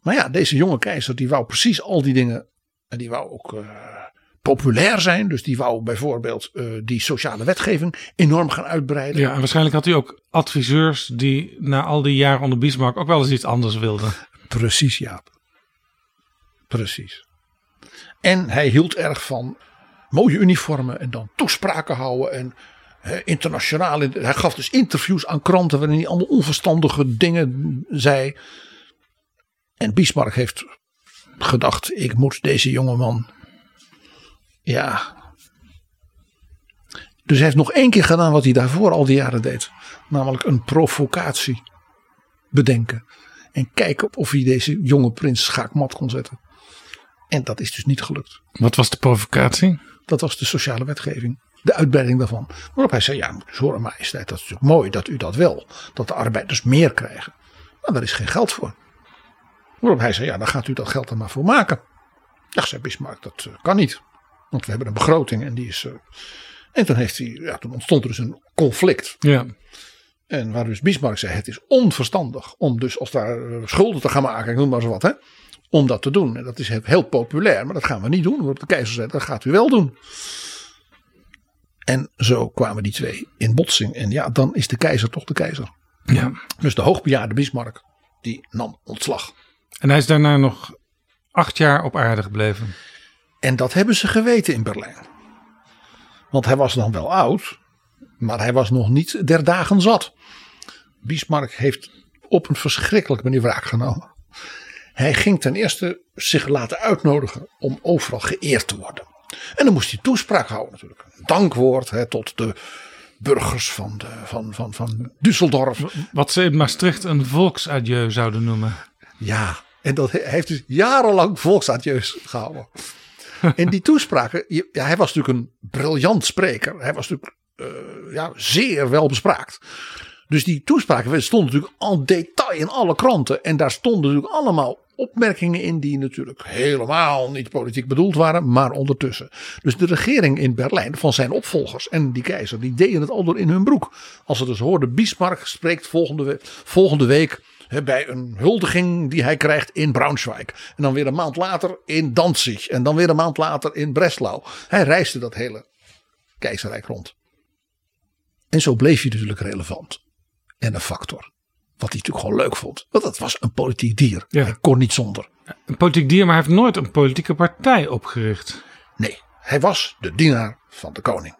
A: Maar ja, deze jonge keizer die wou precies al die dingen. En die wou ook uh, populair zijn. Dus die wou bijvoorbeeld uh, die sociale wetgeving enorm gaan uitbreiden.
B: Ja, en waarschijnlijk had hij ook adviseurs die na al die jaren onder Bismarck ook wel eens iets anders wilden.
A: Precies, Jaap. Precies. En hij hield erg van mooie uniformen en dan toespraken houden en he, internationaal. Hij gaf dus interviews aan kranten waarin hij allemaal onverstandige dingen zei. En Bismarck heeft gedacht: ik moet deze jongeman. Ja. Dus hij heeft nog één keer gedaan wat hij daarvoor al die jaren deed. Namelijk een provocatie bedenken. En kijken of hij deze jonge prins schaakmat kon zetten. En dat is dus niet gelukt.
B: Wat was de provocatie?
A: Dat was de sociale wetgeving. De uitbreiding daarvan. Waarop hij zei: Ja, horen, majesteit, dat is natuurlijk mooi dat u dat wil. Dat de arbeiders meer krijgen. Maar daar is geen geld voor. Waarop hij zei: Ja, dan gaat u dat geld er maar voor maken. Ja, zei Bismarck, dat uh, kan niet. Want we hebben een begroting en die is. Uh... En toen, heeft hij, ja, toen ontstond er dus een conflict.
B: Ja.
A: En waar dus Bismarck zei: Het is onverstandig om dus als daar uh, schulden te gaan maken, ik noem maar zo wat, hè, om dat te doen. En dat is heel populair, maar dat gaan we niet doen. Waarop de keizer zei: Dat gaat u wel doen. En zo kwamen die twee in botsing. En ja, dan is de keizer toch de keizer.
B: Ja.
A: Dus de hoogbejaarde Bismarck, die nam ontslag.
B: En hij is daarna nog acht jaar op aarde gebleven.
A: En dat hebben ze geweten in Berlijn. Want hij was dan wel oud, maar hij was nog niet der dagen zat. Bismarck heeft op een verschrikkelijke manier wraak genomen. Hij ging ten eerste zich laten uitnodigen om overal geëerd te worden. En dan moest hij toespraak houden natuurlijk. Een dankwoord hè, tot de burgers van, de, van, van, van Düsseldorf.
B: Wat ze in Maastricht een volksadieu zouden noemen.
A: Ja, en dat hij heeft dus jarenlang volksadieu's gehouden. En die toespraken, ja, hij was natuurlijk een briljant spreker. Hij was natuurlijk uh, ja, zeer wel bespraakt. Dus die toespraken stonden natuurlijk al detail in alle kranten. En daar stonden natuurlijk allemaal opmerkingen in die natuurlijk helemaal niet politiek bedoeld waren, maar ondertussen. Dus de regering in Berlijn van zijn opvolgers en die keizer, die deden het al door in hun broek. Als ze dus hoorden, Bismarck spreekt volgende, volgende week bij een huldiging die hij krijgt in Braunschweig. En dan weer een maand later in Danzig. En dan weer een maand later in Breslau. Hij reisde dat hele keizerrijk rond. En zo bleef hij natuurlijk relevant. En een factor. Wat hij natuurlijk gewoon leuk vond. Want dat was een politiek dier.
B: Ja.
A: Hij kon niet zonder.
B: Een politiek dier, maar hij heeft nooit een politieke partij opgericht.
A: Nee, hij was de dienaar van de koning.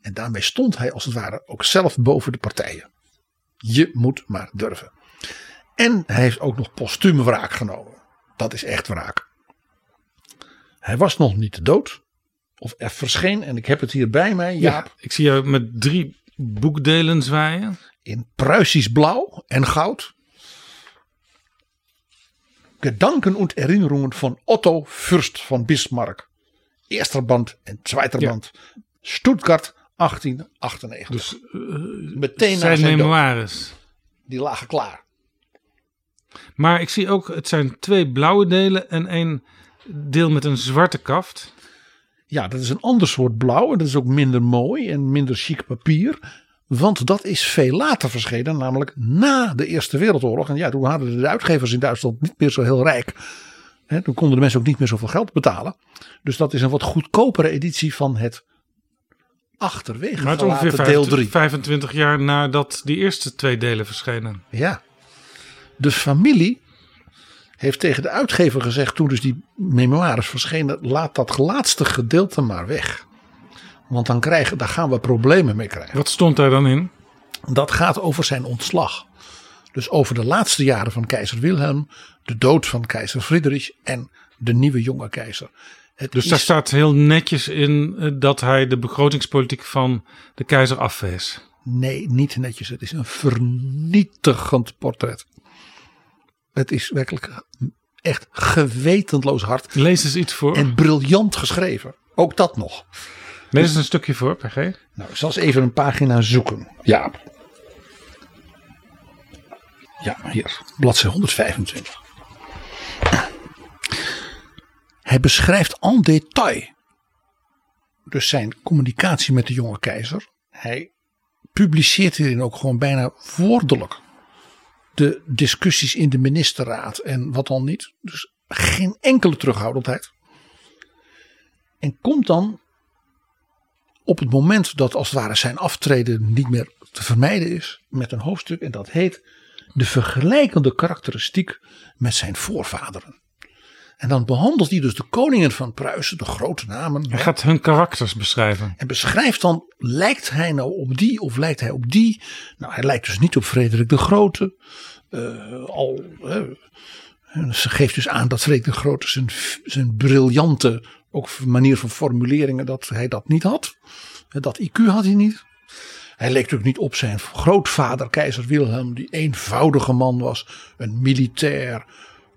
A: En daarmee stond hij als het ware ook zelf boven de partijen. Je moet maar durven. En hij heeft ook nog postume wraak genomen. Dat is echt wraak. Hij was nog niet dood. Of er verscheen, en ik heb het hier bij mij, Jaap,
B: Ik zie jou met drie boekdelen zwaaien.
A: in Pruisisch blauw en goud. Gedanken und Erinnerungen von Otto Fürst von Bismarck. Eerster band en tweiter
B: Ja.
A: band. Stuttgart 1898.
B: Dus
A: Meteen na
B: zijn
A: zijn dood.
B: memoires.
A: Die lagen klaar.
B: Maar ik zie ook, het zijn twee blauwe delen en één deel met een zwarte kaft.
A: Ja, dat is een ander soort blauw. En dat is ook minder mooi en minder chic papier. Want dat is veel later verschenen, namelijk na de Eerste Wereldoorlog. En ja, toen hadden de uitgevers in Duitsland niet meer zo heel rijk. Hè, toen konden de mensen ook niet meer zoveel geld betalen. Dus dat is een wat goedkopere editie van het achterwege
B: Maar ongeveer
A: deel
B: 25,
A: 3.
B: 25 jaar nadat die eerste twee delen verschenen.
A: Ja. De familie heeft tegen de uitgever gezegd toen dus die memoires verschenen. Laat dat laatste gedeelte maar weg. Want dan krijgen, daar gaan we problemen mee krijgen.
B: Wat stond daar dan in?
A: Dat gaat over zijn ontslag. Dus over de laatste jaren van keizer Wilhelm, de dood van keizer Friedrich en de nieuwe jonge keizer. Het
B: Dus
A: is-
B: daar staat heel netjes in eh, dat hij de begrotingspolitiek van de keizer afwees.
A: Nee, niet netjes. Het is een vernietigend portret. Het is werkelijk echt gewetenloos hard
B: Lees eens iets voor.
A: en briljant geschreven. Ook dat nog.
B: Lees eens een stukje voor, PG.
A: Nou, ik zal eens even een pagina zoeken. Ja. Ja, hier. Bladzijde 125. Hij beschrijft en detail. Dus zijn communicatie met de jonge keizer. Hij publiceert hierin ook gewoon bijna woordelijk. De discussies in de ministerraad en wat dan niet. Dus geen enkele terughoudendheid. En komt dan op het moment dat als het ware zijn aftreden niet meer te vermijden is met een hoofdstuk en dat heet de vergelijkende karakteristiek met zijn voorvaderen. En dan behandelt hij dus de koningen van Pruisen, de grote namen.
B: Hij gaat hun karakters beschrijven.
A: En beschrijft dan, lijkt hij nou op die of lijkt hij op die? Nou, hij lijkt dus niet op Frederik de Grote. Eh, al, ze geeft dus aan dat Frederik de Grote zijn, zijn briljante ook manier van formuleringen, dat hij dat niet had. Dat IQ had hij niet. Hij leek natuurlijk niet op zijn grootvader, keizer Wilhelm, die eenvoudige man was. Een militair,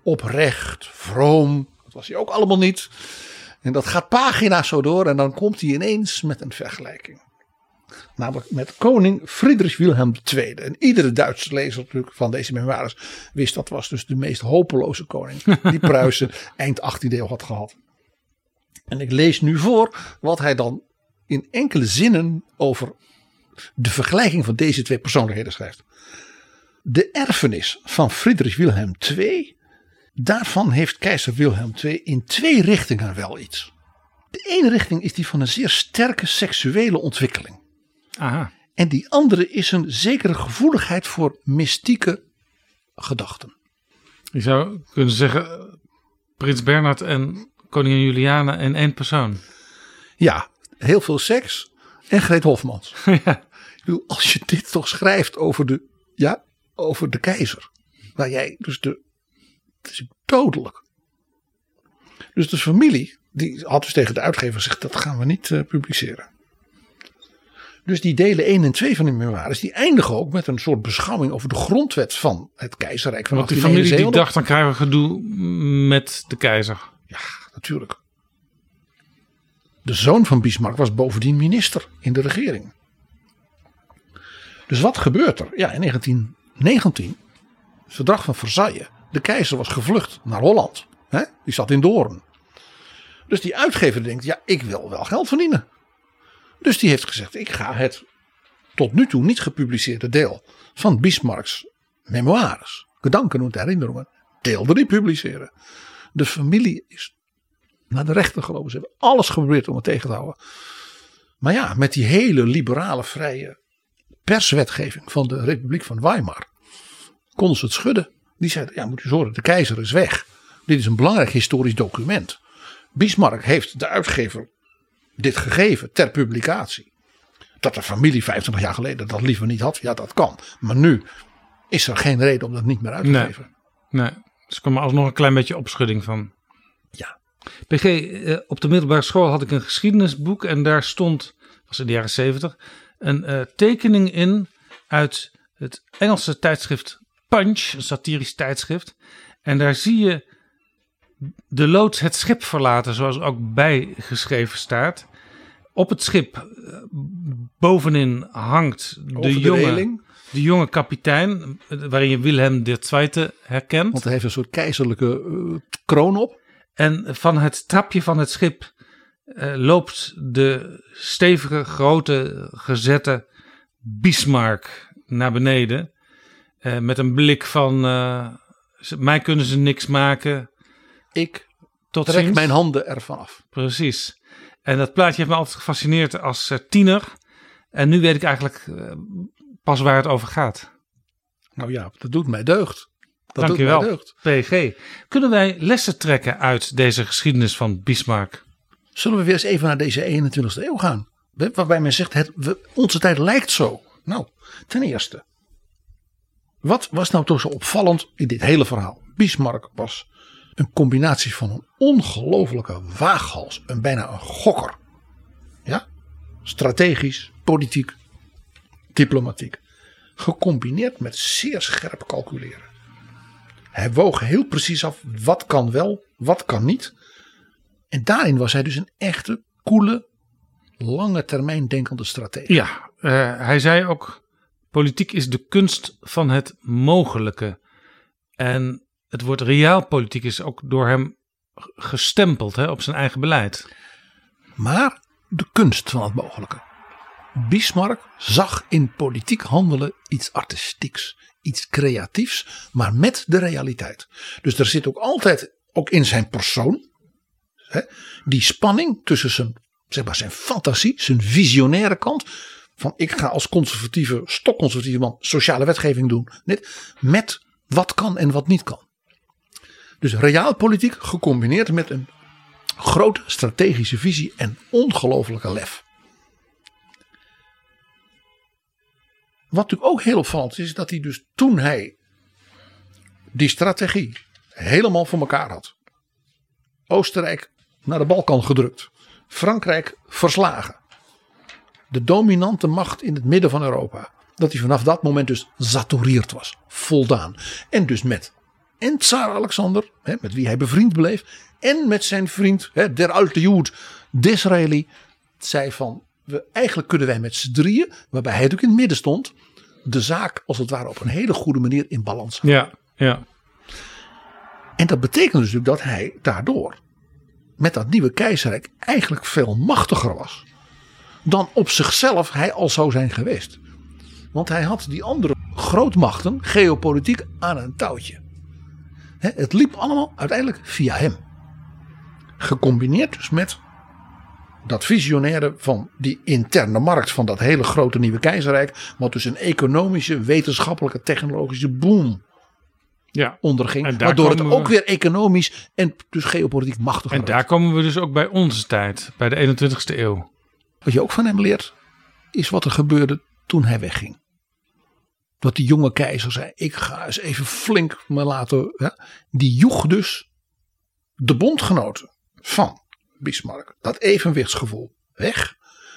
A: oprecht, vroom. Dat was hij ook allemaal niet. En dat gaat pagina's zo door en dan komt hij ineens met een vergelijking. Namelijk met koning Friedrich Wilhelm II. En iedere Duitse lezer natuurlijk van deze memoires wist dat was dus de meest hopeloze koning die Pruisen eind 18e eeuw had gehad. En ik lees nu voor wat hij dan in enkele zinnen over de vergelijking van deze twee persoonlijkheden schrijft. De erfenis van Friedrich Wilhelm II, daarvan heeft keizer Wilhelm II in twee richtingen wel iets. De ene richting is die van een zeer sterke seksuele ontwikkeling.
B: Aha.
A: En die andere is een zekere gevoeligheid voor mystieke gedachten.
B: Je zou kunnen zeggen, eh, Prins Bernhard en koningin Juliana in één persoon.
A: Ja, heel veel seks en Greet Hofmans.
B: ja.
A: Ik bedoel, als je dit toch schrijft over de, ja, over de keizer. Waar jij dus de. Het is dodelijk. Dus de familie, die had dus tegen de uitgever gezegd: dat gaan we niet eh, publiceren. Dus die delen 1 en 2 van de memoires, die eindigen ook met een soort beschouwing over de grondwet van het keizerrijk van
B: Want die familie die
A: 1871.
B: dacht, dan krijgen we gedoe met de keizer.
A: Ja, natuurlijk. De zoon van Bismarck was bovendien minister in de regering. Dus wat gebeurt er? Ja, in 1919, het verdrag van Versailles. De keizer was gevlucht naar Holland. Hè? Die zat in Doorn. Dus die uitgever denkt, ja, ik wil wel geld verdienen. Dus die heeft gezegd, ik ga het tot nu toe niet gepubliceerde deel van Bismarcks memoires, gedanken en herinneringen, deel 3 publiceren. De familie is naar de rechter gelopen. Ze hebben alles geprobeerd om het tegen te houden. Maar ja, met die hele liberale vrije perswetgeving van de Republiek van Weimar konden ze het schudden. Die zeiden, ja moet u zorgen, de keizer is weg. Dit is een belangrijk historisch document. Bismarck heeft de uitgever dit gegeven ter publicatie. Dat de familie 25 jaar geleden dat liever niet had, ja dat kan. Maar nu is er geen reden om dat niet meer uit te
B: Nee.
A: geven.
B: Nee, dus er kwam alsnog een klein beetje opschudding van.
A: Ja.
B: PG, eh, op de middelbare school had ik een geschiedenisboek en daar stond, was in de jaren zeventig, een eh, tekening in uit het Engelse tijdschrift Punch, een satirisch tijdschrift. En daar zie je de loods het schip verlaten, zoals ook bijgeschreven staat. Op het schip eh, bovenin hangt de,
A: de
B: jonge,
A: reling.
B: de jonge kapitein, eh, waarin je Wilhelm II herkent.
A: Want hij heeft een soort keizerlijke eh, kroon op.
B: En van het trapje van het schip loopt de stevige, grote, gezette Bismarck naar beneden. Eh, met een blik van, eh, ze- mij kunnen ze niks maken.
A: Ik
B: Tot
A: trek
B: ziens.
A: mijn handen ervan af.
B: Precies. En dat plaatje heeft me altijd gefascineerd als eh, tiener. En nu weet ik eigenlijk pas waar het over gaat.
A: Nou ja, dat doet mij deugd. Dat
B: Dankjewel,
A: doet mij deugd.
B: PG. Kunnen wij lessen trekken uit deze geschiedenis van Bismarck?
A: Zullen we weer eens even naar deze 21ste eeuw gaan? Waarbij men zegt, het, we- onze tijd lijkt zo. Nou, ten eerste. Wat was nou toch zo opvallend in dit hele verhaal? Bismarck was een combinatie van een ongelofelijke waaghals. Een bijna een gokker. Ja? Strategisch, politiek, diplomatiek. Gecombineerd met zeer scherp calculeren. Hij woog heel precies af wat kan wel, wat kan niet. En daarin was hij dus een echte, koele, lange termijn denkende stratege.
B: Ja, eh, hij zei ook: politiek is de kunst van het mogelijke. En het woord realpolitiek is ook door hem gestempeld hè, op zijn eigen beleid.
A: Maar de kunst van het mogelijke. Bismarck zag in politiek handelen iets artistieks, iets creatiefs, maar met de realiteit. Dus er zit ook altijd, ook in zijn persoon, hè, die spanning tussen zijn, zeg maar, zijn fantasie, zijn visionaire kant. Van ik ga als conservatieve, stokconservatieve man sociale wetgeving doen. Met wat kan en wat niet kan. Dus realpolitiek gecombineerd met een grote strategische visie en ongelofelijke lef. Wat natuurlijk ook heel opvallend is dat hij dus toen hij die strategie helemaal voor elkaar had. Oostenrijk naar de Balkan gedrukt. Frankrijk verslagen. De dominante macht in het midden van Europa. Dat hij vanaf dat moment dus zatoureerd was. Voldaan. En dus met en Tsaar Alexander, hè, met wie hij bevriend bleef. En met zijn vriend, hè, der alte Jood, Disraeli. Zei van, we, eigenlijk kunnen wij met z'n drieën, waarbij hij natuurlijk in het midden stond. De zaak als het ware op een hele goede manier in balans houden.
B: Ja, ja.
A: En dat betekent dus natuurlijk dat hij daardoor met dat nieuwe keizerrijk eigenlijk veel machtiger was. Dan op zichzelf hij al zou zijn geweest. Want hij had die andere grootmachten geopolitiek aan een touwtje. Het liep allemaal uiteindelijk via hem. Gecombineerd dus met dat visionaire van die interne markt van dat hele grote nieuwe keizerrijk. Wat dus een economische, wetenschappelijke, technologische boom
B: ja.
A: onderging.
B: En
A: Waardoor het
B: we-
A: ook weer economisch en dus geopolitiek machtig
B: En
A: werd.
B: daar komen we dus ook bij onze tijd, bij de 21ste eeuw.
A: Wat je ook van hem leert, is wat er gebeurde toen hij wegging. Dat die jonge keizer zei, ik ga eens even flink me laten. Ja, die joeg dus de bondgenoten van Bismarck, dat evenwichtsgevoel, weg.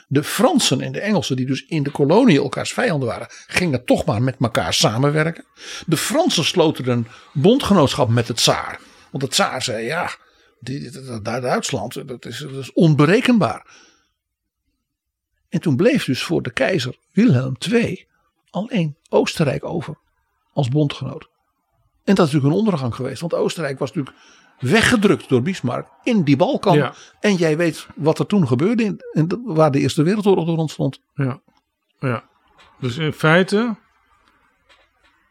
A: De Fransen en de Engelsen, die dus in de kolonie elkaars vijanden waren, gingen toch maar met elkaar samenwerken. De Fransen sloten een bondgenootschap met het tsaar. Want de tsaar zei, ja, dat Duitsland, dat is, dat is onberekenbaar. En toen bleef dus voor de keizer Wilhelm II alleen Oostenrijk over als bondgenoot. En dat is natuurlijk een ondergang geweest, want Oostenrijk was natuurlijk weggedrukt door Bismarck in die Balkan.
B: Ja.
A: En jij weet wat er toen gebeurde, in, waar de Eerste Wereldoorlog door ontstond.
B: Ja. ja. Dus in feite,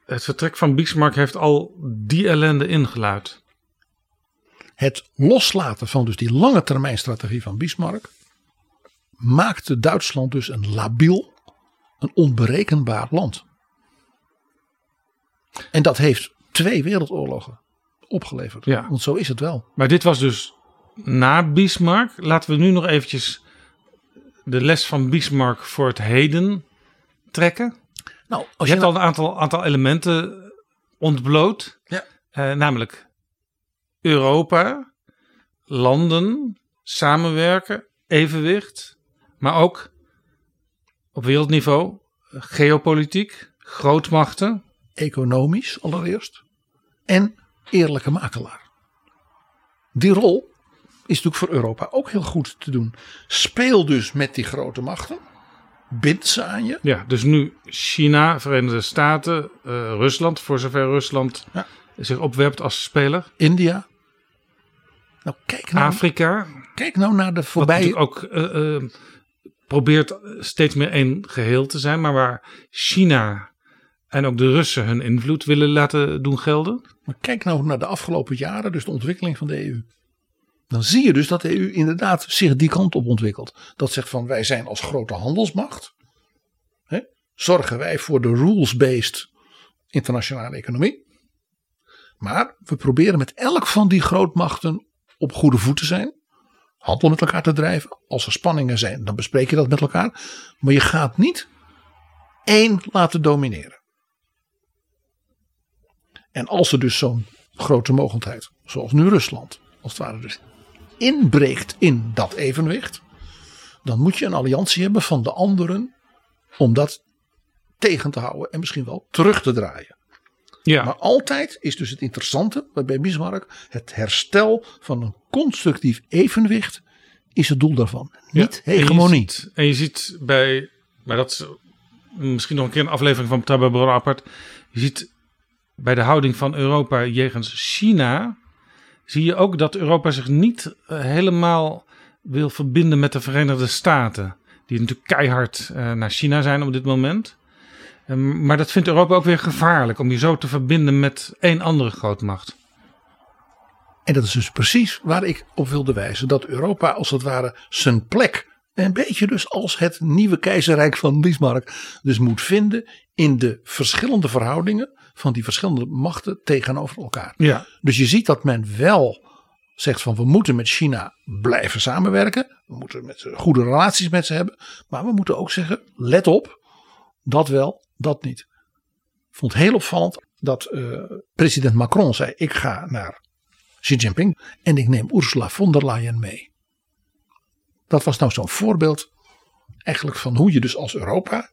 B: het vertrek van Bismarck heeft al die ellende ingeluid.
A: Het loslaten van dus die lange termijn strategie van Bismarck maakte Duitsland dus een labiel, een onberekenbaar land. En dat heeft twee wereldoorlogen opgeleverd.
B: Ja.
A: Want zo is het wel.
B: Maar dit was dus na Bismarck. Laten we nu nog eventjes de les van Bismarck voor het heden trekken.
A: Nou, als
B: Je hebt al een aantal, aantal elementen ontbloot.
A: Ja.
B: Eh, namelijk Europa, landen, samenwerken, evenwicht. Maar ook op wereldniveau geopolitiek, grootmachten.
A: economisch allereerst en eerlijke makelaar. Die rol is natuurlijk voor Europa ook heel goed te doen. Speel dus met die grote machten. Bind ze aan je.
B: Ja, dus nu China, Verenigde Staten, eh, Rusland, voor zover Rusland
A: Ja.
B: zich opwerpt als speler.
A: India. Nou, kijk nou,
B: Afrika,
A: kijk nou naar de
B: wat
A: voorbije...
B: ook eh, eh, probeert steeds meer één geheel te zijn, maar waar China en ook de Russen hun invloed willen laten doen gelden.
A: Maar kijk nou naar de afgelopen jaren, dus de ontwikkeling van de EU. Dan zie je dus dat de EU inderdaad zich die kant op ontwikkelt. Dat zegt van wij zijn als grote handelsmacht. Hè, zorgen wij voor de rules-based internationale economie. Maar we proberen met elk van die grootmachten op goede voet te zijn. Handel met elkaar te drijven. Als er spanningen zijn, dan bespreek je dat met elkaar. Maar je gaat niet één laten domineren. En als er dus zo'n grote mogendheid, zoals nu Rusland, als het ware dus inbreekt in dat evenwicht, dan moet je een alliantie hebben van de anderen om dat tegen te houden en misschien wel terug te draaien.
B: Ja,
A: Maar altijd is dus het interessante bij Bismarck het herstel van een constructief evenwicht is het doel daarvan. Niet
B: Ja, en je
A: hegemonie.
B: ziet- En je ziet bij, maar dat is misschien nog een keer een aflevering van Bronnen apart. Je ziet bij de houding van Europa jegens China, zie je ook dat Europa zich niet eh, helemaal wil verbinden met de Verenigde Staten. Die natuurlijk keihard eh, naar China zijn op dit moment. Eh, maar dat vindt Europa ook weer gevaarlijk om je zo te verbinden met één andere grootmacht.
A: En dat is dus precies waar ik op wilde wijzen. Dat Europa als het ware zijn plek. Een beetje dus als het nieuwe keizerrijk van Bismarck. Dus moet vinden in de verschillende verhoudingen van die verschillende machten tegenover elkaar.
B: Ja,
A: Dus je ziet dat men wel zegt van we moeten met China blijven samenwerken. We moeten met goede relaties met ze hebben. Maar we moeten ook zeggen let op. Dat wel, dat niet. Ik vond het heel opvallend dat eh, president Macron zei ik ga naar Xi Jinping en ik neem Ursula von der Leyen mee. Dat was nou zo'n voorbeeld eigenlijk van hoe je dus als Europa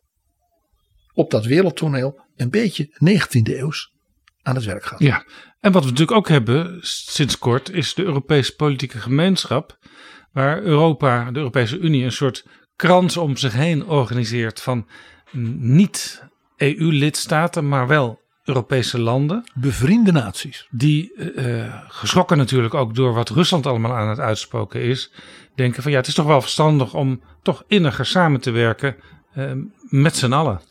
A: op dat wereldtoneel een beetje 19e eeuws aan het werk gaat.
B: Ja, en wat we natuurlijk ook hebben sinds kort is de Europese politieke gemeenschap, waar Europa, de Europese Unie, een soort krans om zich heen organiseert van niet EU-lidstaten, maar wel Europese landen.
A: Bevriende naties.
B: Die, eh, geschrokken natuurlijk ook door wat Rusland allemaal aan het uitspoken is, denken van ja, het is toch wel verstandig om toch inniger samen te werken eh, met z'n allen.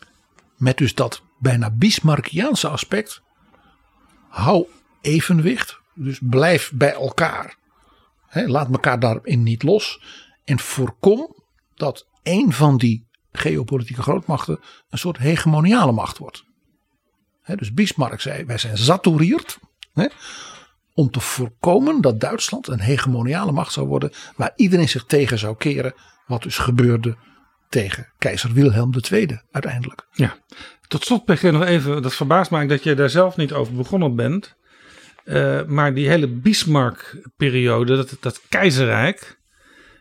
A: Met dus dat bijna Bismarckiaanse aspect. Hou evenwicht. Dus blijf bij elkaar. Laat elkaar daarin niet los. En voorkom dat een van die geopolitieke grootmachten een soort hegemoniale macht wordt. Dus Bismarck zei: wij zijn saturierd. Hè, om te voorkomen dat Duitsland een hegemoniale macht zou worden. waar iedereen zich tegen zou keren. Wat dus gebeurde tegen keizer Wilhelm II uiteindelijk.
B: Ja, tot slot PG nog even, dat verbaast eigenlijk dat je daar zelf niet over begonnen bent. Eh, maar die hele Bismarck-periode, dat, dat keizerrijk,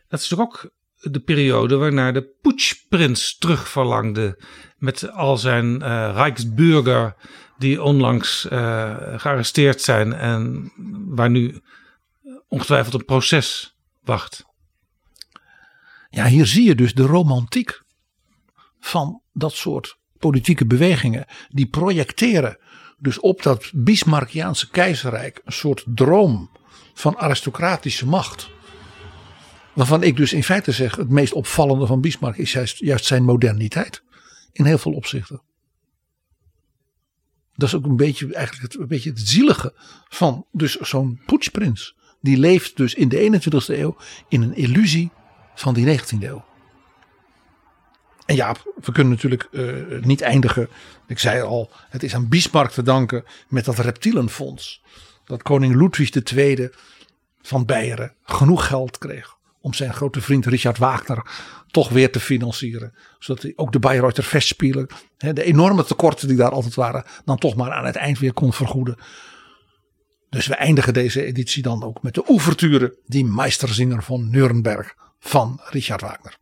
B: dat is ook de periode waarnaar de putschprins terugverlangde met al zijn eh Rijksburger die onlangs eh, gearresteerd zijn en waar nu ongetwijfeld een proces wacht.
A: Ja, hier zie je dus de romantiek van dat soort politieke bewegingen. Die projecteren dus op dat Bismarckiaanse keizerrijk een soort droom van aristocratische macht. Waarvan ik dus in feite zeg, het meest opvallende van Bismarck is juist, zijn moderniteit. In heel veel opzichten. Dat is ook een beetje, eigenlijk het, een beetje het zielige van dus zo'n poetsprins. Die leeft dus in de 21ste eeuw in een illusie van die 19e eeuw. En ja, we kunnen natuurlijk uh, niet eindigen. Ik zei al, het is aan Bismarck te danken met dat reptielenfonds. Dat koning Ludwig II van Beieren genoeg geld kreeg om zijn grote vriend Richard Wagner toch weer te financieren. Zodat hij ook de Bayreuther Festspielen, de enorme tekorten die daar altijd waren, dan toch maar aan het eind weer kon vergoeden. Dus we eindigen deze editie dan ook met de ouverture, die Meisterzinger van Nuremberg van Richard Wagner.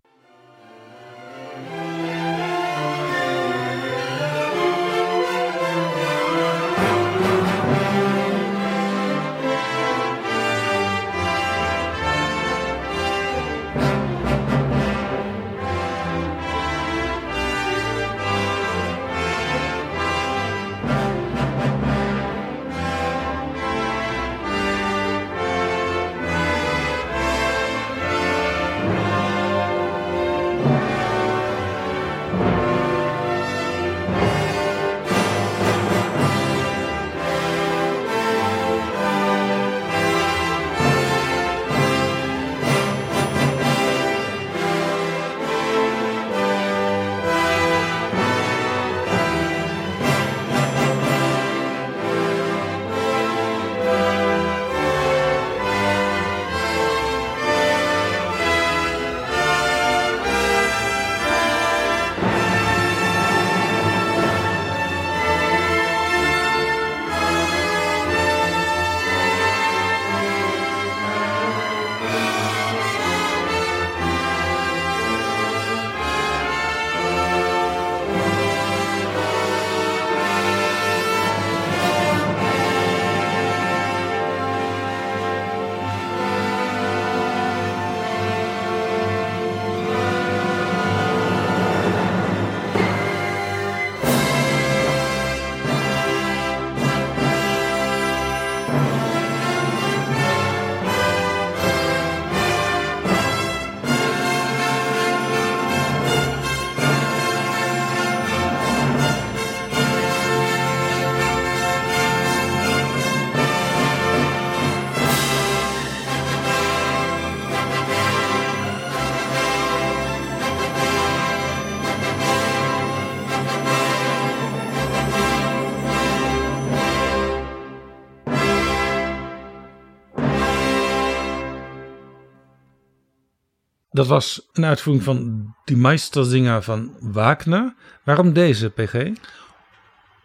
B: Dat was een uitvoering van die Meisterzinger van Wagner. Waarom deze, PG?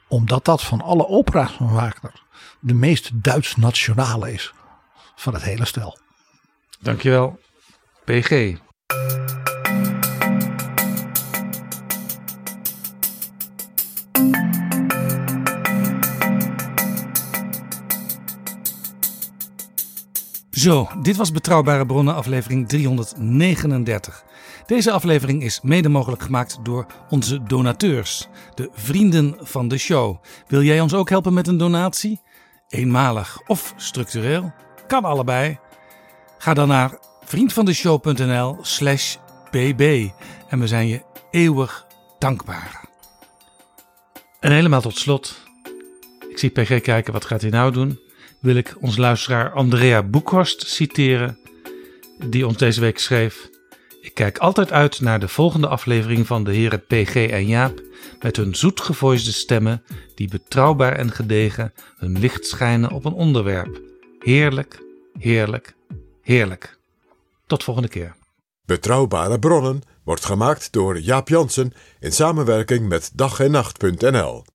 A: Omdat dat van alle opera's van Wagner de meest Duits-nationale is van het hele stel.
B: Dankjewel, PG. Zo, dit was Betrouwbare Bronnen, aflevering 339. Deze aflevering is mede mogelijk gemaakt door onze donateurs, de vrienden van de show. Wil jij ons ook helpen met een donatie? Eenmalig of structureel? Kan allebei. Ga dan naar vriendvandeshow.nl/slash bb en we zijn je eeuwig dankbaar. En helemaal tot slot. Ik zie PG kijken, wat gaat hij nou doen? Wil ik ons luisteraar Andrea Boekhorst citeren, die ons deze week schreef. Ik kijk altijd uit naar de volgende aflevering van de heren PG en Jaap met hun zoetgevoisde stemmen die betrouwbaar en gedegen hun licht schijnen op een onderwerp. Heerlijk, heerlijk, heerlijk. Tot volgende keer.
C: Betrouwbare bronnen wordt gemaakt door Jaap Jansen in samenwerking met dag en nacht.nl.